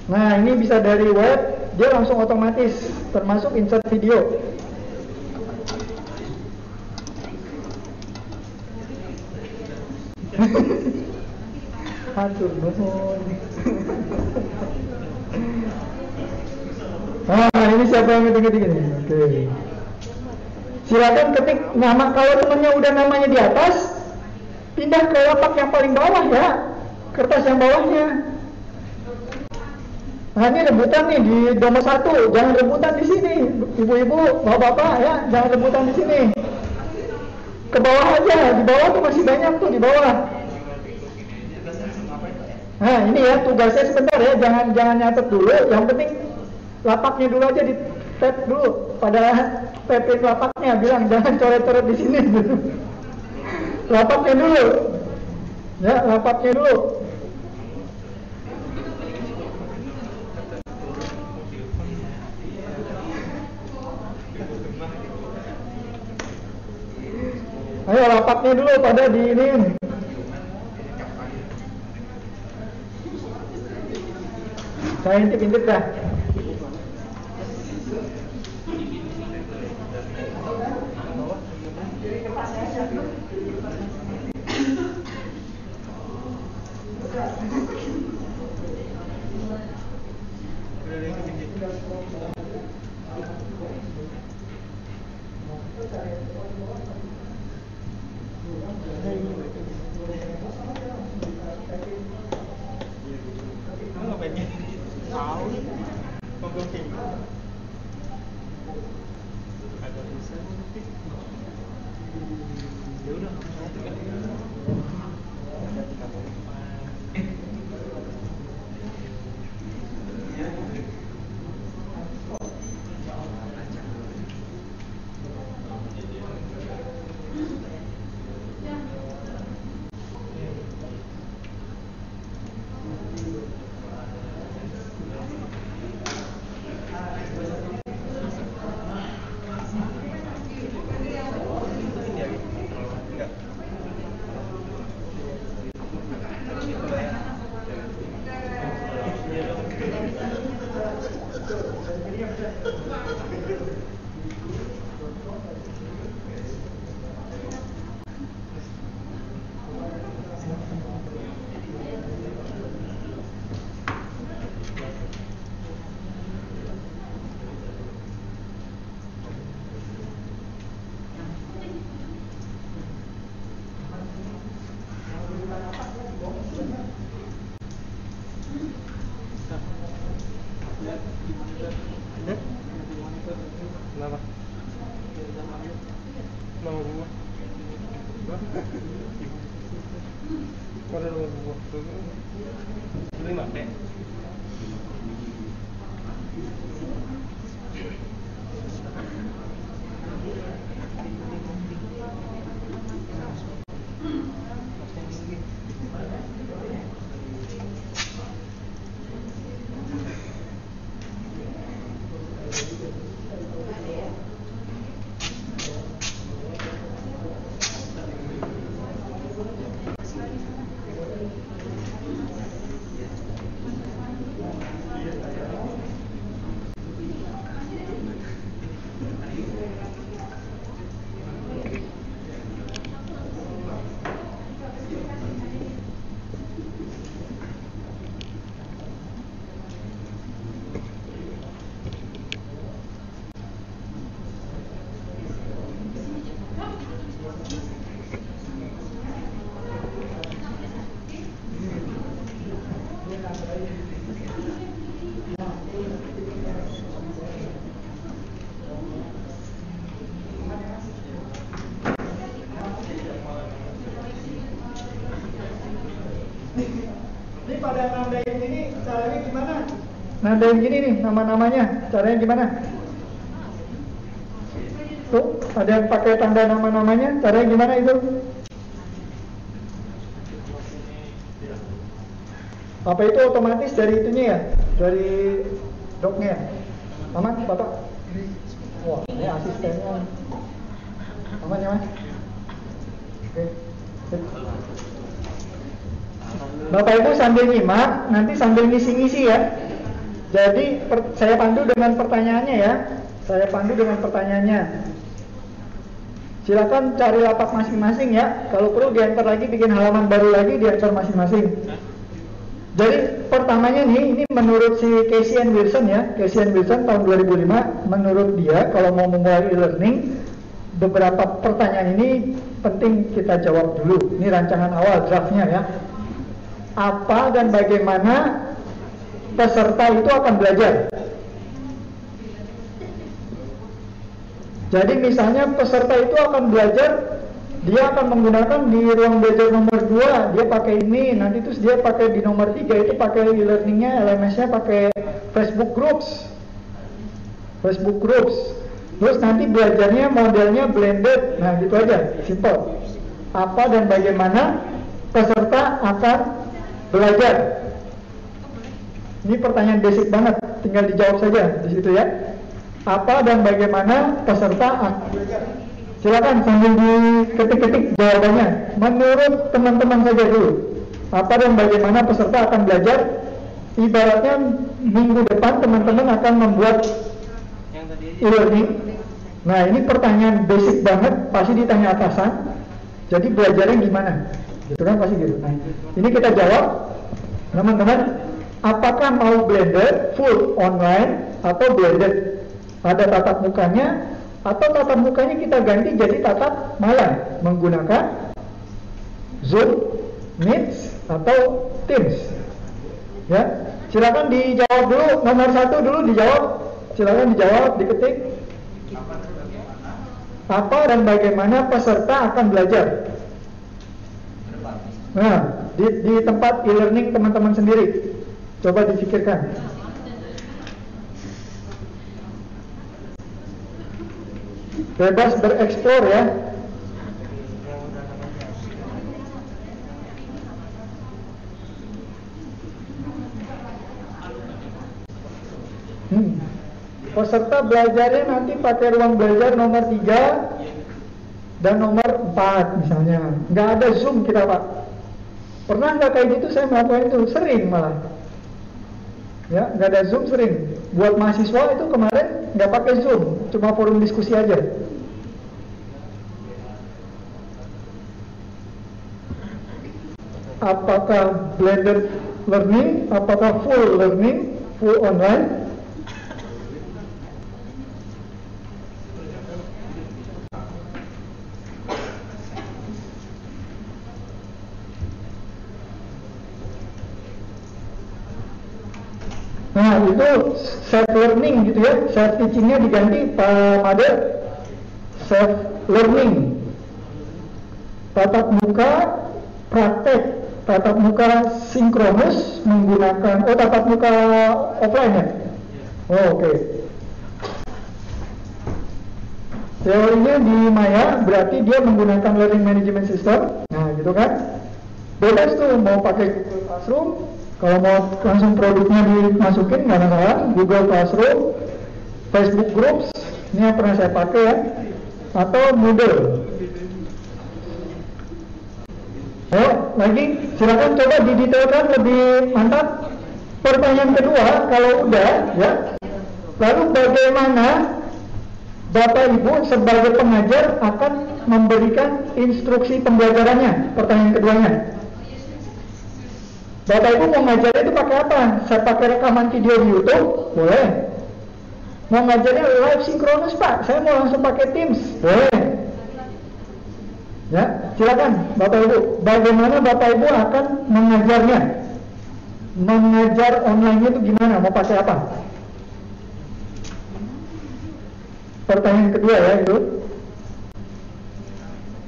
Nah, ini bisa dari web, dia langsung otomatis termasuk insert video. Hancur nuhun. Ah, ini siapa yang ketik-ketik ini? Oke. Silakan ketik nama kalau temennya udah namanya di atas, pindah ke lapak yang paling bawah ya, kertas yang bawahnya. Nah ini rebutan nih di nomor satu, jangan rebutan di sini, ibu-ibu, bapak-bapak ya, jangan rebutan di sini. Ke bawah aja, di bawah tuh masih banyak tuh di bawah. Nah ini ya tugasnya sebentar ya, jangan jangan nyatet dulu. Yang penting lapaknya dulu aja di tap dulu pada PP lapaknya bilang jangan coret-coret di sini. lapaknya dulu, ya lapaknya dulu. Ayo lapaknya dulu pada di ini. Saya intip-intip dah. Nandain gini nih nama-namanya, caranya gimana? Tuh, ada yang pakai tanda nama-namanya, caranya gimana itu? Apa itu otomatis dari itunya ya? Dari doknya ya? Aman, Bapak? Wah, ini asistennya. Aman ya, Mas? Oke. Bapak Ibu sambil nyimak, nanti sambil ngisi-ngisi ya. Jadi per- saya pandu dengan pertanyaannya ya. Saya pandu dengan pertanyaannya. Silakan cari lapak masing-masing ya. Kalau perlu diantar lagi, bikin halaman baru lagi diantar masing-masing. Jadi pertamanya nih, ini menurut si Casey and Wilson ya, Casey and Wilson tahun 2005, menurut dia kalau mau memulai e-learning, beberapa pertanyaan ini penting kita jawab dulu. Ini rancangan awal draftnya ya. Apa dan bagaimana peserta itu akan belajar? Jadi misalnya peserta itu akan belajar dia akan menggunakan di ruang belajar nomor 2 dia pakai ini nanti terus dia pakai di nomor 3 itu pakai e-learningnya LMS-nya pakai Facebook Groups. Facebook Groups. Terus nanti belajarnya modelnya blended. Nah gitu aja simple. Apa dan bagaimana peserta akan belajar ini pertanyaan basic banget tinggal dijawab saja di situ ya apa dan bagaimana peserta Silakan sambil diketik-ketik jawabannya. Menurut teman-teman saja dulu. Apa dan bagaimana peserta akan belajar? Ibaratnya minggu depan teman-teman akan membuat e-learning. Nah ini pertanyaan basic banget, pasti ditanya atasan. Jadi belajarnya gimana? Gitu kan pasti gitu. Nah, ini kita jawab, teman-teman. Apakah mau blended, full online, atau blended? Ada tatap mukanya, atau tatap mukanya kita ganti jadi tatap malam menggunakan Zoom, Meet atau Teams. Ya, silakan dijawab dulu nomor satu dulu dijawab. Silakan dijawab, diketik. Apa dan bagaimana peserta akan belajar? Nah, di, di tempat e-learning teman-teman sendiri. Coba dipikirkan. bebas bereksplor ya. Hmm. peserta belajarnya nanti pakai ruang belajar nomor 3 dan nomor 4 misalnya. Nggak ada zoom kita pak. Pernah nggak kayak gitu? Saya melakukan itu sering malah ya nggak ada zoom sering. Buat mahasiswa itu kemarin nggak pakai zoom cuma forum diskusi aja. Apakah blended learning? Apakah full learning? Full online Nah itu self learning gitu ya, self teachingnya diganti pada self learning. Tatap muka, praktek, tatap muka sinkronus menggunakan, oh tatap muka offline ya? Oh, Oke. Okay. Teorinya di Maya berarti dia menggunakan learning management system. Nah gitu kan. Bebas tuh mau pakai Google Classroom, kalau mau langsung produknya dimasukin nggak masalah. Google Classroom, Facebook Groups, ini yang pernah saya pakai ya, atau Moodle. Oh, lagi silakan coba didetailkan lebih mantap. Pertanyaan kedua, kalau udah ya, lalu bagaimana Bapak Ibu sebagai pengajar akan memberikan instruksi pembelajarannya? Pertanyaan keduanya. Bapak Ibu mau ngajar itu pakai apa? Saya pakai rekaman video di YouTube? Boleh. Mau ngajarnya live sinkronus Pak? Saya mau langsung pakai Teams? Boleh. Ya, silakan Bapak Ibu. Bagaimana Bapak Ibu akan mengajarnya? Mengajar online itu gimana? Mau pakai apa? Pertanyaan kedua ya itu.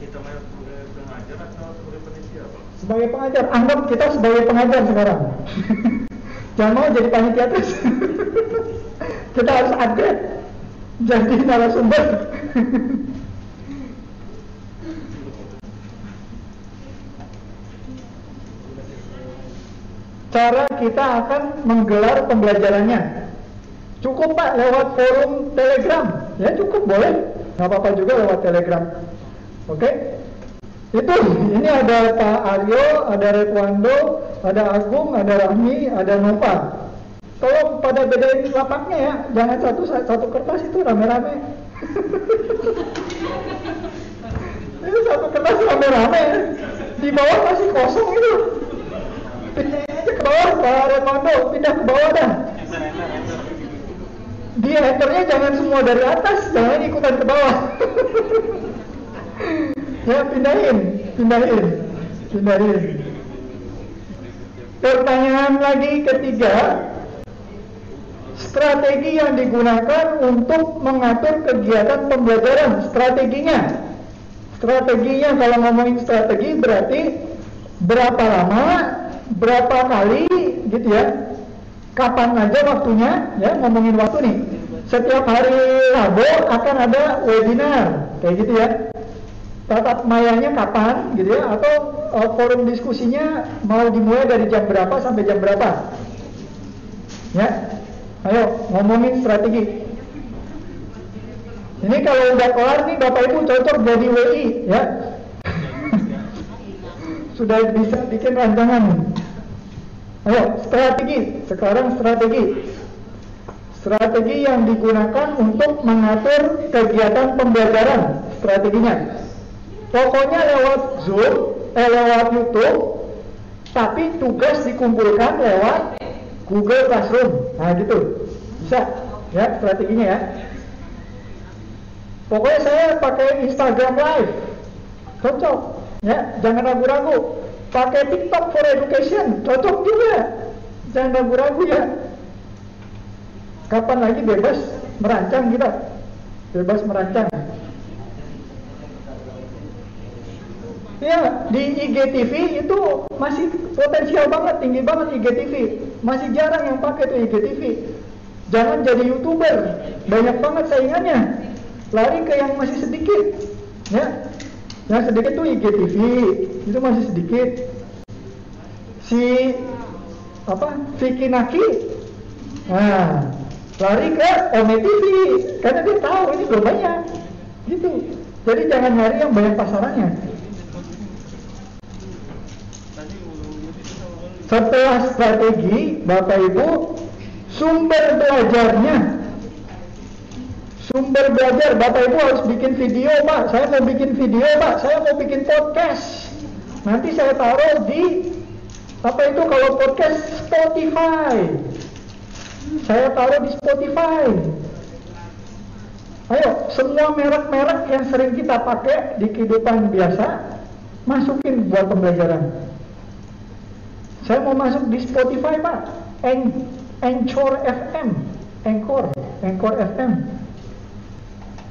Kita mengajar atau sebagai pengajar. Anggap kita sebagai pengajar sekarang. Jangan mau jadi panitia terus. kita harus upgrade jadi narasumber. Cara kita akan menggelar pembelajarannya. Cukup Pak lewat forum Telegram. Ya cukup boleh. Nggak apa-apa juga lewat Telegram. Oke? Itu ini ada Pak Aryo, ada Redwando, ada Agung, ada Rahmi, ada Nova. Tolong pada bedain lapaknya ya, jangan satu satu kertas itu rame-rame. ini satu kertas rame-rame, di bawah masih kosong itu. Pindah aja ke bawah, Pak Redwando, pindah ke bawah dah. Di enternya jangan semua dari atas, jangan ikutan ke bawah. ya pindahin, pindahin, pindahin. Pertanyaan lagi ketiga, strategi yang digunakan untuk mengatur kegiatan pembelajaran, strateginya. Strateginya kalau ngomongin strategi berarti berapa lama, berapa kali gitu ya. Kapan aja waktunya, ya ngomongin waktu nih. Setiap hari Rabu akan ada webinar, kayak gitu ya tatap mayanya kapan gitu ya? Atau uh, forum diskusinya mau dimulai dari jam berapa sampai jam berapa? Ya? Ayo ngomongin strategi. Ini kalau udah kelar nih bapak ibu cocok jadi WI ya? Sudah bisa bikin rancangan. Ayo strategi. Sekarang strategi. Strategi yang digunakan untuk mengatur kegiatan pembelajaran strateginya Pokoknya lewat Zoom, eh, lewat YouTube, tapi tugas dikumpulkan lewat Google Classroom. Nah gitu, bisa ya strateginya ya. Pokoknya saya pakai Instagram Live, cocok ya, jangan ragu-ragu. Pakai TikTok for Education, cocok juga, jangan ragu-ragu ya. Kapan lagi bebas merancang kita, bebas merancang. Ya, di IGTV itu masih potensial banget, tinggi banget IGTV. Masih jarang yang pakai tuh IGTV. Jangan jadi YouTuber, banyak banget saingannya. Lari ke yang masih sedikit. Ya. Yang sedikit tuh IGTV, itu masih sedikit. Si apa? Vicky Naki. Nah, lari ke Ome TV karena dia tahu ini belum banyak. Gitu. Jadi jangan nyari yang banyak pasarannya. Setelah strategi, Bapak Ibu, sumber belajarnya. Sumber belajar, Bapak Ibu harus bikin video, Pak. Saya mau bikin video, Pak. Saya mau bikin podcast. Nanti saya taruh di apa itu kalau podcast Spotify. Saya taruh di Spotify. Ayo, semua merek-merek yang sering kita pakai di kehidupan biasa, masukin buat pembelajaran. Saya mau masuk di Spotify Pak. Anchor FM. Anchor, Anchor FM.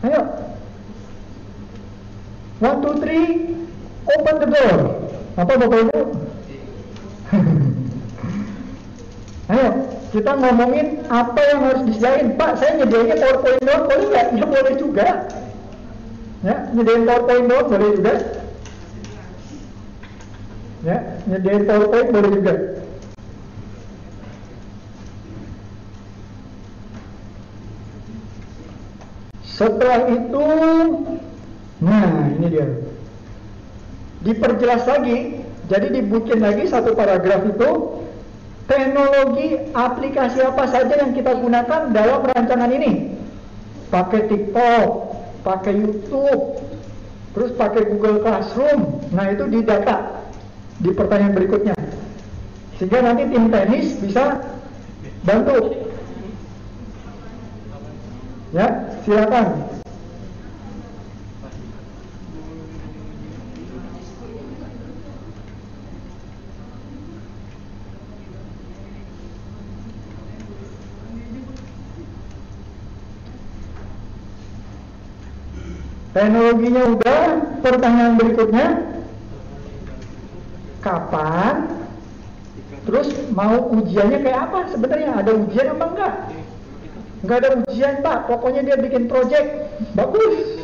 Ayo. One, two, three, open the door. Apa Bapak Ibu? Ayo, kita ngomongin apa yang harus disediain. Pak, saya nyediainnya PowerPoint doang, boleh nggak? Ya boleh juga. Ya, nyediain PowerPoint doang boleh juga. Nyediain PowerPoint boleh juga. Setelah itu, nah ini dia. Diperjelas lagi, jadi dibikin lagi satu paragraf itu teknologi aplikasi apa saja yang kita gunakan dalam rancangan ini. Pakai TikTok, pakai YouTube, terus pakai Google Classroom. Nah itu di data di pertanyaan berikutnya. Sehingga nanti tim tenis bisa bantu. Ya, silakan. Teknologinya udah, pertanyaan berikutnya kapan, terus mau ujiannya kayak apa sebenarnya? Ada ujian apa enggak? Enggak ada ujian pak, pokoknya dia bikin project, bagus.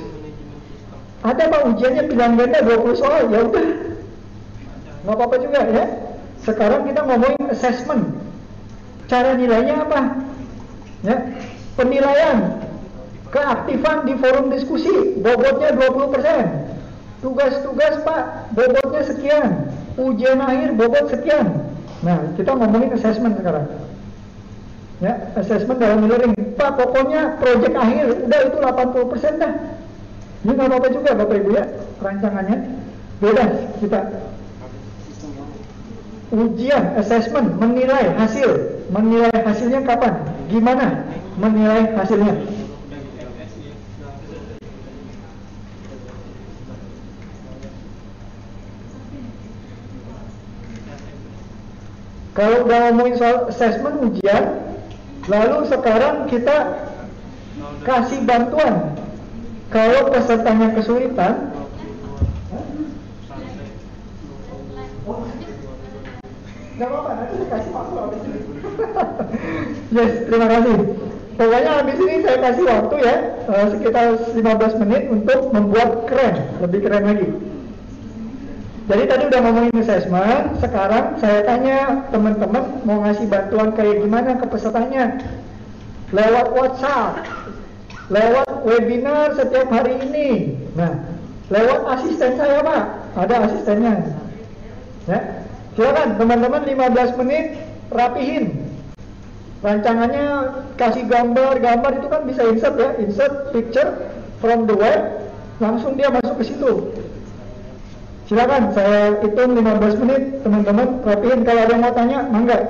Ada pak ujiannya pilihan ganda 20 soal, ya udah. Nggak apa-apa juga ya. Sekarang kita ngomongin assessment. Cara nilainya apa? Ya, penilaian keaktifan di forum diskusi bobotnya 20% tugas-tugas pak bobotnya sekian ujian akhir bobot sekian. Nah kita ngomongin assessment sekarang. Ya assessment dalam e-learning pak pokoknya project akhir udah itu 80% dah. Ini nggak apa-apa juga bapak ibu ya rancangannya. Beda kita. Ujian assessment menilai hasil. Menilai hasilnya kapan? Gimana? Menilai hasilnya Kalau udah ngomongin soal assessment ujian, lalu sekarang kita kasih bantuan. Kalau pesertanya kesulitan, Gak apa-apa, nanti kasih waktu yes, terima kasih. Pokoknya habis ini saya kasih waktu ya, uh, sekitar 15 menit untuk membuat keren, lebih keren lagi. Jadi tadi udah ngomongin assessment, sekarang saya tanya teman-teman mau ngasih bantuan kayak gimana ke pesertanya? Lewat WhatsApp, lewat webinar setiap hari ini. Nah, lewat asisten saya Pak, ada asistennya. Ya, silakan teman-teman 15 menit rapihin. Rancangannya kasih gambar-gambar itu kan bisa insert ya, insert picture from the web, langsung dia masuk ke situ. Silakan saya hitung 15 menit teman-teman. Rapiin kalau ada yang mau tanya mangga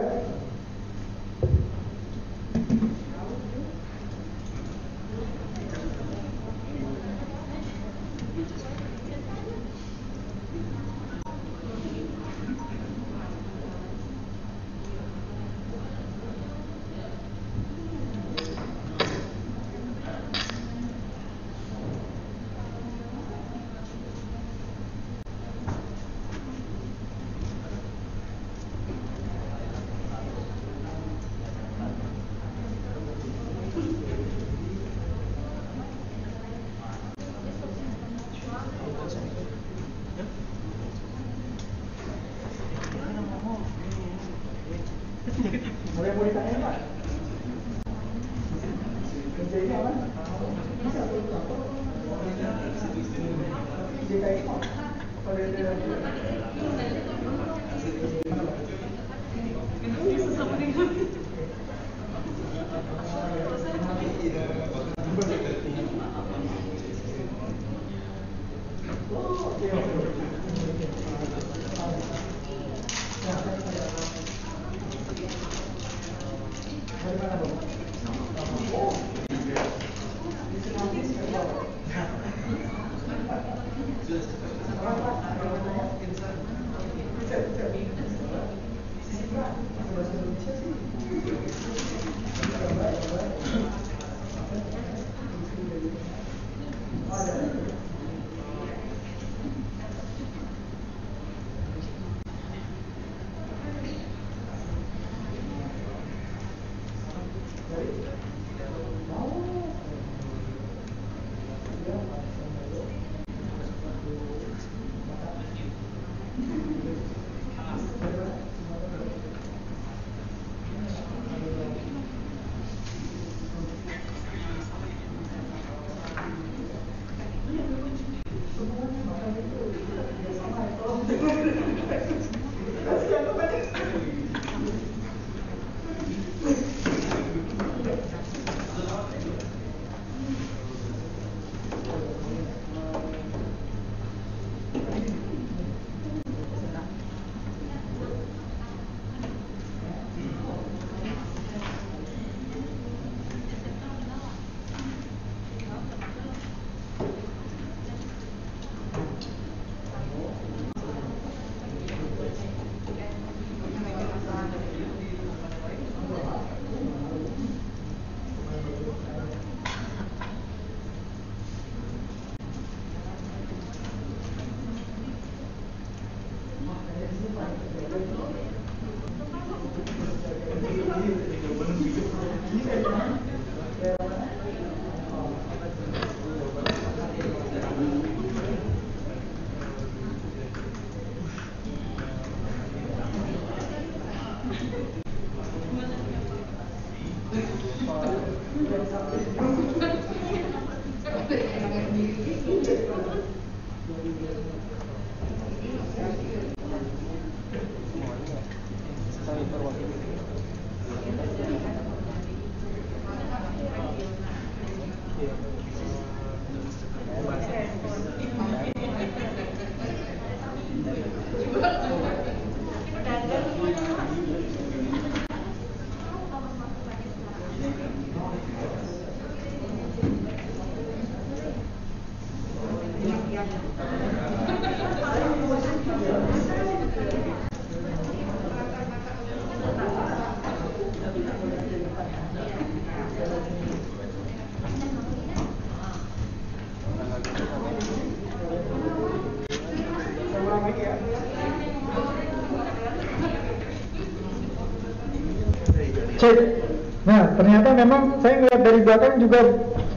ternyata memang saya ngeliat dari belakang juga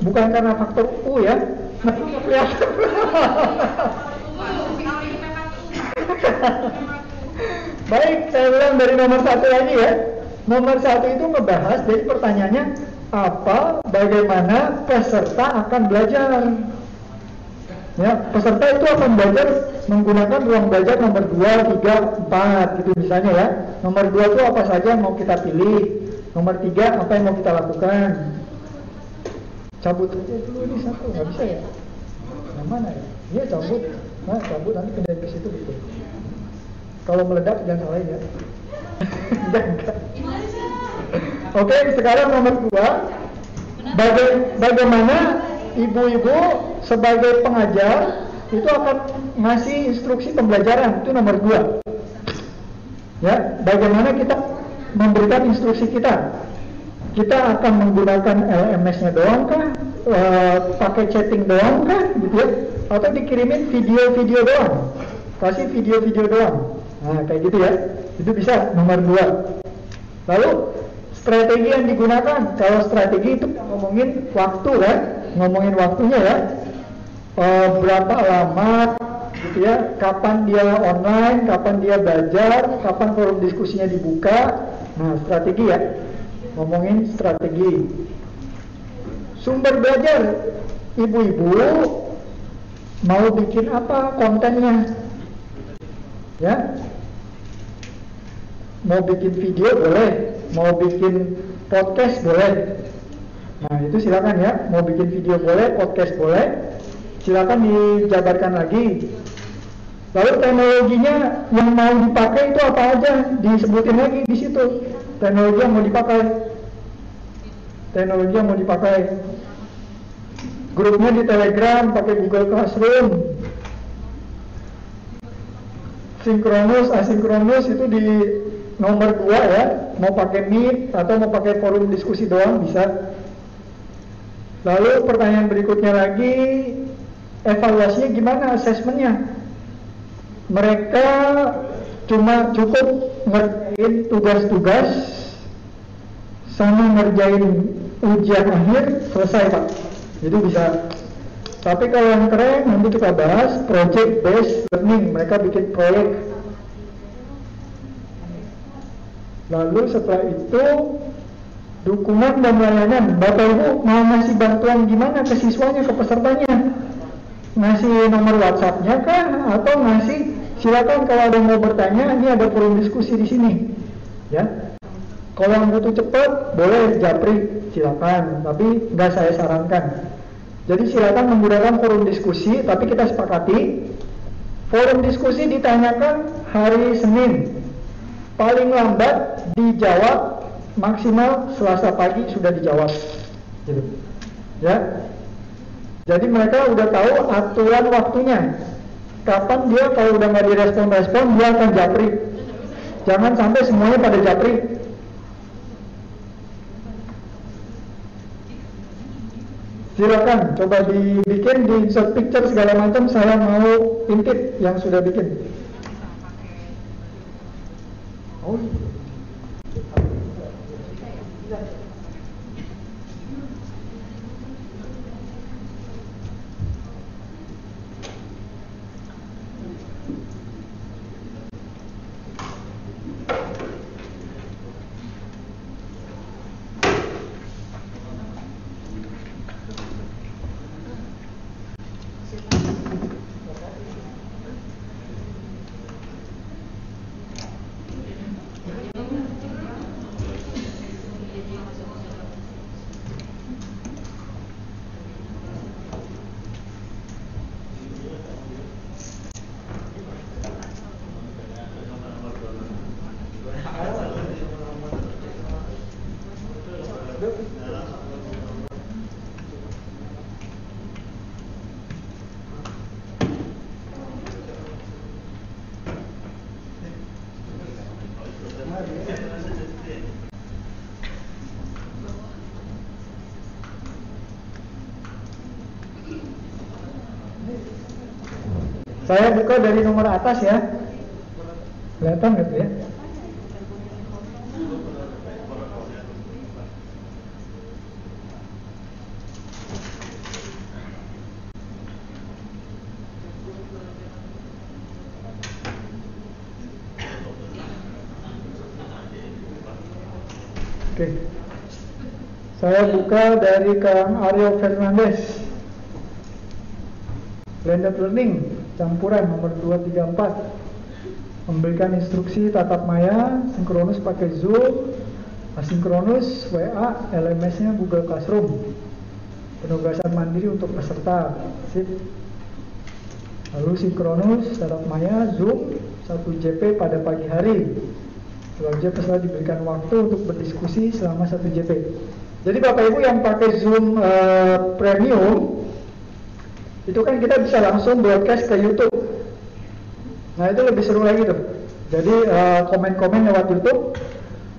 bukan karena faktor U ya. Nah, kelihatan. Baik, saya ulang dari nomor satu lagi ya. Nomor satu itu ngebahas, jadi pertanyaannya apa, bagaimana peserta akan belajar. Ya, peserta itu akan belajar menggunakan ruang belajar nomor 2, 3, 4 gitu misalnya ya. Nomor 2 itu apa saja yang mau kita pilih. Nomor 3 apa yang mau kita lakukan. Cabut aja dulu ini satu, nggak bisa ya? Yang mana ya? Iya cabut. Nah, cabut nanti pindah ke situ gitu. Kalau meledak jangan salahin ya. Oke, sekarang nomor 2 Baga bagaimana ibu-ibu sebagai pengajar itu akan ngasih instruksi pembelajaran itu nomor dua ya bagaimana kita memberikan instruksi kita. Kita akan menggunakan LMS-nya doang kah? E, pakai chatting doang kah? Gitu ya. Atau dikirimin video-video doang. Kasih video-video doang. Nah kayak gitu ya. Itu bisa nomor dua. Lalu strategi yang digunakan. Kalau strategi itu ngomongin waktu kan ngomongin waktunya ya. E, berapa lama gitu ya. Kapan dia online kapan dia belajar kapan forum diskusinya dibuka nah strategi ya. Ngomongin strategi. Sumber belajar. Ibu-ibu mau bikin apa kontennya? Ya. Mau bikin video boleh mau bikin podcast boleh. Nah itu silakan ya. Mau bikin video boleh podcast boleh. Silakan dijabarkan lagi lalu teknologinya yang mau dipakai itu apa aja? Disebutin lagi di situ. Teknologi yang mau dipakai. Teknologi yang mau dipakai. Grupnya di telegram pakai google classroom. Sinkronus asinkronus itu di nomor dua ya. Mau pakai meet atau mau pakai forum diskusi doang bisa. Lalu pertanyaan berikutnya lagi evaluasinya gimana? Asesmennya mereka cuma cukup ngerjain tugas-tugas sama ngerjain ujian akhir selesai pak. Jadi bisa. Tapi kalau yang keren nanti kita bahas project based learning. Mereka bikin proyek. Lalu setelah itu dukungan dan layanan. Bapak ibu mau ngasih bantuan gimana ke siswanya ke pesertanya ngasih nomor WhatsAppnya kah? Atau ngasih silakan kalau ada yang mau bertanya ini ada forum diskusi di sini. Ya. Kalau yang butuh cepat boleh japri silakan. Tapi nggak saya sarankan. Jadi silakan menggunakan forum diskusi tapi kita sepakati forum diskusi ditanyakan hari Senin. Paling lambat dijawab maksimal Selasa pagi sudah dijawab. Gitu. Ya jadi mereka udah tahu aturan waktunya. Kapan dia kalau udah nggak direspon-respon dia akan japri. Jangan sampai semuanya pada japri. Silakan coba dibikin di insert picture segala macam saya mau intip yang sudah bikin. Oh Saya buka dari nomor atas ya. Kelihatan gitu ya? Oke. Saya buka dari Kang Aryo Fernandez. Blended Learning campuran nomor 234 memberikan instruksi tatap maya sinkronus pakai Zoom asinkronus WA LMS-nya Google Classroom. Penugasan mandiri untuk peserta. Sip. Lalu sinkronus tatap maya Zoom 1 JP pada pagi hari. Selanjutnya peserta diberikan waktu untuk berdiskusi selama 1 JP jadi Bapak Ibu yang pakai Zoom uh, Premium itu kan kita bisa langsung broadcast ke YouTube. Nah itu lebih seru lagi tuh. Jadi uh, komen-komen lewat YouTube,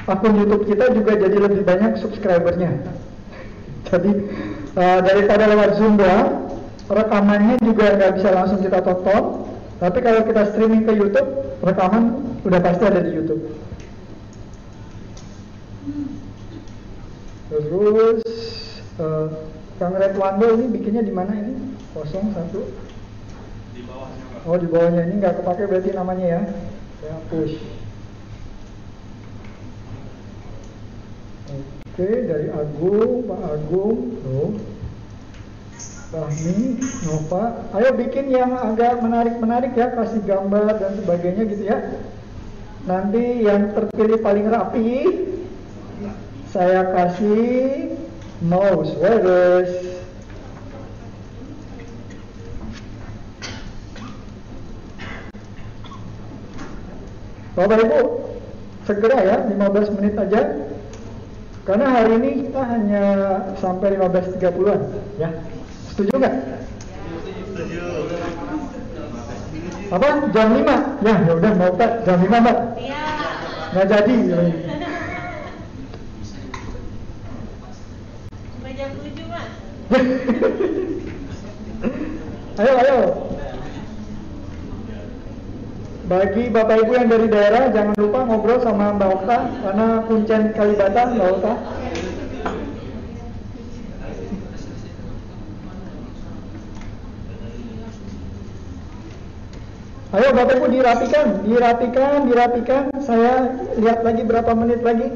akun YouTube kita juga jadi lebih banyak subscribernya. jadi uh, daripada lewat Zoom doang, rekamannya juga nggak bisa langsung kita tonton. Tapi kalau kita streaming ke YouTube, rekaman udah pasti ada di YouTube. Terus uh, Kang Redwando ini bikinnya di mana ini? 01 Di bawahnya Pak. Oh di bawahnya. Ini nggak kepake berarti namanya ya? Saya push Oke dari Agung Pak Agung. Tuh. Fahmi Nova. Ayo bikin yang agak menarik-menarik ya Kasih gambar dan sebagainya gitu ya. Nanti yang terpilih paling rapi Saya kasih Mouse. Wireless Bapak Ibu, segera ya, 15 menit aja. Karena hari ini kita hanya sampai 15.30-an, ya. Setuju nggak? Apa? Jam 5? Ya, ya udah mau tak jam 5, Mbak. Iya. Nggak jadi. Sampai jam 7, Mas. ayo, ayo. Bagi Bapak Ibu yang dari daerah, jangan lupa ngobrol sama Mbak Okta karena kuncen Kalibata, Mbak Okta. Ayo Bapak Ibu dirapikan, dirapikan, dirapikan. Saya lihat lagi berapa menit lagi.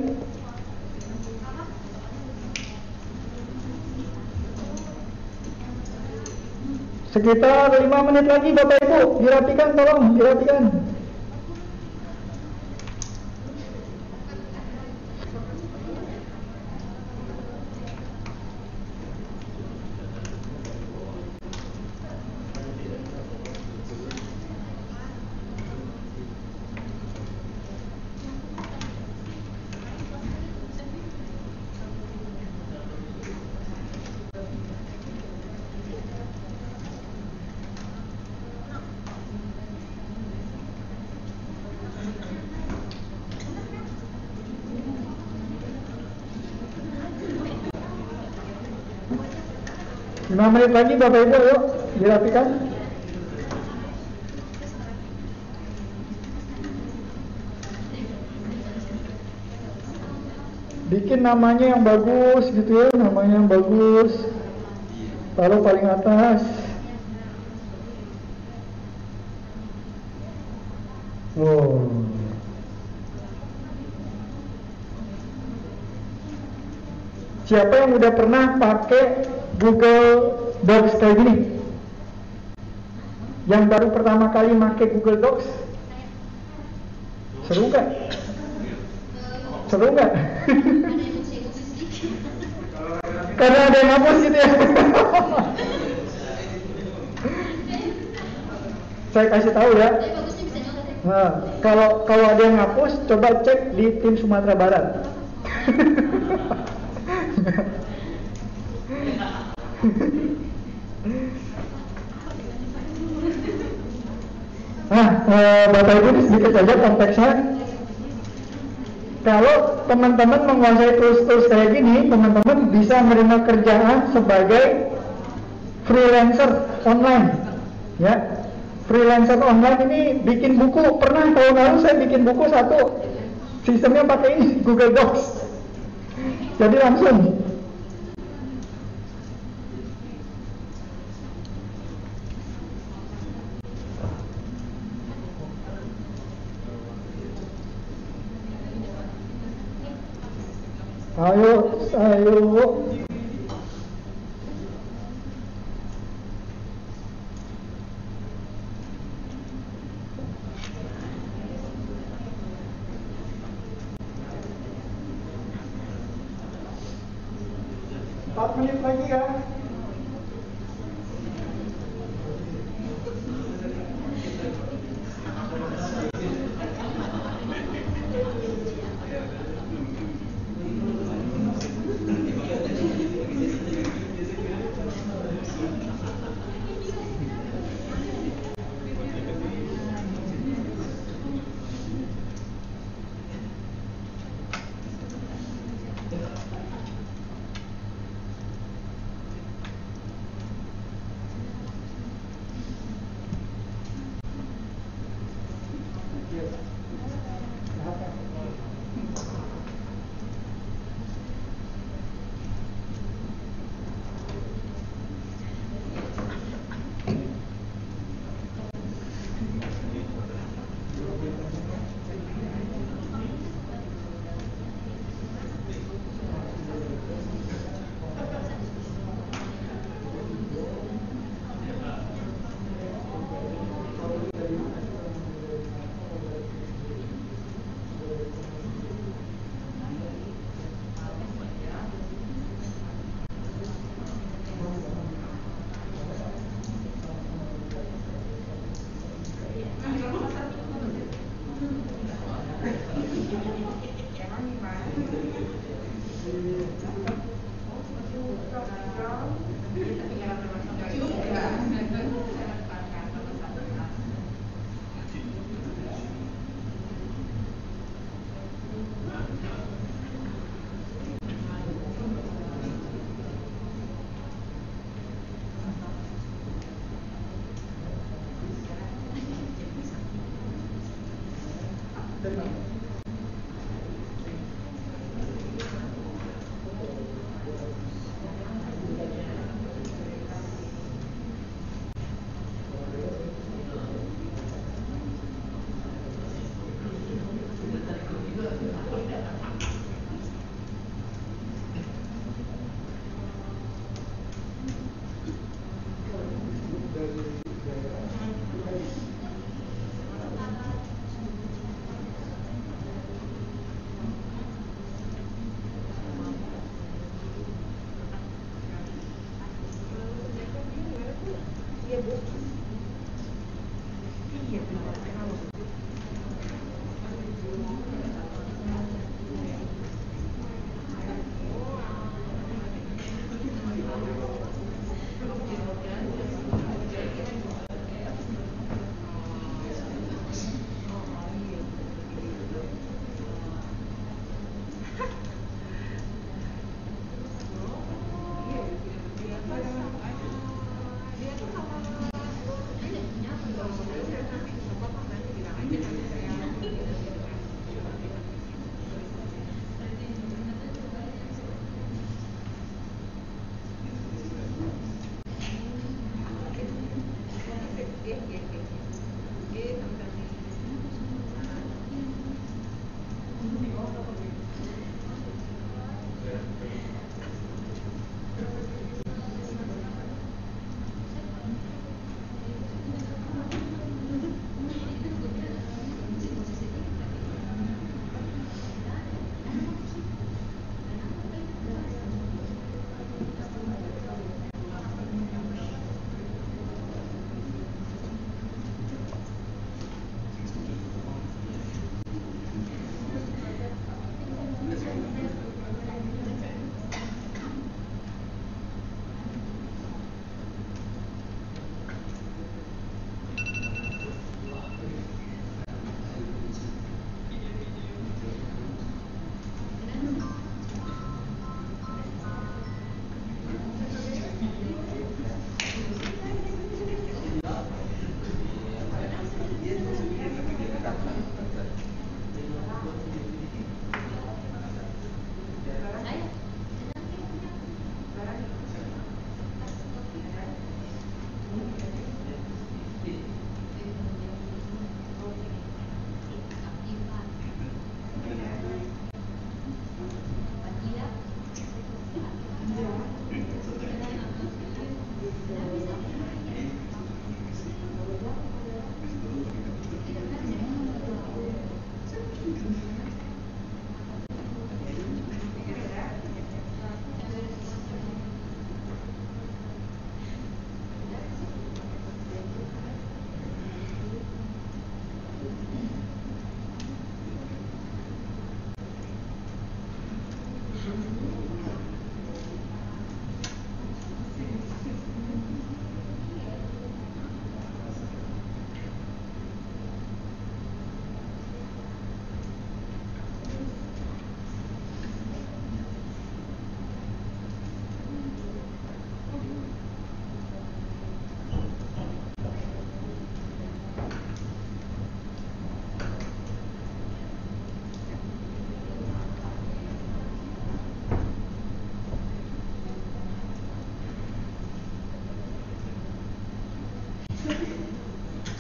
Sekitar 5 menit lagi Bapak Ibu, dirapikan tolong, dirapikan. Lima menit lagi Bapak Ibu yuk dirapikan. Bikin namanya yang bagus gitu ya, namanya yang bagus. Taruh paling atas. Oh. Siapa yang udah pernah pakai Google Docs kayak gini? Yang baru pertama kali pakai Google Docs? Seru nggak? Seru nggak? Karena ada yang hapus gitu ya. Saya kasih tahu ya. Nah, kalau kalau ada yang hapus, coba cek di tim Sumatera Barat. Nah, eh, Bapak Ibu sedikit saja konteksnya. Kalau teman-teman menguasai tools-tools kayak gini, teman-teman bisa menerima kerjaan sebagai freelancer online, ya. freelancer online ini bikin buku pernah tahun lalu saya bikin buku satu sistemnya pakai ini Google Docs jadi langsung ayo ayo Empat menit lagi ya.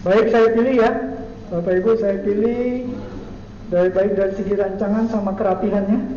Baik saya pilih ya, Bapak Ibu saya pilih dari baik dari segi rancangan sama kerapihannya.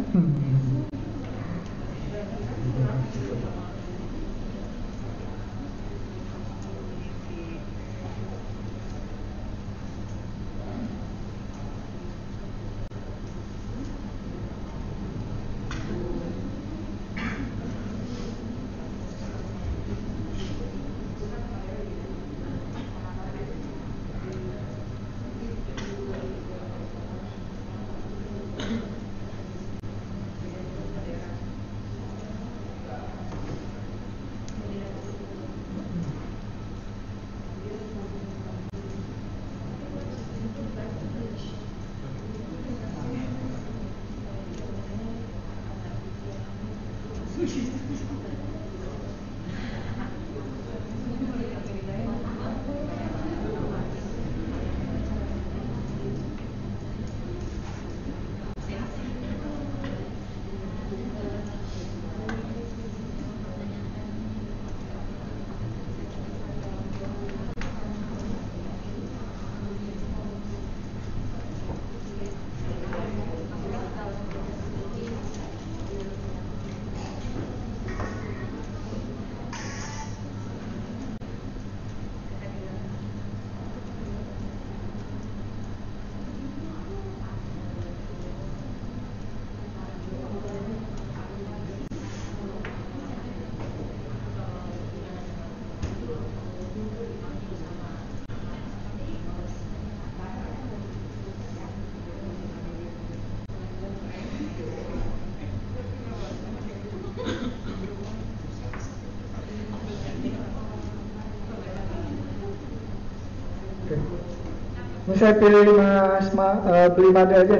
Saya pilih Mas Ma, eh, beli made aja.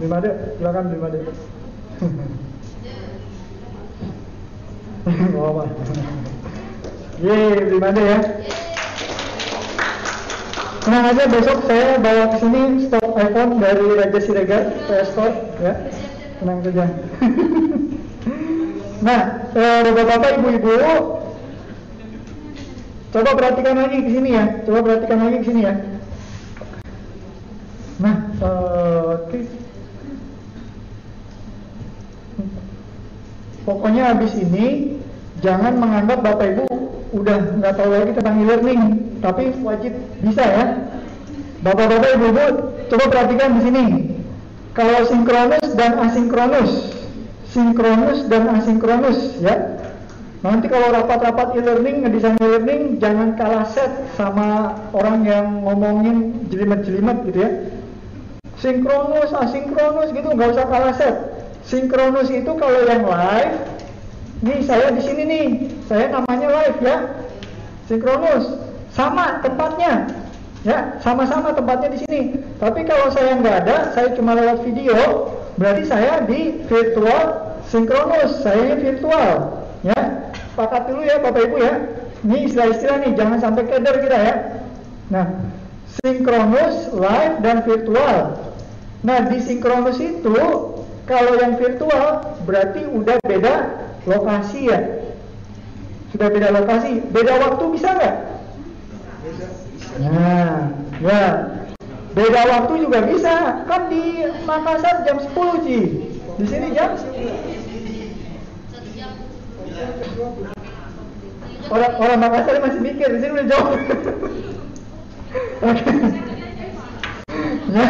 Beli made, silakan beli made. Gak apa. Yeay, beli made ya. Tenang aja besok saya bawa ke sini stok iPhone dari Raja Siregar PS Store ya. Tenang saja. nah, eh, bapak-bapak, ibu-ibu, Coba perhatikan lagi ke sini ya. Coba perhatikan lagi ke sini ya. Nah, eh, oke. Habis ini jangan menganggap Bapak Ibu udah nggak tahu lagi tentang e-learning, tapi wajib bisa ya. Bapak-bapak Ibu-ibu, coba perhatikan di sini. Kalau sinkronus dan asinkronus, sinkronus dan asinkronus ya. Nanti kalau rapat-rapat e-learning, ngedesain e-learning, jangan kalah set sama orang yang ngomongin jelimet-jelimet gitu ya. Sinkronus, asinkronus gitu, nggak usah kalah set. Sinkronus itu kalau yang live, nih saya di sini nih, saya namanya live ya. Sinkronus, sama tempatnya, ya, sama-sama tempatnya di sini. Tapi kalau saya nggak ada, saya cuma lewat video, berarti saya di virtual sinkronus, saya virtual, ya sepakat dulu ya Bapak Ibu ya. Ini istilah-istilah nih, jangan sampai keder kita ya. Nah, sinkronus, live, dan virtual. Nah, di sinkronus itu, kalau yang virtual berarti udah beda lokasi ya. Sudah beda lokasi, beda waktu bisa nggak? Nah, ya. Beda waktu juga bisa. Kan di Makassar jam 10 Ji. Di sini jam Orang orang Makassar masih mikir di sini udah jauh. ya,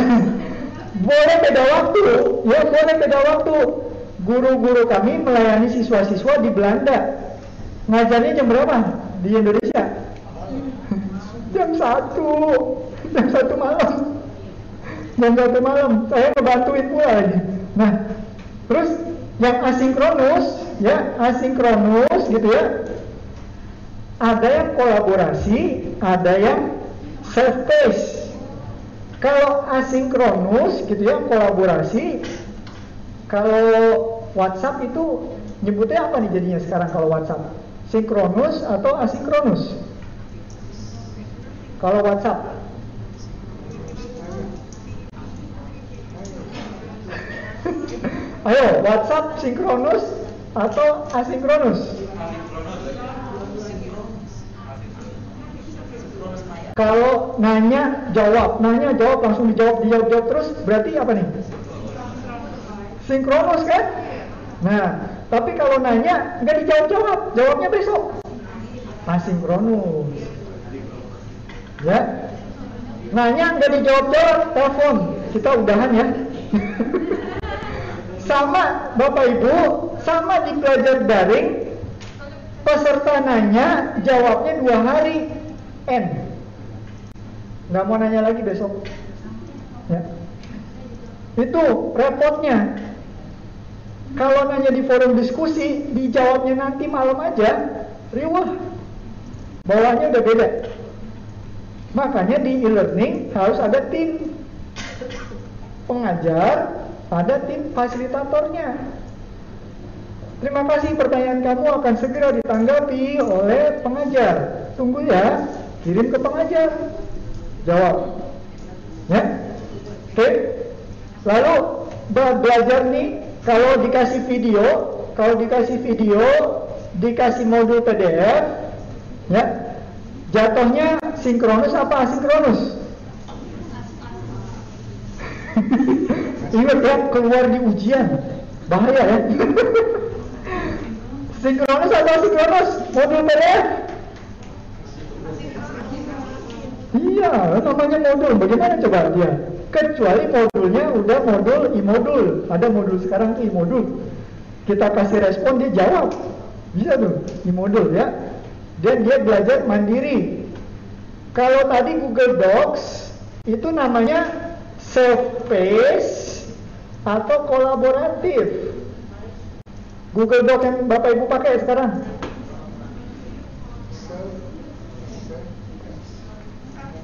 boleh beda waktu, ya boleh beda waktu. Guru-guru kami melayani siswa-siswa di Belanda. Ngajarnya jam berapa di Indonesia? jam satu, jam satu malam. Jam satu malam, saya ngebantuin pula lagi. Nah, terus yang asinkronus, ya asinkronus gitu ya, ada yang kolaborasi, ada yang self pace. Kalau asinkronus gitu ya, kolaborasi. Kalau WhatsApp itu nyebutnya apa nih jadinya sekarang kalau WhatsApp? Sinkronus atau asinkronus? Kalau WhatsApp Ayo, WhatsApp sinkronus atau asinkronus? Kalau nanya jawab, nanya jawab langsung dijawab dijawab jawab terus berarti apa nih? Sinkronus kan? Nah, tapi kalau nanya nggak dijawab jawab, jawabnya besok. Asinkronus. Ya, nanya nggak dijawab jawab, telepon. Kita udahan ya. sama Bapak Ibu, sama di pelajar daring, peserta nanya, jawabnya dua hari, N nggak mau nanya lagi besok ya itu repotnya kalau nanya di forum diskusi dijawabnya nanti malam aja riwah bawahnya udah beda makanya di e-learning harus ada tim pengajar ada tim fasilitatornya terima kasih pertanyaan kamu akan segera ditanggapi oleh pengajar tunggu ya kirim ke pengajar Jawab. Ya? Oke? Lalu belajar nih kalau dikasih video, kalau dikasih video, dikasih modul PDF, ya. Jatuhnya sinkronus apa asinkronus? Ingat ya, keluar di ujian. Bahaya ya. sinkronus atau asinkronus? Modul PDF? Iya, namanya modul. Bagaimana coba dia? Kecuali modulnya udah modul i-modul. Ada modul sekarang tuh i-modul. Kita kasih respon dia jawab. Bisa tuh i-modul ya. Dan dia belajar mandiri. Kalau tadi Google Docs itu namanya self-paced atau kolaboratif. Google Docs yang Bapak Ibu pakai sekarang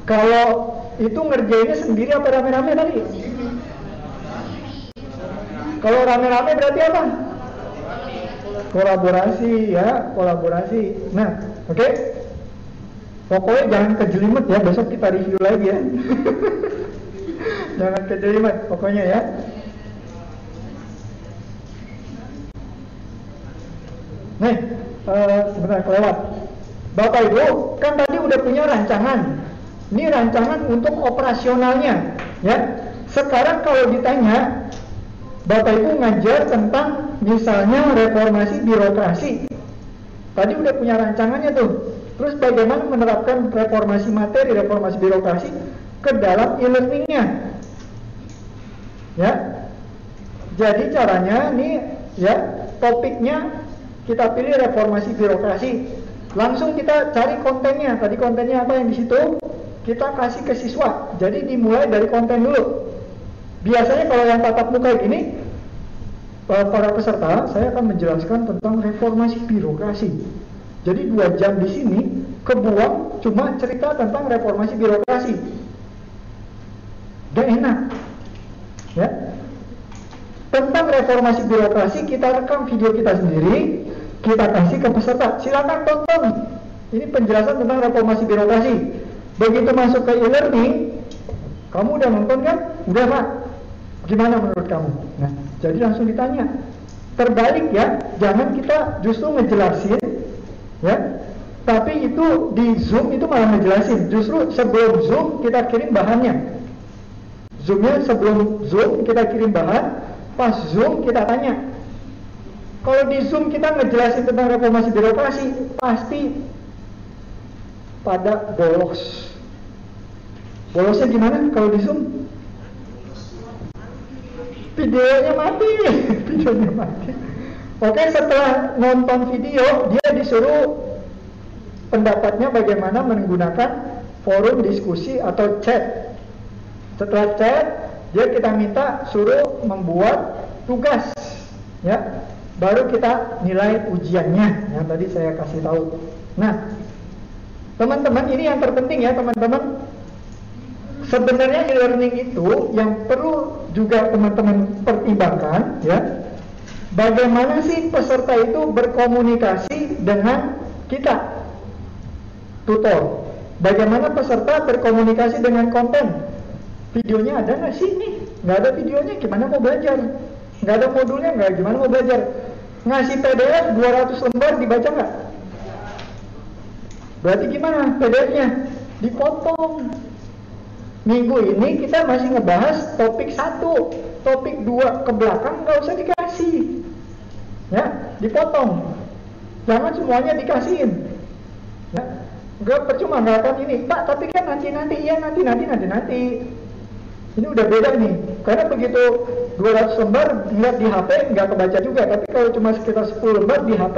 Kalau itu ngerjainnya sendiri apa rame-rame tadi? Kalau rame-rame berarti apa? Kolaborasi ya, kolaborasi. Nah, oke. Okay? Pokoknya jangan kejelimet ya, besok kita review lagi ya. jangan kejelimet, pokoknya ya. Nih, uh, sebentar kelewat. Bapak Ibu, kan tadi udah punya rancangan ini rancangan untuk operasionalnya, ya. Sekarang kalau ditanya, Bapak Ibu ngajar tentang misalnya reformasi birokrasi. Tadi udah punya rancangannya tuh. Terus bagaimana menerapkan reformasi materi, reformasi birokrasi ke dalam e-learningnya? Ya. Jadi caranya ini ya topiknya kita pilih reformasi birokrasi. Langsung kita cari kontennya. Tadi kontennya apa yang di situ? Kita kasih ke siswa. Jadi dimulai dari konten dulu. Biasanya kalau yang tatap muka gini, eh, para peserta saya akan menjelaskan tentang reformasi birokrasi. Jadi dua jam di sini kebuang cuma cerita tentang reformasi birokrasi. Gak enak, ya. Tentang reformasi birokrasi kita rekam video kita sendiri, kita kasih ke peserta. Silakan tonton. Ini penjelasan tentang reformasi birokrasi. Begitu masuk ke e-learning, kamu udah nonton kan? Udah pak. Gimana menurut kamu? Nah, jadi langsung ditanya. Terbalik ya, jangan kita justru ngejelasin, ya. Tapi itu di Zoom itu malah ngejelasin. Justru sebelum Zoom kita kirim bahannya. Zoomnya sebelum Zoom kita kirim bahan, pas Zoom kita tanya. Kalau di Zoom kita ngejelasin tentang reformasi birokrasi, pasti pada bolos. Bolosnya gimana kalau di zoom? Videonya mati, videonya mati. Oke, setelah nonton video, dia disuruh pendapatnya bagaimana menggunakan forum diskusi atau chat. Setelah chat, dia kita minta suruh membuat tugas, ya. Baru kita nilai ujiannya, yang tadi saya kasih tahu. Nah, Teman-teman, ini yang terpenting ya teman-teman. Sebenarnya e-learning itu yang perlu juga teman-teman pertimbangkan ya. Bagaimana sih peserta itu berkomunikasi dengan kita? Tutor. Bagaimana peserta berkomunikasi dengan konten? Videonya ada nggak sih nih? Nggak ada videonya, gimana mau belajar? Nggak ada modulnya, nggak gimana mau belajar? Ngasih PDF 200 lembar dibaca nggak? Berarti gimana PDF-nya? dipotong. Minggu ini kita masih ngebahas topik satu, topik dua ke belakang nggak usah dikasih, ya dipotong. Jangan semuanya dikasihin. Ya, nggak percuma nggak akan ini, Pak. Tapi kan nanti nanti, iya nanti nanti nanti nanti. Ini udah beda nih, karena begitu 200 lembar lihat di HP nggak kebaca juga, tapi kalau cuma sekitar 10 lembar di HP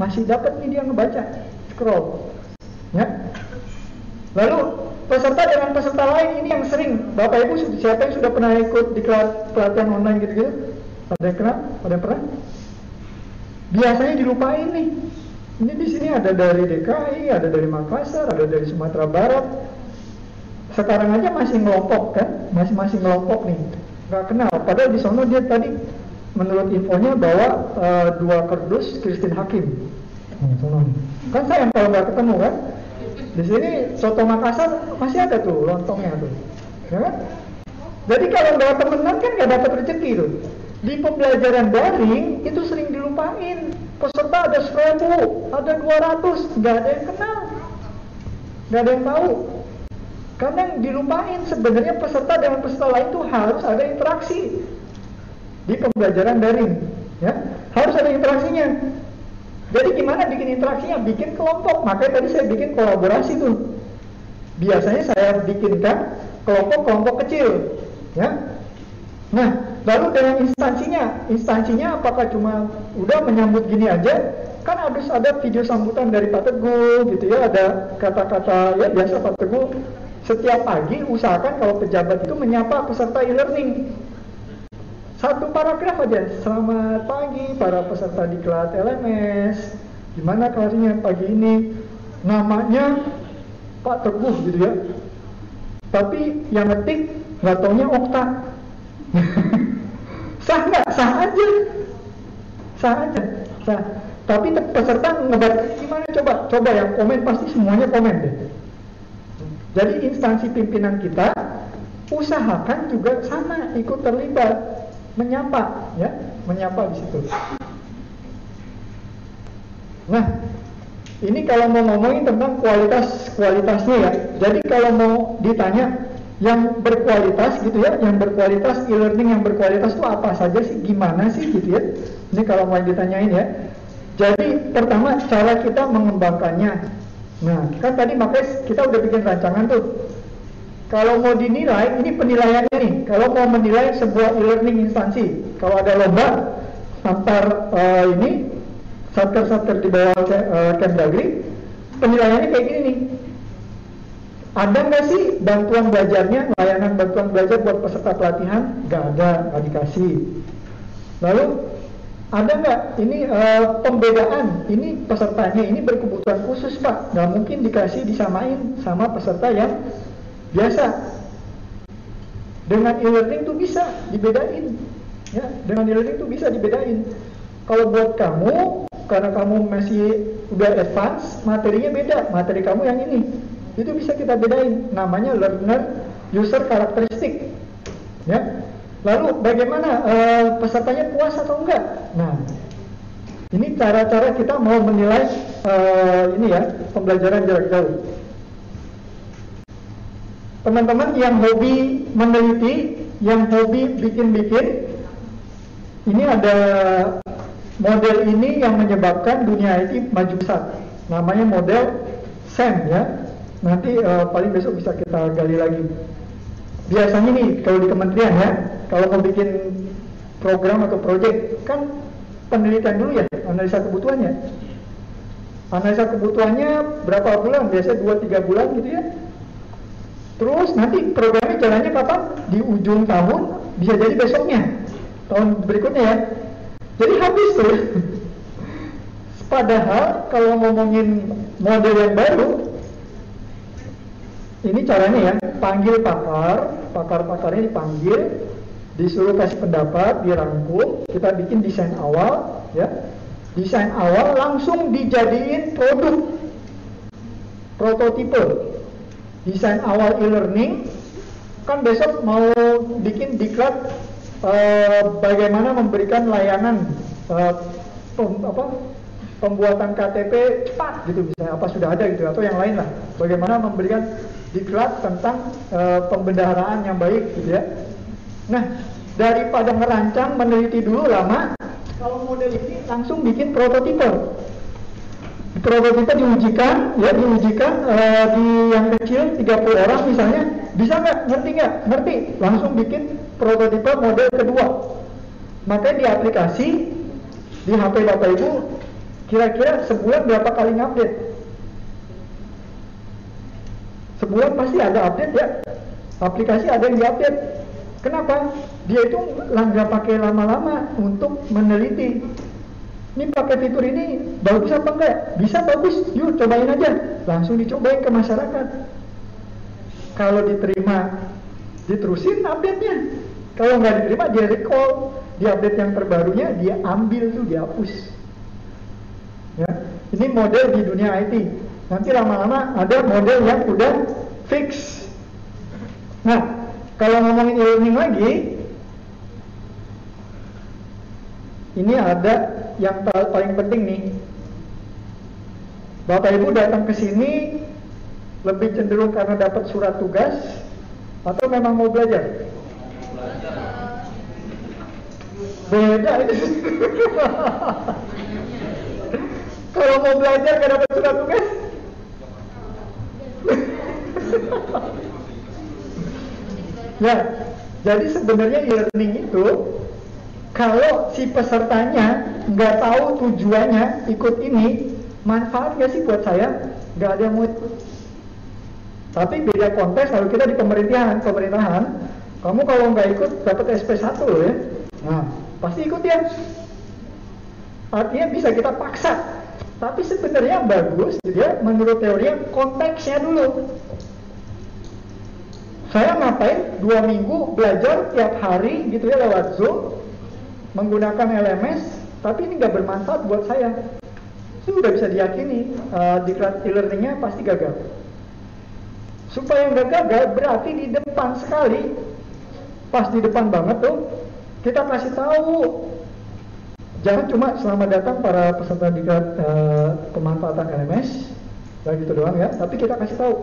masih dapat nih dia ngebaca, scroll. Ya. Lalu peserta dengan peserta lain ini yang sering Bapak Ibu siapa yang sudah pernah ikut di pelatihan online gitu-gitu? Ada yang kenal? Ada yang pernah? Biasanya dilupain nih. Ini di sini ada dari DKI, ada dari Makassar, ada dari Sumatera Barat, sekarang aja masih ngelompok kan masih masih ngelompok nih nggak kenal padahal di sana dia tadi menurut infonya bawa uh, dua kardus Christine Hakim kan sayang kalau nggak ketemu kan di sini soto Makassar masih ada tuh lontongnya tuh. Ya kan? Jadi kalau nggak temenan kan nggak dapat rezeki tuh. Di pembelajaran daring itu sering dilupain. Peserta ada seribu ada dua ratus. Nggak ada yang kenal. Nggak ada yang tahu. Karena yang dilupain sebenarnya peserta dengan peserta lain itu harus ada interaksi. Di pembelajaran daring, ya. Harus ada interaksinya. Jadi gimana bikin interaksinya? Bikin kelompok. Makanya tadi saya bikin kolaborasi tuh. Biasanya saya bikinkan kelompok-kelompok kecil, ya. Nah, lalu dengan instansinya, instansinya apakah cuma udah menyambut gini aja? Kan harus ada video sambutan dari Pak Teguh, gitu ya, ada kata-kata ya biasa Pak Teguh setiap pagi usahakan kalau pejabat itu menyapa peserta e-learning. Satu paragraf aja. Selamat pagi para peserta di kelas LMS. Gimana kelasnya pagi ini? Namanya Pak Teguh gitu ya. Tapi yang ngetik nggak taunya Okta. sah nggak? Sah aja. Sah aja. Sah. Tapi peserta ngebaca gimana coba? Coba yang komen pasti semuanya komen deh jadi instansi pimpinan kita usahakan juga sama ikut terlibat menyapa ya, menyapa di situ. Nah, ini kalau mau ngomongin tentang kualitas kualitasnya ya. Jadi kalau mau ditanya yang berkualitas gitu ya, yang berkualitas e-learning yang berkualitas itu apa saja sih, gimana sih gitu ya. Ini kalau mau ditanyain ya. Jadi pertama cara kita mengembangkannya Nah, kan tadi makanya kita udah bikin rancangan tuh. Kalau mau dinilai, ini penilaiannya nih. Kalau mau menilai sebuah e-learning instansi, kalau ada lomba antar uh, ini satker-satker di bawah uh, Kemdagri, penilaiannya kayak gini nih. Ada nggak sih bantuan belajarnya, layanan bantuan belajar buat peserta pelatihan? Gak ada, nggak dikasih. Lalu ada nggak ini uh, pembedaan ini pesertanya ini berkebutuhan khusus pak nggak mungkin dikasih disamain sama peserta yang biasa. Dengan e-learning tuh bisa dibedain. Ya dengan e-learning tuh bisa dibedain. Kalau buat kamu karena kamu masih udah advance materinya beda. Materi kamu yang ini. Itu bisa kita bedain. Namanya learner user karakteristik. Ya. Lalu bagaimana uh, pesertanya puas atau enggak? Nah, ini cara-cara kita mau menilai uh, ini ya pembelajaran jarak jauh. Teman-teman yang hobi meneliti, yang hobi bikin-bikin, ini ada model ini yang menyebabkan dunia IT maju besar. Namanya model SAM ya. Nanti uh, paling besok bisa kita gali lagi. Biasanya nih kalau di kementerian ya, kalau mau bikin program atau proyek kan penelitian dulu ya analisa kebutuhannya analisa kebutuhannya berapa bulan biasanya 2-3 bulan gitu ya terus nanti programnya jalannya kapan? Di ujung tahun bisa jadi besoknya. Tahun berikutnya ya. Jadi habis tuh. Padahal kalau ngomongin model yang baru ini caranya ya. Panggil pakar pakar-pakarnya dipanggil disuruh kasih pendapat, dirangkul, kita bikin desain awal, ya. Desain awal langsung dijadiin produk. Prototipe. Desain awal e-learning. Kan besok mau bikin diklat uh, bagaimana memberikan layanan uh, pem, apa pembuatan KTP cepat gitu misalnya apa sudah ada gitu atau yang lain lah. Bagaimana memberikan diklat tentang e, pembendaharaan yang baik gitu ya. Nah daripada merancang meneliti dulu lama kalau model ini langsung bikin prototipe prototipe diujikan ya diujikan e, di yang kecil 30 orang misalnya bisa nggak ngerti nggak ngerti langsung bikin prototipe model kedua maka di aplikasi di HP Bapak Ibu Kira-kira sebulan berapa kali ngupdate? Sebulan pasti ada update ya. Aplikasi ada yang diupdate. Kenapa? Dia itu nggak pakai lama-lama untuk meneliti. Ini pakai fitur ini bagus apa enggak? Bisa bagus, yuk cobain aja. Langsung dicobain ke masyarakat. Kalau diterima, diterusin update-nya. Kalau nggak diterima, dia recall. Di update yang terbarunya, dia ambil tuh, dia hapus. Ya, ini model di dunia IT. Nanti lama-lama ada model yang udah fix. Nah, kalau ngomongin e-learning lagi, ini ada yang paling penting nih. Bapak Ibu datang ke sini lebih cenderung karena dapat surat tugas atau memang mau belajar? Beda itu. Kalau mau belajar gak dapat surat tugas? ya, jadi sebenarnya e-learning itu kalau si pesertanya nggak tahu tujuannya ikut ini, manfaat nggak sih buat saya? Nggak ada yang mau. Tapi beda konteks kalau kita di pemerintahan, pemerintahan, kamu kalau nggak ikut dapat SP1 ya. Nah, pasti ikut ya. Artinya bisa kita paksa tapi sebenarnya bagus dia menurut teori konteksnya dulu. Saya ngapain dua minggu belajar tiap hari gitu ya lewat Zoom menggunakan LMS, tapi ini nggak bermanfaat buat saya. Itu udah bisa diyakini uh, e-learningnya pasti gagal. Supaya nggak gagal berarti di depan sekali, pas di depan banget tuh kita kasih tahu Jangan cuma selamat datang para peserta diklat uh, pemanfaatan LMS, dan gitu doang ya. Tapi kita kasih tahu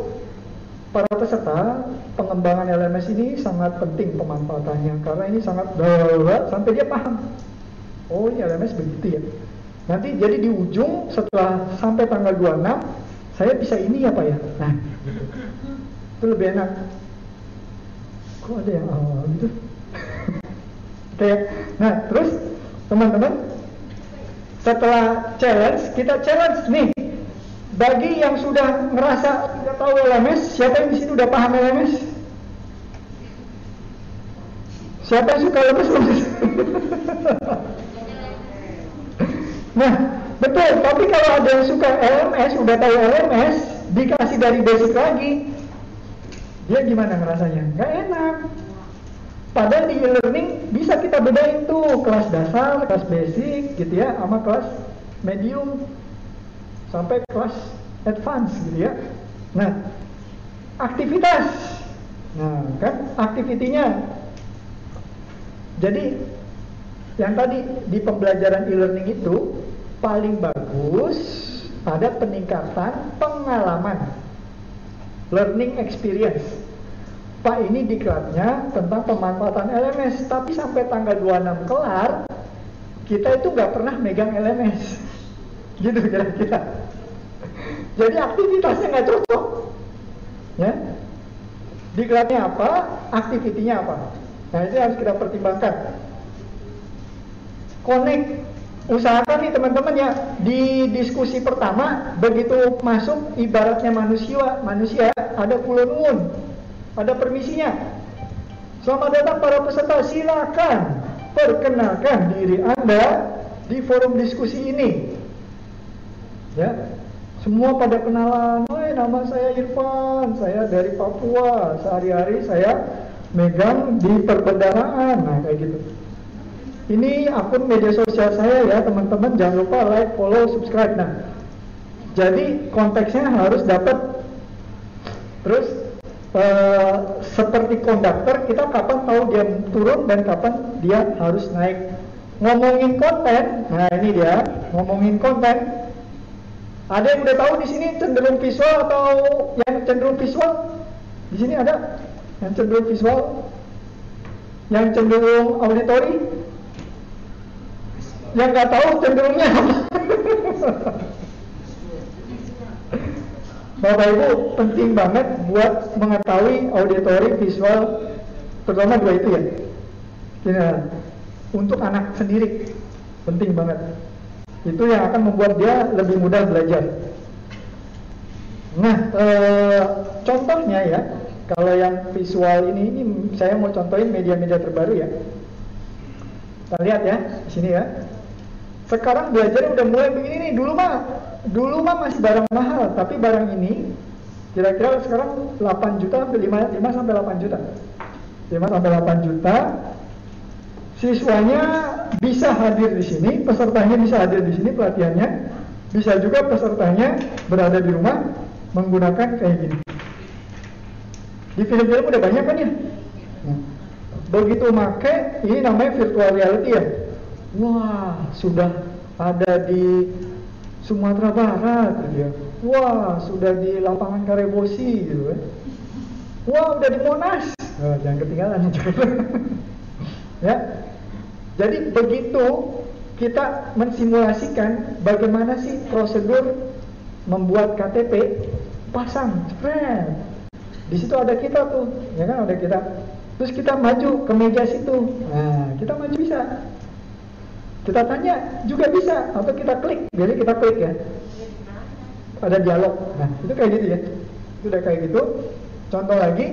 para peserta pengembangan LMS ini sangat penting pemanfaatannya karena ini sangat darurat sampai dia paham. Oh ini LMS begitu ya. Nanti jadi di ujung setelah sampai tanggal 26 saya bisa ini ya Pak ya. Nah itu lebih enak. Kok ada yang awal gitu? Oke, nah terus teman-teman setelah challenge, kita challenge nih. Bagi yang sudah merasa tidak tahu LMS, siapa yang di sini udah paham LMS? Siapa yang suka LMS? nah, betul. Tapi kalau ada yang suka LMS, udah tahu LMS, dikasih dari basic lagi, dia gimana ngerasanya? Gak enak. Padahal di e-learning bisa kita bedain tuh kelas dasar, kelas basic gitu ya, sama kelas medium sampai kelas advance gitu ya. Nah, aktivitas. Nah, kan aktivitinya. Jadi yang tadi di pembelajaran e-learning itu paling bagus ada peningkatan pengalaman learning experience Pak ini diklatnya tentang pemanfaatan LMS tapi sampai tanggal 26 kelar kita itu nggak pernah megang LMS gitu kira-kira jadi aktivitasnya nggak cocok ya. Diklatnya apa? Aktivitinya apa? Nah itu harus kita pertimbangkan. Connect. Usahakan nih teman-teman ya. Di diskusi pertama begitu masuk ibaratnya manusia manusia ada kulon ada permisinya. Selamat datang para peserta, silakan perkenalkan diri Anda di forum diskusi ini. Ya, semua pada kenalan, Hai nama saya Irfan, saya dari Papua, sehari-hari saya megang di perbendaraan, nah kayak gitu. Ini akun media sosial saya ya teman-teman, jangan lupa like, follow, subscribe. Nah, jadi konteksnya harus dapat. Terus Uh, seperti konduktor kita kapan tahu dia turun dan kapan dia harus naik. Ngomongin konten. Nah ini dia. Ngomongin konten Ada yang udah tahu di sini cenderung visual atau yang cenderung visual? Di sini ada yang cenderung visual? Yang cenderung auditori? Yang nggak tahu cenderungnya apa? Bapak Ibu penting banget buat mengetahui auditori, visual, terutama dua itu ya. Ini untuk anak sendiri penting banget. Itu yang akan membuat dia lebih mudah belajar. Nah, e, contohnya ya, kalau yang visual ini, ini saya mau contohin media-media terbaru ya. Kita lihat ya, di sini ya. Sekarang belajar udah mulai begini nih. Dulu mah, dulu mah masih barang mahal, tapi barang ini kira-kira sekarang 8 juta sampai 5, 5 sampai 8 juta. 5 sampai 8 juta. Siswanya bisa hadir di sini, pesertanya bisa hadir di sini pelatihannya, bisa juga pesertanya berada di rumah menggunakan kayak gini. Di film-film udah banyak kan ya? Begitu make, ini namanya virtual reality ya. Wah, sudah ada di Sumatera Barat gitu ya. Wah, sudah di lapangan Karebosi gitu ya. Wah, udah di Monas. Oh, jangan ketinggalan ya. Jadi begitu kita mensimulasikan bagaimana sih prosedur membuat KTP, pasang, spread. Di situ ada kita tuh, ya kan ada kita. Terus kita maju ke meja situ. Nah, kita maju bisa. Kita tanya juga bisa atau kita klik. Jadi kita klik ya. Ada dialog. Nah, itu kayak gitu ya. Itu udah kayak gitu. Contoh lagi,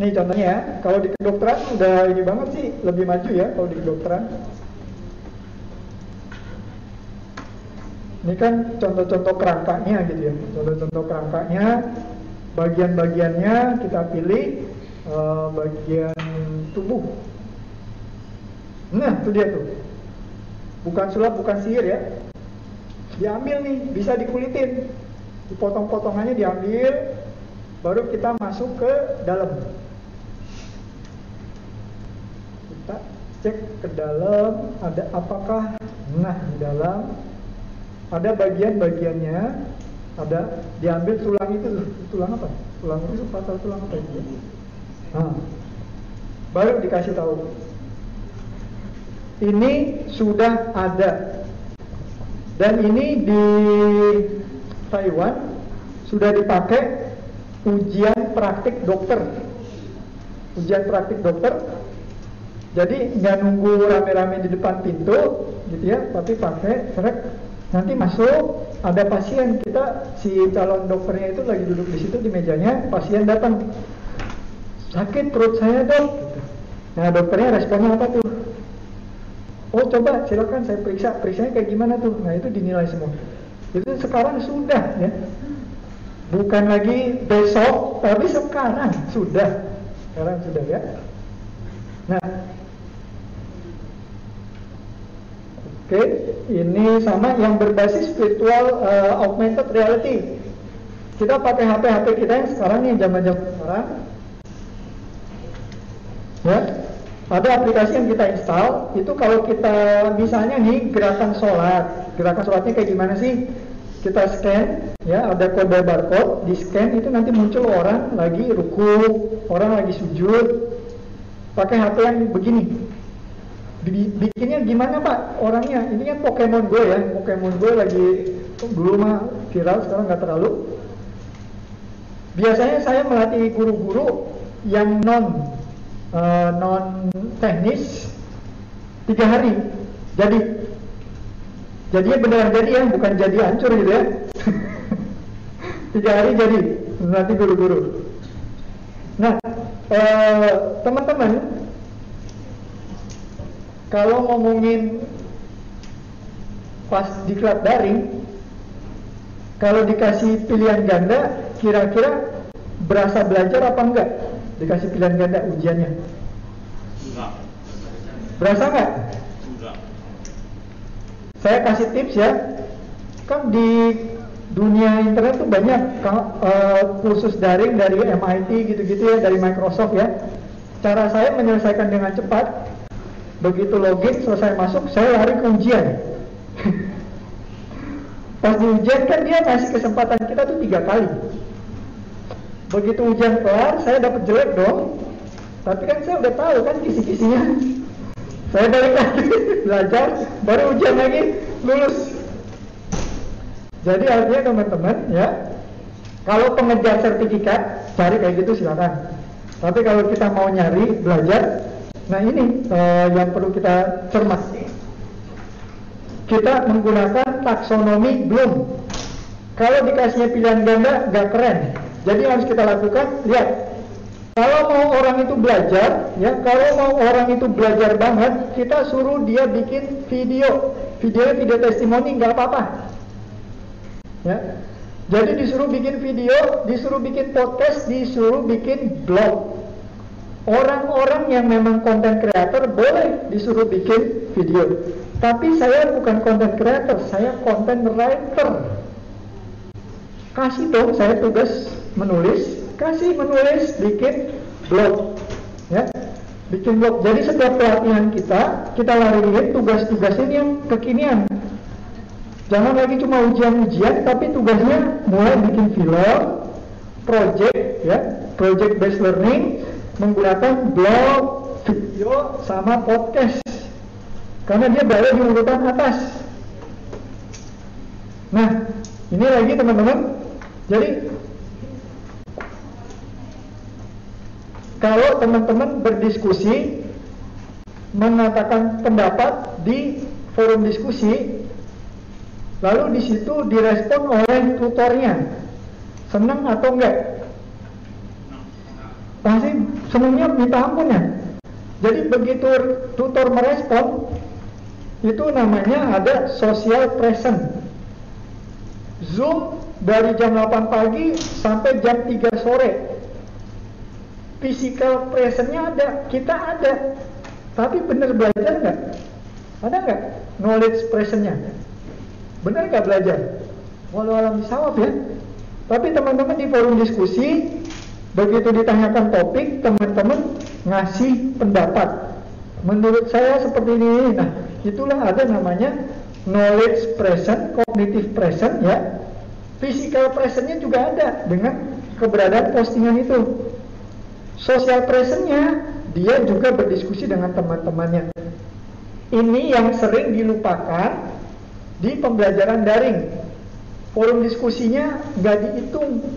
Nih contohnya ya, kalau di kedokteran udah ini banget sih, lebih maju ya kalau di kedokteran. Ini kan contoh-contoh kerangkanya gitu ya, contoh-contoh kerangkanya, bagian-bagiannya kita pilih uh, bagian tubuh. Nah, itu dia tuh. Bukan sulap, bukan sihir ya. Diambil nih, bisa dikulitin. Dipotong-potongannya diambil, baru kita masuk ke dalam. Kita cek ke dalam ada apakah nah di dalam ada bagian-bagiannya ada diambil tulang itu tulang apa? Tulang itu patah tulang apa itu? Nah, baru dikasih tahu. Ini sudah ada. Dan ini di Taiwan sudah dipakai ujian praktik dokter. Ujian praktik dokter jadi nggak nunggu rame-rame di depan pintu, gitu ya, tapi pakai trek nanti masuk ada pasien kita si calon dokternya itu lagi duduk di situ di mejanya, pasien datang sakit perut saya dok. Nah dokternya responnya apa tuh? Oh coba silakan saya periksa, periksanya kayak gimana tuh? Nah itu dinilai semua. Itu sekarang sudah ya, bukan lagi besok, tapi sekarang sudah, sekarang sudah ya. Nah Oke, ini sama yang berbasis virtual uh, augmented reality. Kita pakai HP-HP kita yang sekarang nih zaman-zaman sekarang. Ya, ada aplikasi yang kita install. Itu kalau kita misalnya nih gerakan sholat, gerakan sholatnya kayak gimana sih? Kita scan, ya ada kode barcode, di scan itu nanti muncul orang lagi ruku, orang lagi sujud, pakai HP yang begini bikinnya gimana pak? Orangnya ini kan Pokemon Go ya. Pokemon Go lagi dulu mah viral sekarang nggak terlalu. Biasanya saya melatih guru-guru yang non uh, non teknis tiga hari. Jadi jadinya beneran jadi ya bukan jadi hancur gitu ya. Tiga hari jadi nanti guru-guru. Nah eh, teman-teman kalau ngomongin pas diklat daring, kalau dikasih pilihan ganda, kira-kira berasa belajar apa enggak? Dikasih pilihan ganda ujiannya? Enggak. Berasa enggak? Enggak. Saya kasih tips ya. Kan di dunia internet tuh banyak uh, kursus daring dari MIT gitu-gitu ya, dari Microsoft ya. Cara saya menyelesaikan dengan cepat, Begitu login selesai masuk, saya lari ke ujian. Pas di ujian kan dia kasih kesempatan kita tuh tiga kali. Begitu ujian kelar, saya dapat jelek dong. Tapi kan saya udah tahu kan kisi-kisinya. Saya balik lagi belajar, baru ujian lagi lulus. Jadi artinya teman-teman ya, kalau pengejar sertifikat cari kayak gitu silakan. Tapi kalau kita mau nyari belajar, nah ini eh, yang perlu kita cermati. Kita menggunakan taksonomi belum. Kalau dikasihnya pilihan ganda, gak keren. Jadi harus kita lakukan, lihat. Kalau mau orang itu belajar, ya, kalau mau orang itu belajar banget, kita suruh dia bikin video, video video testimoni nggak apa-apa. Ya, jadi disuruh bikin video, disuruh bikin podcast, disuruh bikin blog. Orang-orang yang memang konten creator boleh disuruh bikin video. Tapi saya bukan konten creator, saya konten writer. Kasih dong saya tugas menulis, kasih menulis, bikin blog. Ya, bikin blog. Jadi setiap pelatihan kita, kita lariin tugas-tugas ini yang kekinian. Jangan lagi cuma ujian-ujian, tapi tugasnya mulai bikin film, project, ya, project based learning menggunakan blog, video, sama podcast. Karena dia berada di urutan atas. Nah, ini lagi teman-teman. Jadi kalau teman-teman berdiskusi mengatakan pendapat di forum diskusi Lalu di situ direspon oleh tutornya. Senang atau enggak? Pasti senangnya minta ampun ya. Jadi begitu tutor merespon, itu namanya ada social present. Zoom dari jam 8 pagi sampai jam 3 sore. Physical presentnya ada, kita ada. Tapi benar belajar nggak? Ada nggak knowledge presentnya? Benar nggak belajar? Walau alam disawab ya. Tapi teman-teman di forum diskusi, begitu ditanyakan topik, teman-teman ngasih pendapat. Menurut saya seperti ini. Nah, itulah ada namanya knowledge present, cognitive present ya. Physical presentnya juga ada dengan keberadaan postingan itu. Social presentnya dia juga berdiskusi dengan teman-temannya. Ini yang sering dilupakan di pembelajaran daring. Forum diskusinya nggak dihitung.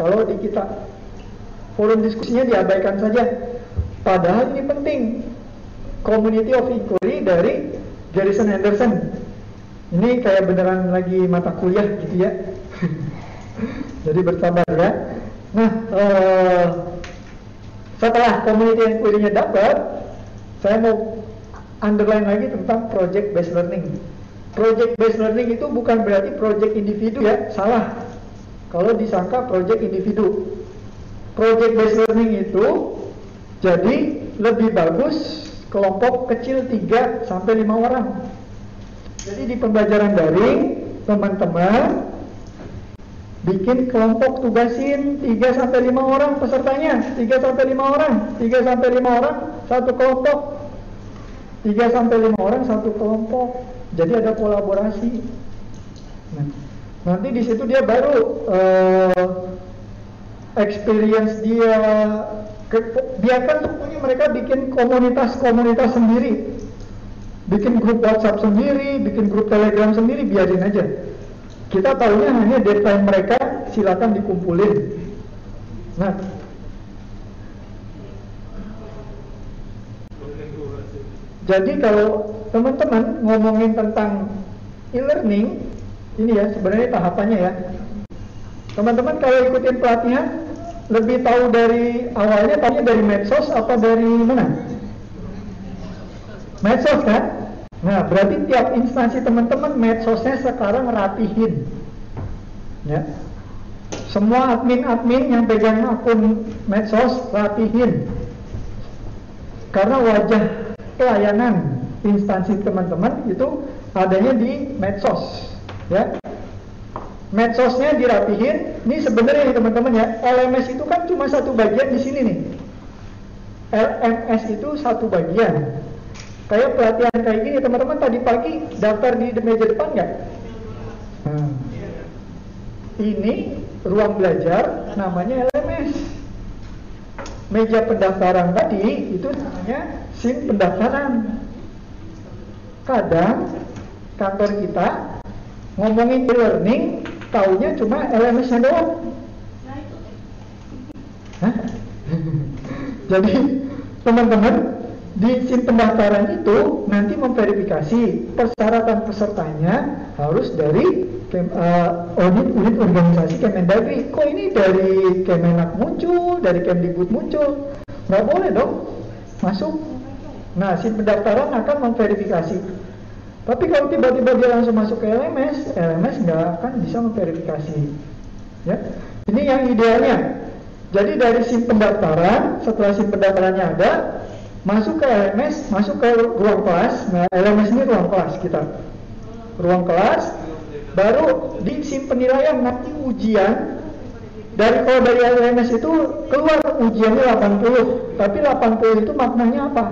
Kalau di kita forum diskusinya diabaikan saja. Padahal ini penting. Community of Inquiry dari Garrison Anderson. Ini kayak beneran lagi mata kuliah gitu ya. Jadi bersabar ya. Nah, uh, setelah community inquiry-nya dapat, saya mau underline lagi tentang project based learning. Project based learning itu bukan berarti project individu ya, salah. Kalau disangka project individu. Project based learning itu jadi lebih bagus kelompok kecil 3 sampai 5 orang. Jadi di pembelajaran daring, teman-teman bikin kelompok tugasin 3 sampai 5 orang pesertanya, 3 sampai 5 orang, 3 sampai 5 orang satu kelompok. 3 sampai 5 orang satu kelompok. Jadi ada kolaborasi. Nah, nanti di situ dia baru uh, experience dia ke, biarkan pokoknya mereka bikin komunitas-komunitas sendiri. Bikin grup WhatsApp sendiri bikin grup Telegram sendiri biarin aja. Kita tahunya hanya deadline mereka silakan dikumpulin. Nah. Jadi kalau teman-teman ngomongin tentang e-learning ini ya sebenarnya tahapannya ya. Teman-teman kalau ikutin pelatihan lebih tahu dari awalnya tahunya dari medsos apa dari mana? Medsos kan? Nah berarti tiap instansi teman-teman medsosnya sekarang rapihin. Ya. Semua admin-admin yang pegang akun medsos rapihin. Karena wajah pelayanan instansi teman-teman itu adanya di medsos ya. Medsosnya dirapihin. Ini sebenarnya teman-teman ya. LMS itu kan cuma satu bagian di sini nih. LMS itu satu bagian. Kayak pelatihan kayak gini teman-teman tadi pagi daftar di meja depan nggak? Nah, ini ruang belajar namanya LMS. Meja pendaftaran tadi itu namanya SIM pendaftaran. Kadang kantor kita ngomongin e-learning, taunya cuma LMS-nya doang. Jadi teman-teman di SIM pendaftaran itu nanti memverifikasi persyaratan pesertanya harus dari uh, unit unit organisasi Kemendagri. Kok ini dari Kemenak muncul, dari Kemdikbud muncul? Nggak boleh dong masuk. Nah, SIM pendaftaran akan memverifikasi. Tapi kalau tiba-tiba dia langsung masuk ke LMS, LMS nggak akan bisa memverifikasi. Ya, ini yang idealnya. Jadi dari SIM pendaftaran, setelah SIM pendaftarannya ada, masuk ke LMS, masuk ke ruang kelas. Nah, LMS ini ruang kelas kita. Ruang kelas, baru di SIM penilaian nanti ujian dari kalau dari LMS itu keluar ujiannya 80, tapi 80 itu maknanya apa?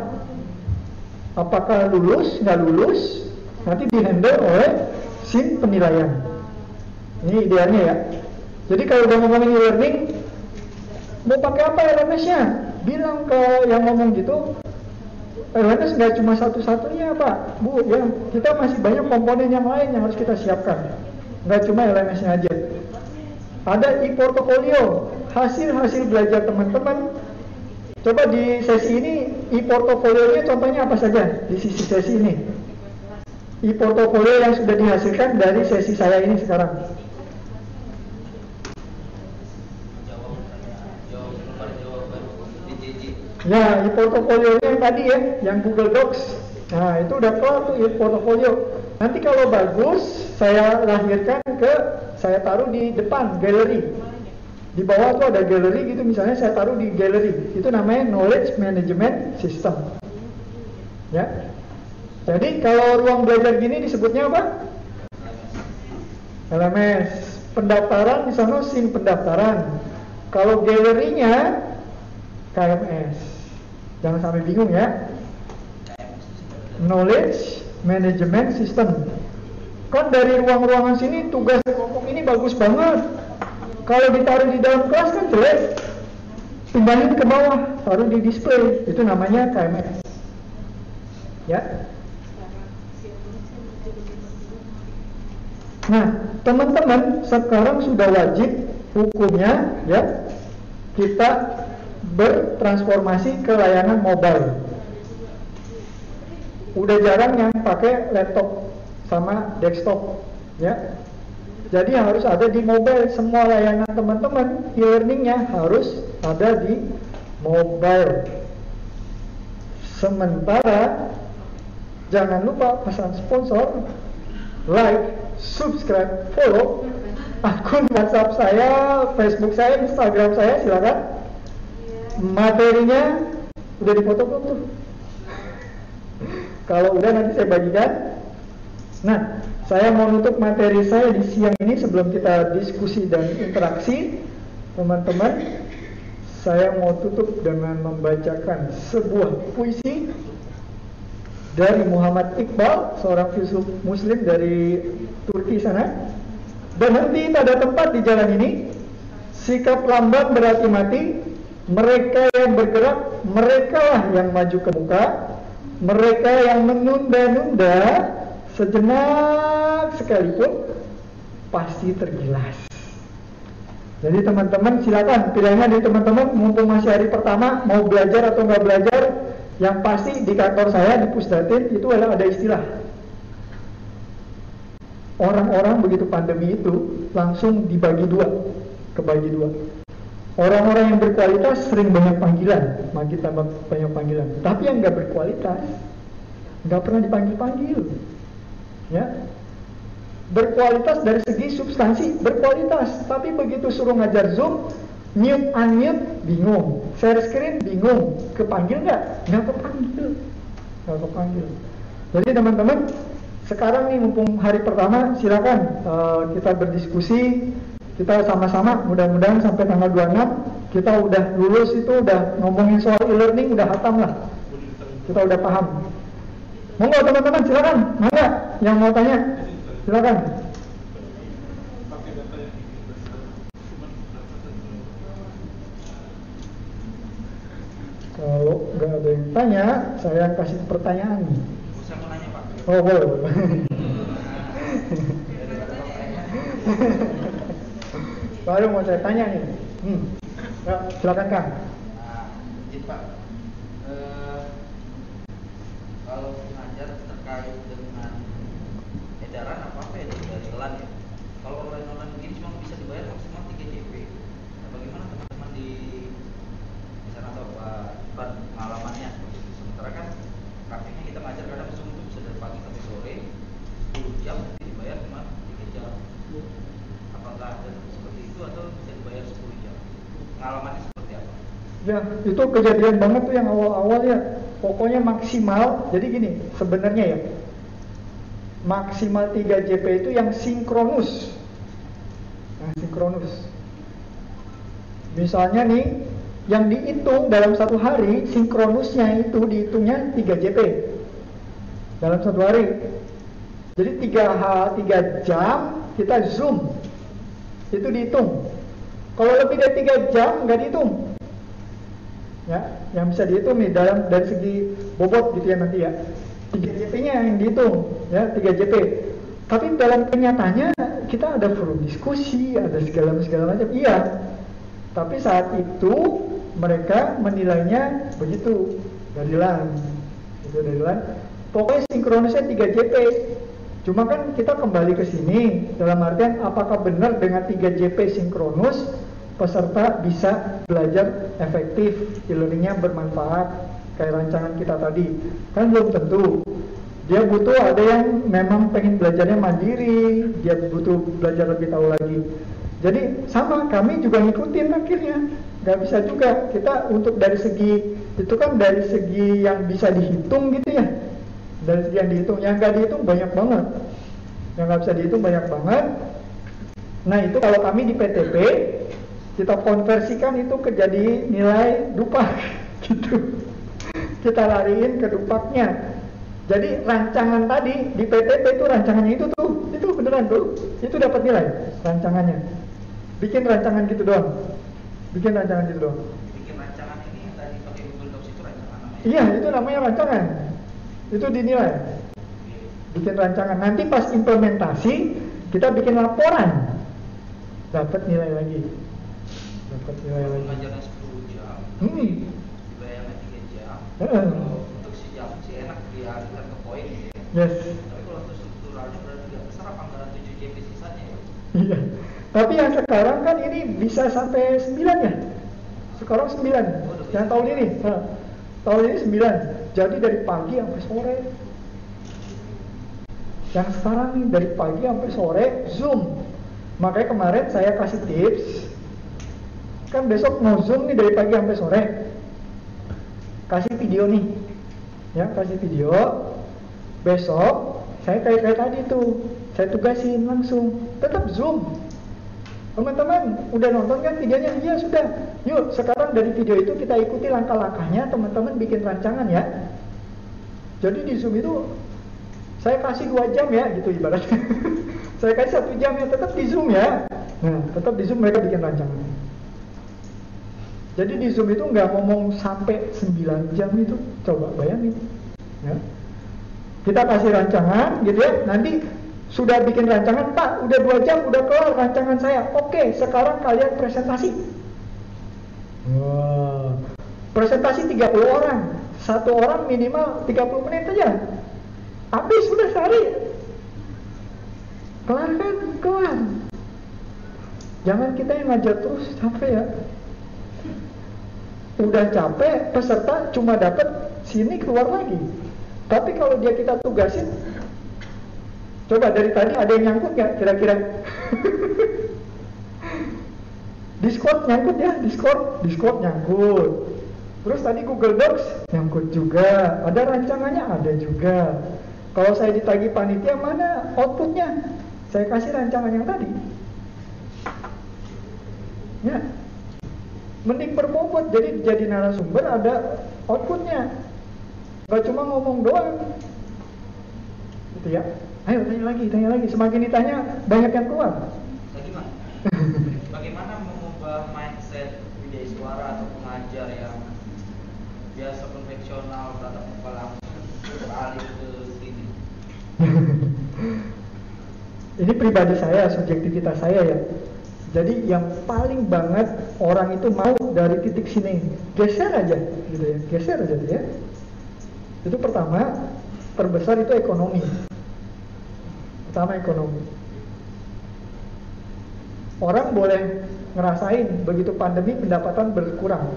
Apakah lulus, nggak lulus? Nanti dihandle oleh SIM penilaian. Ini idealnya ya. Jadi kalau udah ngomongin e-learning, mau pakai apa LMS-nya? Bilang ke yang ngomong gitu, LMS nggak cuma satu-satunya Pak, Bu, ya kita masih banyak komponen yang lain yang harus kita siapkan. Nggak cuma LMS-nya aja. Ada e-portfolio, hasil-hasil belajar teman-teman. Coba di sesi ini e-portfolio-nya contohnya apa saja di sisi sesi ini? E-portfolio yang sudah dihasilkan dari sesi saya ini sekarang. Ya, e-portfolio yang tadi ya, yang Google Docs. Nah, itu udah keluar tuh e-portfolio. Nanti kalau bagus, saya lahirkan ke, saya taruh di depan galeri. Di bawah tuh ada galeri gitu, misalnya saya taruh di galeri. Itu namanya Knowledge Management System. Ya. Jadi kalau ruang belajar gini disebutnya apa? LMS. Pendaftaran di sana SIM pendaftaran. Kalau galerinya KMS. Jangan sampai bingung ya. Knowledge Management System. Kan dari ruang-ruangan sini tugas kelompok ini bagus banget. Kalau ditaruh di dalam kelas kan jelek. Pindahin ke bawah, taruh di display. Itu namanya KMS. Ya. Nah, teman-teman sekarang sudah wajib hukumnya ya kita bertransformasi ke layanan mobile. Udah jarang yang pakai laptop sama desktop, ya. Jadi harus ada di mobile. Semua layanan teman-teman e-learningnya harus ada di mobile. Sementara jangan lupa pesan sponsor, like, subscribe, follow akun WhatsApp saya, Facebook saya, Instagram saya, silakan materinya udah dipoto belum tuh? Kalau udah nanti saya bagikan. Nah, saya mau nutup materi saya di siang ini sebelum kita diskusi dan interaksi, teman-teman. Saya mau tutup dengan membacakan sebuah puisi dari Muhammad Iqbal, seorang filsuf Muslim dari Turki sana. Berhenti tak ada tempat di jalan ini. Sikap lambat berarti mati, mereka yang bergerak, mereka yang maju ke muka, mereka yang menunda-nunda sejenak sekalipun pasti tergilas. Jadi teman-teman silakan pilihannya di teman-teman mumpung masih hari pertama mau belajar atau nggak belajar, yang pasti di kantor saya di Pusdatin itu adalah ada istilah orang-orang begitu pandemi itu langsung dibagi dua, kebagi dua. Orang-orang yang berkualitas sering banyak panggilan, makin tambah banyak panggilan. Tapi yang nggak berkualitas, nggak pernah dipanggil-panggil. Ya, berkualitas dari segi substansi berkualitas, tapi begitu suruh ngajar zoom, mute unmute bingung, share screen bingung, kepanggil nggak? Nggak kepanggil, nggak kepanggil. Jadi teman-teman sekarang nih mumpung hari pertama silakan uh, kita berdiskusi. Kita sama-sama mudah-mudahan sampai tanggal 26 kita udah lulus itu udah ngomongin soal e-learning udah hatam lah. Kita udah paham. Monggo teman-teman silakan. Mana yang mau tanya? Silakan kok nggak ada yang tanya, saya kasih pertanyaan. Saya mau nanya Pak. Oh boleh. Baru mau saya tanya nih. Hmm. Ya, silakan Kang. Nah, izin Pak, eh, kalau mengajar terkait dengan edaran apa apa ya dari ya. Kalau online online begini cuma bisa dibayar maksimal 3 JP. Nah, bagaimana teman-teman di di sana atau Pak Ivan pengalamannya? Sementara kan praktiknya kita ngajar kadang Zoom itu bisa dari pagi sampai sore 10 jam tapi dibayar cuma 3 jam. Apakah ada seperti itu atau bisa dibayar 10 jam? Pengalamannya seperti apa? Ya, itu kejadian banget tuh yang awal-awal ya. Pokoknya maksimal. Jadi gini, sebenarnya ya. Maksimal 3 JP itu yang sinkronus. Yang sinkronus. Misalnya nih, yang dihitung dalam satu hari, sinkronusnya itu dihitungnya 3 JP. Dalam satu hari. Jadi 3 3 jam kita zoom. Itu dihitung. Kalau lebih dari 3 jam nggak dihitung. Ya, yang bisa dihitung nih dalam dari segi bobot gitu ya nanti ya. 3 JP-nya yang dihitung, ya 3 JP. Tapi dalam kenyataannya kita ada forum diskusi, ada segala segala macam. Iya. Tapi saat itu mereka menilainya begitu dari LAN. Itu dari LAN. Pokoknya sinkronisnya 3 JP. Cuma kan kita kembali ke sini dalam artian apakah benar dengan 3 JP sinkronus peserta bisa belajar efektif, e-learningnya bermanfaat kayak rancangan kita tadi. Kan belum tentu. Dia butuh ada yang memang pengen belajarnya mandiri, dia butuh belajar lebih tahu lagi. Jadi sama kami juga ngikutin akhirnya. Gak bisa juga kita untuk dari segi itu kan dari segi yang bisa dihitung gitu ya. Dari segi yang dihitung, yang gak dihitung banyak banget. Yang gak bisa dihitung banyak banget. Nah itu kalau kami di PTP kita konversikan itu ke jadi nilai dupak gitu. Kita lariin ke dupaknya. Jadi rancangan tadi di PTP itu rancangannya itu tuh itu beneran tuh itu dapat nilai rancangannya. Bikin rancangan gitu doang. Bikin rancangan gitu doang. Bikin rancangan ini tadi pakai Google Docs itu rancangan namanya? Iya itu namanya rancangan. Itu dinilai. Bikin rancangan. Nanti pas implementasi kita bikin laporan. Dapat nilai lagi dapat nilai lagi belajarnya 10 jam hmm. dibayarnya 3 jam kalau untuk si jam sih enak dialihkan ke poin ya yes tapi kalau untuk strukturalnya berarti nggak besar apa anggaran 7 JP sisanya ya Iya. Tapi yang sekarang kan ini bisa sampai 9 ya. Sekarang 9. Yang tahun ini. Nah, tahun ini 9. Jadi dari pagi sampai sore. Yang sekarang nih dari pagi sampai sore Zoom. Makanya kemarin saya kasih tips. Kan besok mau Zoom nih dari pagi sampai sore. Kasih video nih. Ya, kasih video. Besok saya kayak kayak tadi tuh. Saya tugasin langsung. Tetap Zoom. Teman-teman udah nonton kan videonya? Iya sudah. Yuk sekarang dari video itu kita ikuti langkah-langkahnya. Teman-teman bikin rancangan ya. Jadi di Zoom itu saya kasih dua jam ya gitu ibaratnya. saya kasih satu jam ya tetap di Zoom ya. Nah tetap di Zoom mereka bikin rancangan. Jadi di Zoom itu nggak ngomong sampai 9 jam itu. Coba bayangin. Ya. Kita kasih rancangan gitu ya. Nanti sudah bikin rancangan, Pak, udah dua jam, udah kelar rancangan saya. Oke, sekarang kalian presentasi. Wah, presentasi 30 orang. Satu orang minimal 30 menit aja. Habis sudah sehari. Kelar kan? Kelar. Jangan kita yang ngajar terus capek ya. Udah capek, peserta cuma dapat sini keluar lagi. Tapi kalau dia kita tugasin, Coba dari tadi ada yang nyangkut nggak kira-kira? Discord nyangkut ya, Discord, Discord nyangkut. Terus tadi Google Docs nyangkut juga. Ada rancangannya ada juga. Kalau saya ditagi panitia mana outputnya? Saya kasih rancangan yang tadi. Ya, mending berbobot. Jadi jadi narasumber ada outputnya. Gak cuma ngomong doang. Gitu ya. Ayo tanya lagi, tanya lagi. Semakin ditanya, banyak yang keluar. bagaimana bagaimana mengubah mindset budaya suara atau pengajar yang biasa konvensional tatap muka langsung beralih ke sini ini pribadi saya, subjektivitas saya ya. Jadi yang paling banget orang itu mau dari titik sini geser aja, gitu ya, geser aja ya. Itu pertama, terbesar itu ekonomi. Pertama ekonomi. Orang boleh ngerasain begitu pandemi pendapatan berkurang.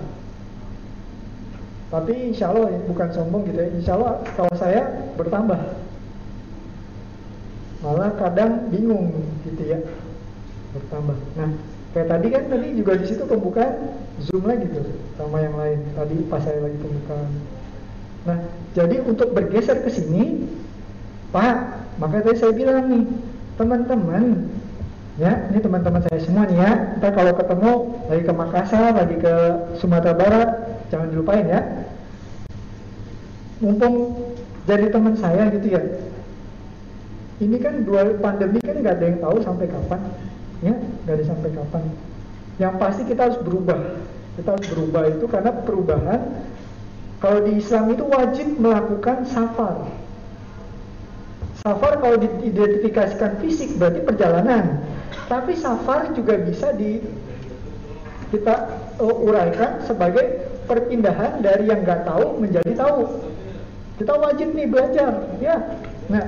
Tapi insya Allah bukan sombong gitu ya, insya Allah kalau saya bertambah malah kadang bingung gitu ya bertambah. Nah kayak tadi kan tadi juga di situ pembukaan zoom lagi tuh sama yang lain tadi pas saya lagi pembukaan. Nah jadi untuk bergeser ke sini, Pak, maka tadi saya bilang nih teman-teman ya ini teman-teman saya semua nih ya kita kalau ketemu lagi ke Makassar lagi ke Sumatera Barat jangan dilupain ya mumpung jadi teman saya gitu ya ini kan dua pandemi kan nggak ada yang tahu sampai kapan ya ada sampai kapan? Yang pasti kita harus berubah. Kita harus berubah itu karena perubahan kalau di Islam itu wajib melakukan safar. Safar kalau diidentifikasikan fisik berarti perjalanan. Tapi safar juga bisa di kita uh, uraikan sebagai perpindahan dari yang nggak tahu menjadi tahu. Kita wajib nih belajar ya. Nah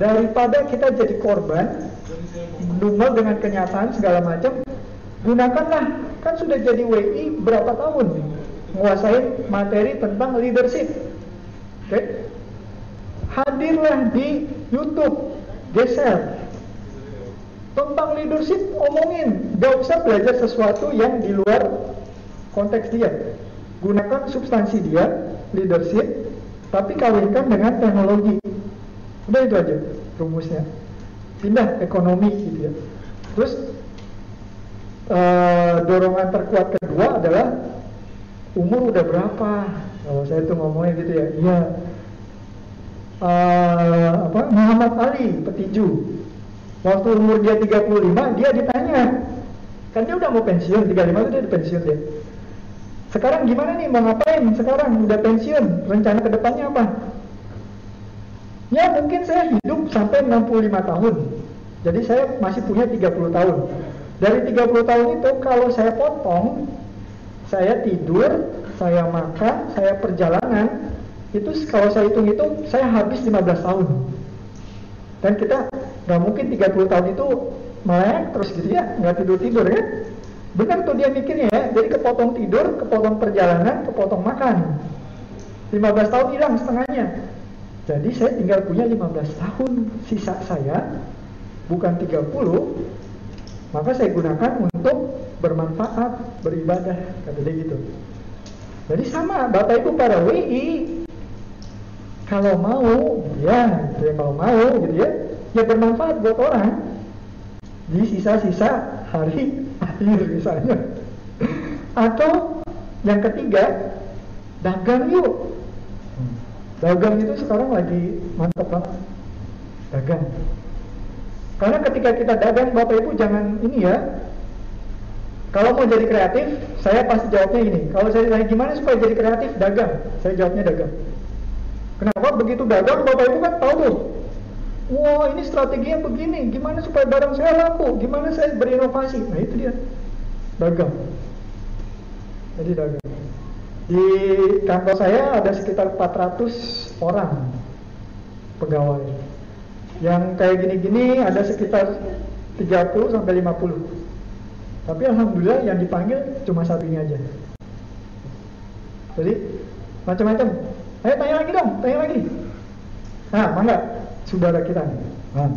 daripada kita jadi korban dumel dengan kenyataan segala macam gunakanlah. Kan sudah jadi WI berapa tahun? Menguasai materi tentang leadership. Oke. Okay? hadirlah di YouTube geser. Tentang leadership omongin. Gak usah belajar sesuatu yang di luar konteks dia. Gunakan substansi dia leadership tapi kawinkan dengan teknologi. Udah itu aja rumusnya. Pindah ekonomi gitu ya. Terus uh, dorongan terkuat kedua adalah umur udah berapa? Kalau saya tuh ngomongnya gitu ya. Iya. Uh, apa Muhammad Ali petinju. Waktu umur dia 35 dia ditanya. Kan dia udah mau pensiun, 35 itu dia pensiun dia. Sekarang gimana nih mau ngapain? Sekarang udah pensiun, rencana ke depannya apa? Ya mungkin saya hidup sampai 65 tahun. Jadi saya masih punya 30 tahun. Dari 30 tahun itu kalau saya potong, saya tidur, saya makan, saya perjalanan, itu kalau saya hitung itu saya habis 15 tahun. Dan kita nggak mungkin 30 tahun itu melek terus gitu ya, nggak tidur-tidur ya. Benar tuh dia mikirnya ya, jadi kepotong tidur, kepotong perjalanan, kepotong makan. 15 tahun hilang setengahnya. Jadi saya tinggal punya 15 tahun sisa saya bukan 30 maka saya gunakan untuk bermanfaat, beribadah kata gitu. Jadi sama Bapak Ibu para WI kalau mau ya, ya kalau mau gitu ya, ya bermanfaat buat orang di sisa-sisa hari akhir misalnya. Atau yang ketiga, dagang yuk Dagang itu sekarang lagi mantap banget. Dagang. Karena ketika kita dagang, Bapak Ibu jangan ini ya. Kalau mau jadi kreatif, saya pasti jawabnya ini. Kalau saya tanya gimana supaya jadi kreatif, dagang. Saya jawabnya dagang. Kenapa begitu dagang, Bapak Ibu kan tahu tuh. Wah ini strateginya begini, gimana supaya barang saya laku, gimana saya berinovasi. Nah itu dia, dagang. Jadi dagang. Di kantor saya ada sekitar 400 orang pegawai. Yang kayak gini-gini ada sekitar 30 sampai 50. Tapi alhamdulillah yang dipanggil cuma satu ini aja. Jadi macam-macam. Ayo tanya lagi dong, tanya lagi. Nah, mangga saudara kita. Nah.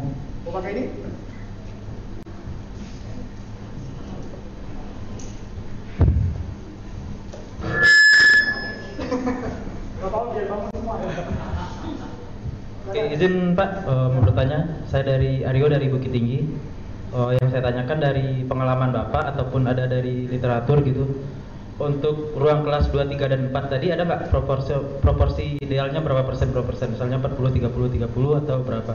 Mau pakai ini? Oke, izin Pak uh, mau bertanya. Saya dari Aryo dari Bukit Tinggi. Uh, yang saya tanyakan dari pengalaman Bapak ataupun ada dari literatur gitu. Untuk ruang kelas 2, 3 dan 4 tadi ada nggak proporsi proporsi idealnya berapa persen berapa persen? Misalnya 40 30 30 atau berapa?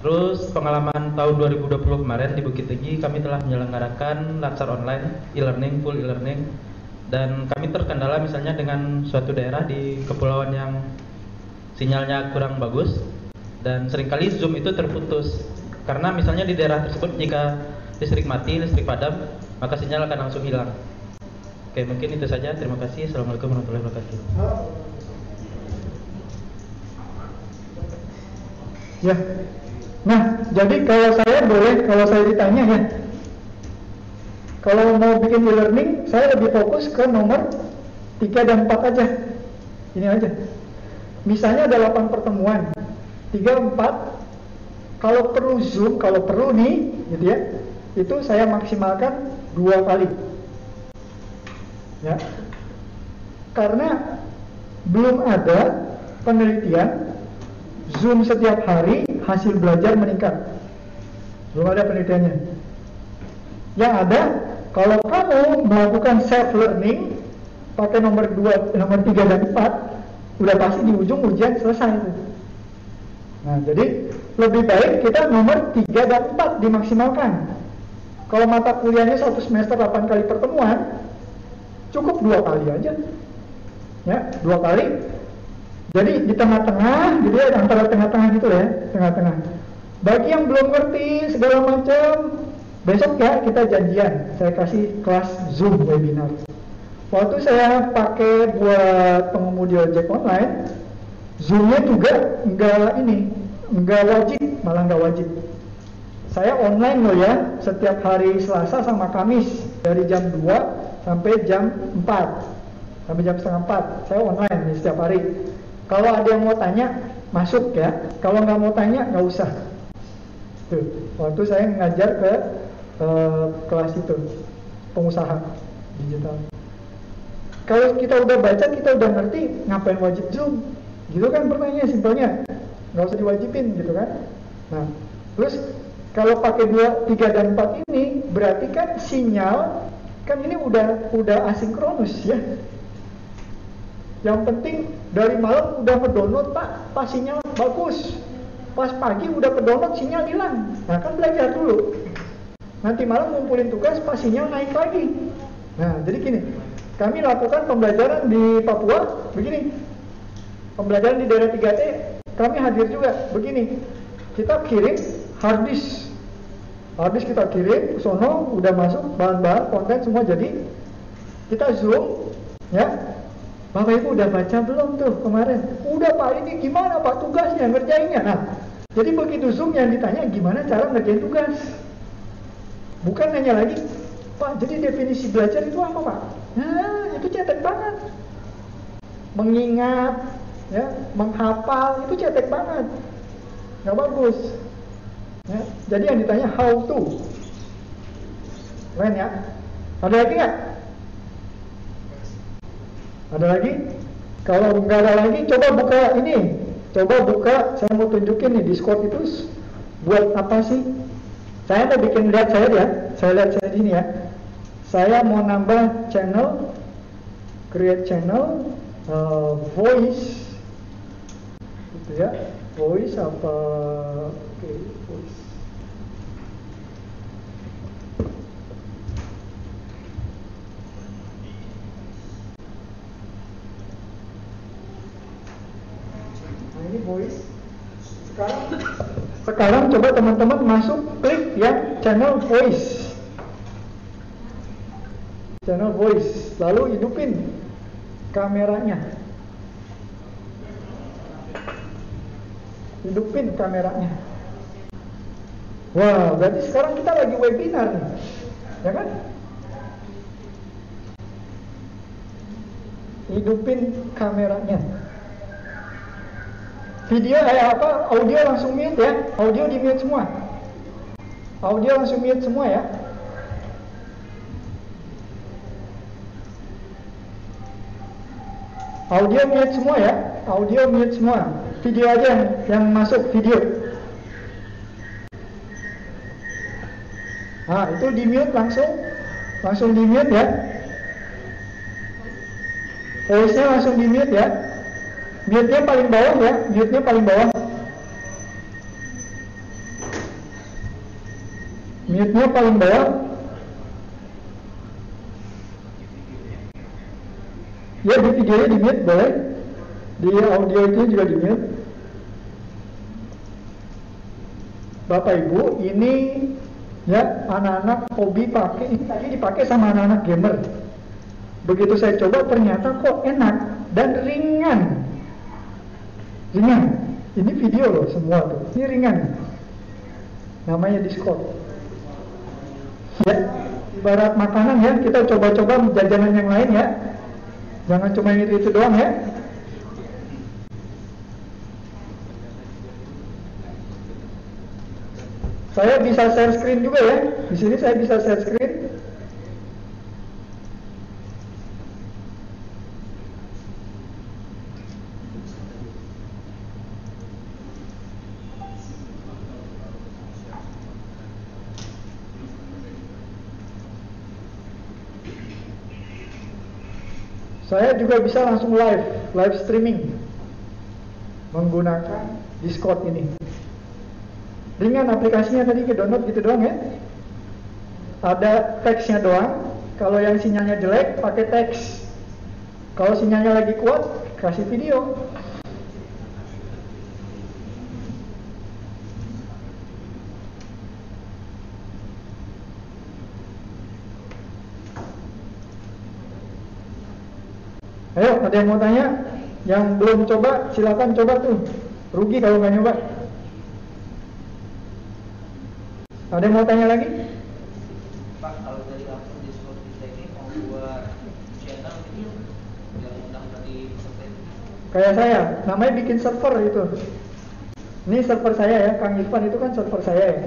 Terus pengalaman tahun 2020 kemarin di Bukit Tinggi kami telah menyelenggarakan latsar online e-learning full e-learning dan kami terkendala misalnya dengan suatu daerah di kepulauan yang sinyalnya kurang bagus dan sering kali zoom itu terputus. Karena misalnya di daerah tersebut jika listrik mati listrik padam maka sinyal akan langsung hilang. Oke mungkin itu saja. Terima kasih. Assalamualaikum warahmatullahi wabarakatuh. Ya. Nah, jadi kalau saya boleh, kalau saya ditanya ya, kalau mau bikin e-learning, saya lebih fokus ke nomor 3 dan 4 aja. Ini aja. Misalnya ada 8 pertemuan, 3, 4, kalau perlu Zoom, kalau perlu nih, gitu ya, itu saya maksimalkan dua kali. Ya. Karena belum ada penelitian Zoom setiap hari hasil belajar meningkat. Belum ada penelitiannya. Yang ada, kalau kamu melakukan self learning pakai nomor 2, nomor 3 dan 4, udah pasti di ujung ujian selesai itu. Nah, jadi lebih baik kita nomor 3 dan 4 dimaksimalkan. Kalau mata kuliahnya satu semester 8 kali pertemuan, cukup dua kali aja. Ya, dua kali jadi di tengah-tengah, gitu ya, antara tengah-tengah gitu ya, tengah-tengah. Bagi yang belum ngerti segala macam, besok ya kita janjian. Saya kasih kelas Zoom webinar. Waktu saya pakai buat pengemudi ojek online, Zoomnya juga enggak ini, enggak wajib, malah enggak wajib. Saya online loh ya, setiap hari Selasa sama Kamis dari jam 2 sampai jam 4 sampai jam setengah 4 saya online nih setiap hari kalau ada yang mau tanya, masuk ya. Kalau nggak mau tanya, nggak usah. Tuh, waktu saya ngajar ke uh, kelas itu, pengusaha digital. Kalau kita udah baca, kita udah ngerti, ngapain wajib Zoom? Gitu kan pertanyaannya simpelnya. Nggak usah diwajibin gitu kan. Nah, terus kalau pakai dua, tiga dan empat ini, berarti kan sinyal kan ini udah udah asinkronus ya yang penting dari malam udah mendownload pak, pas sinyal bagus. Pas pagi udah mendownload sinyal hilang. Nah kan belajar dulu. Nanti malam ngumpulin tugas pas sinyal naik lagi. Nah jadi gini, kami lakukan pembelajaran di Papua begini. Pembelajaran di daerah 3T kami hadir juga begini. Kita kirim hard disk. Hard disk kita kirim sono udah masuk bahan-bahan konten semua jadi kita zoom ya Bapak Ibu udah baca belum tuh kemarin? Udah Pak, ini gimana Pak tugasnya, ngerjainnya? Nah, jadi begitu Zoom yang ditanya gimana cara ngerjain tugas. Bukan nanya lagi, Pak, jadi definisi belajar itu apa Pak? Nah, itu cetek banget. Mengingat, ya, menghafal, itu cetek banget. Gak bagus. Ya, jadi yang ditanya how to. Keren ya? Ada lagi nggak? Ada lagi? Kalau nggak ada lagi, coba buka ini. Coba buka, saya mau tunjukin nih Discord itu buat apa sih? Saya mau bikin lihat saya ya. Saya lihat saya ini ya. Saya mau nambah channel, create channel, uh, voice, gitu ya. Voice apa? Oke, okay, voice. ini voice sekarang sekarang coba teman-teman masuk klik ya channel voice. Channel voice lalu hidupin kameranya. Hidupin kameranya. Wah berarti sekarang kita lagi webinar nih ya kan? Hidupin kameranya video eh apa? Audio langsung mute ya. Audio di mute semua. Audio langsung mute semua ya. Audio mute semua ya. Audio mute semua. Video aja yang, yang masuk video. Nah itu di mute langsung. Langsung di mute ya. Voice nya langsung di mute ya Mute-nya paling bawah ya, mute-nya paling bawah. Mute-nya paling bawah. Ya di videonya di mute boleh. Di audio itu juga di mute. Bapak Ibu, ini ya anak-anak hobi pakai ini tadi dipakai sama anak-anak gamer. Begitu saya coba ternyata kok enak dan ringan. Ringan. Ini video loh semua tuh. Ini ringan. Namanya Discord. Ya, ibarat makanan ya, kita coba-coba jajanan yang lain ya. Jangan cuma itu itu doang ya. Saya bisa share screen juga ya. Di sini saya bisa share screen. Juga bisa langsung live, live streaming menggunakan Discord ini. Ringan aplikasinya tadi ke download gitu doang ya. Ada teksnya doang. Kalau yang sinyalnya jelek pakai teks. Kalau sinyalnya lagi kuat kasih video. Ayo, ada yang mau tanya? Yang belum coba, silakan coba tuh. Rugi kalau nggak nyoba. Ada yang mau tanya lagi? Pak, kalau dari akun Discord kita ini mau buat channel gitu yang undang tadi peserta. Kayak saya, namanya bikin server itu. Ini server saya ya, Kang Irfan itu kan server saya ya.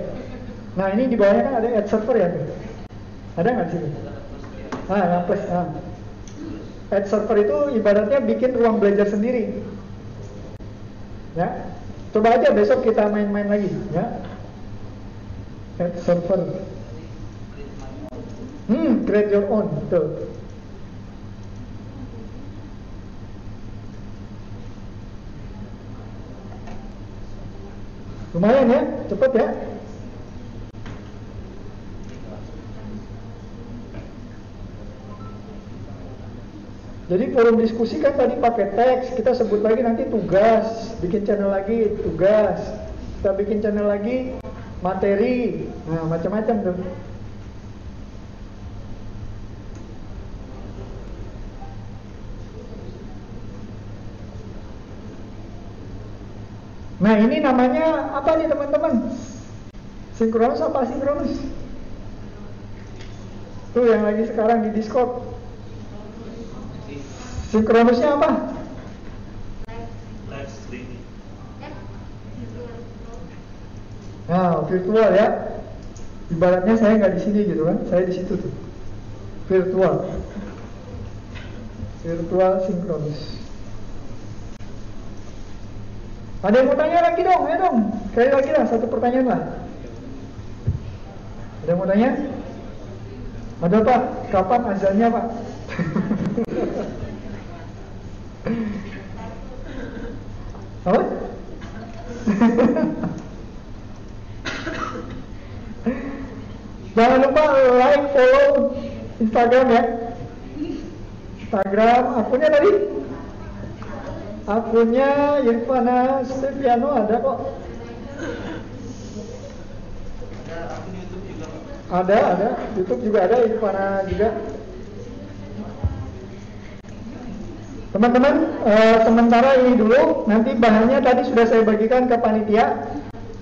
Nah ini di bawahnya kan ada add server ya tuh. Ada nggak di sini? Ah, yang plus. Ah. Add server itu ibaratnya bikin ruang belajar sendiri. Ya, coba aja besok kita main-main lagi, ya. Add server. Hmm, create your own, betul. Lumayan ya, cepet ya. Jadi forum diskusi kan tadi pakai teks, kita sebut lagi nanti tugas, bikin channel lagi tugas, kita bikin channel lagi materi, nah macam-macam tuh. Nah ini namanya apa nih teman-teman? Sinkronus apa sinkronus? Tuh yang lagi sekarang di Discord. Sinkronusnya apa? live streaming Nah virtual ya. Ibaratnya saya nggak di sini gitu kan, saya di situ tuh. Virtual. Virtual sinkronus. Ada yang mau tanya lagi dong, ayo dong. Sekali lagi lah, satu pertanyaan lah. Ada yang mau tanya? Ada Pak, kapan azannya Pak? Jangan lupa like, follow Instagram ya. Instagram akunnya tadi? Akunnya Irfana Steviano ada kok. Ada, ada. YouTube juga ada, Irfana juga. Teman-teman, eh, sementara ini dulu. Nanti bahannya tadi sudah saya bagikan ke panitia.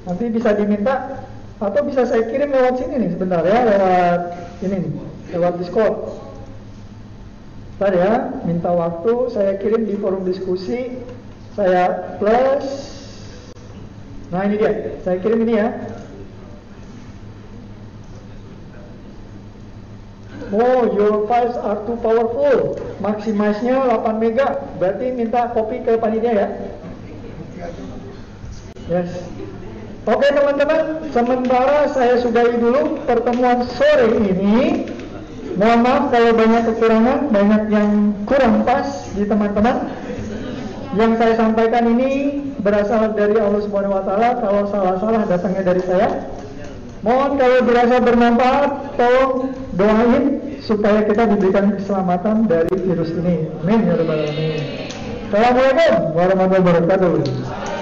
Nanti bisa diminta atau bisa saya kirim lewat sini nih sebentar ya, lewat ini nih, lewat Discord. Ntar ya, minta waktu saya kirim di forum diskusi. Saya plus. Nah ini dia, saya kirim ini ya. Oh, your files are too powerful. Maximize-nya 8 mega. Berarti minta kopi ke panitia ya. Yes. Oke teman-teman, sementara saya sudahi dulu pertemuan sore ini. Mohon maaf kalau banyak kekurangan, banyak yang kurang pas di teman-teman. Yang saya sampaikan ini berasal dari Allah Subhanahu wa taala. Kalau salah-salah datangnya dari saya. Mohon kalau berasa bermanfaat, tolong doain supaya kita diberikan keselamatan dari virus ini. Amin ya rabbal alamin. Assalamualaikum warahmatullahi wabarakatuh.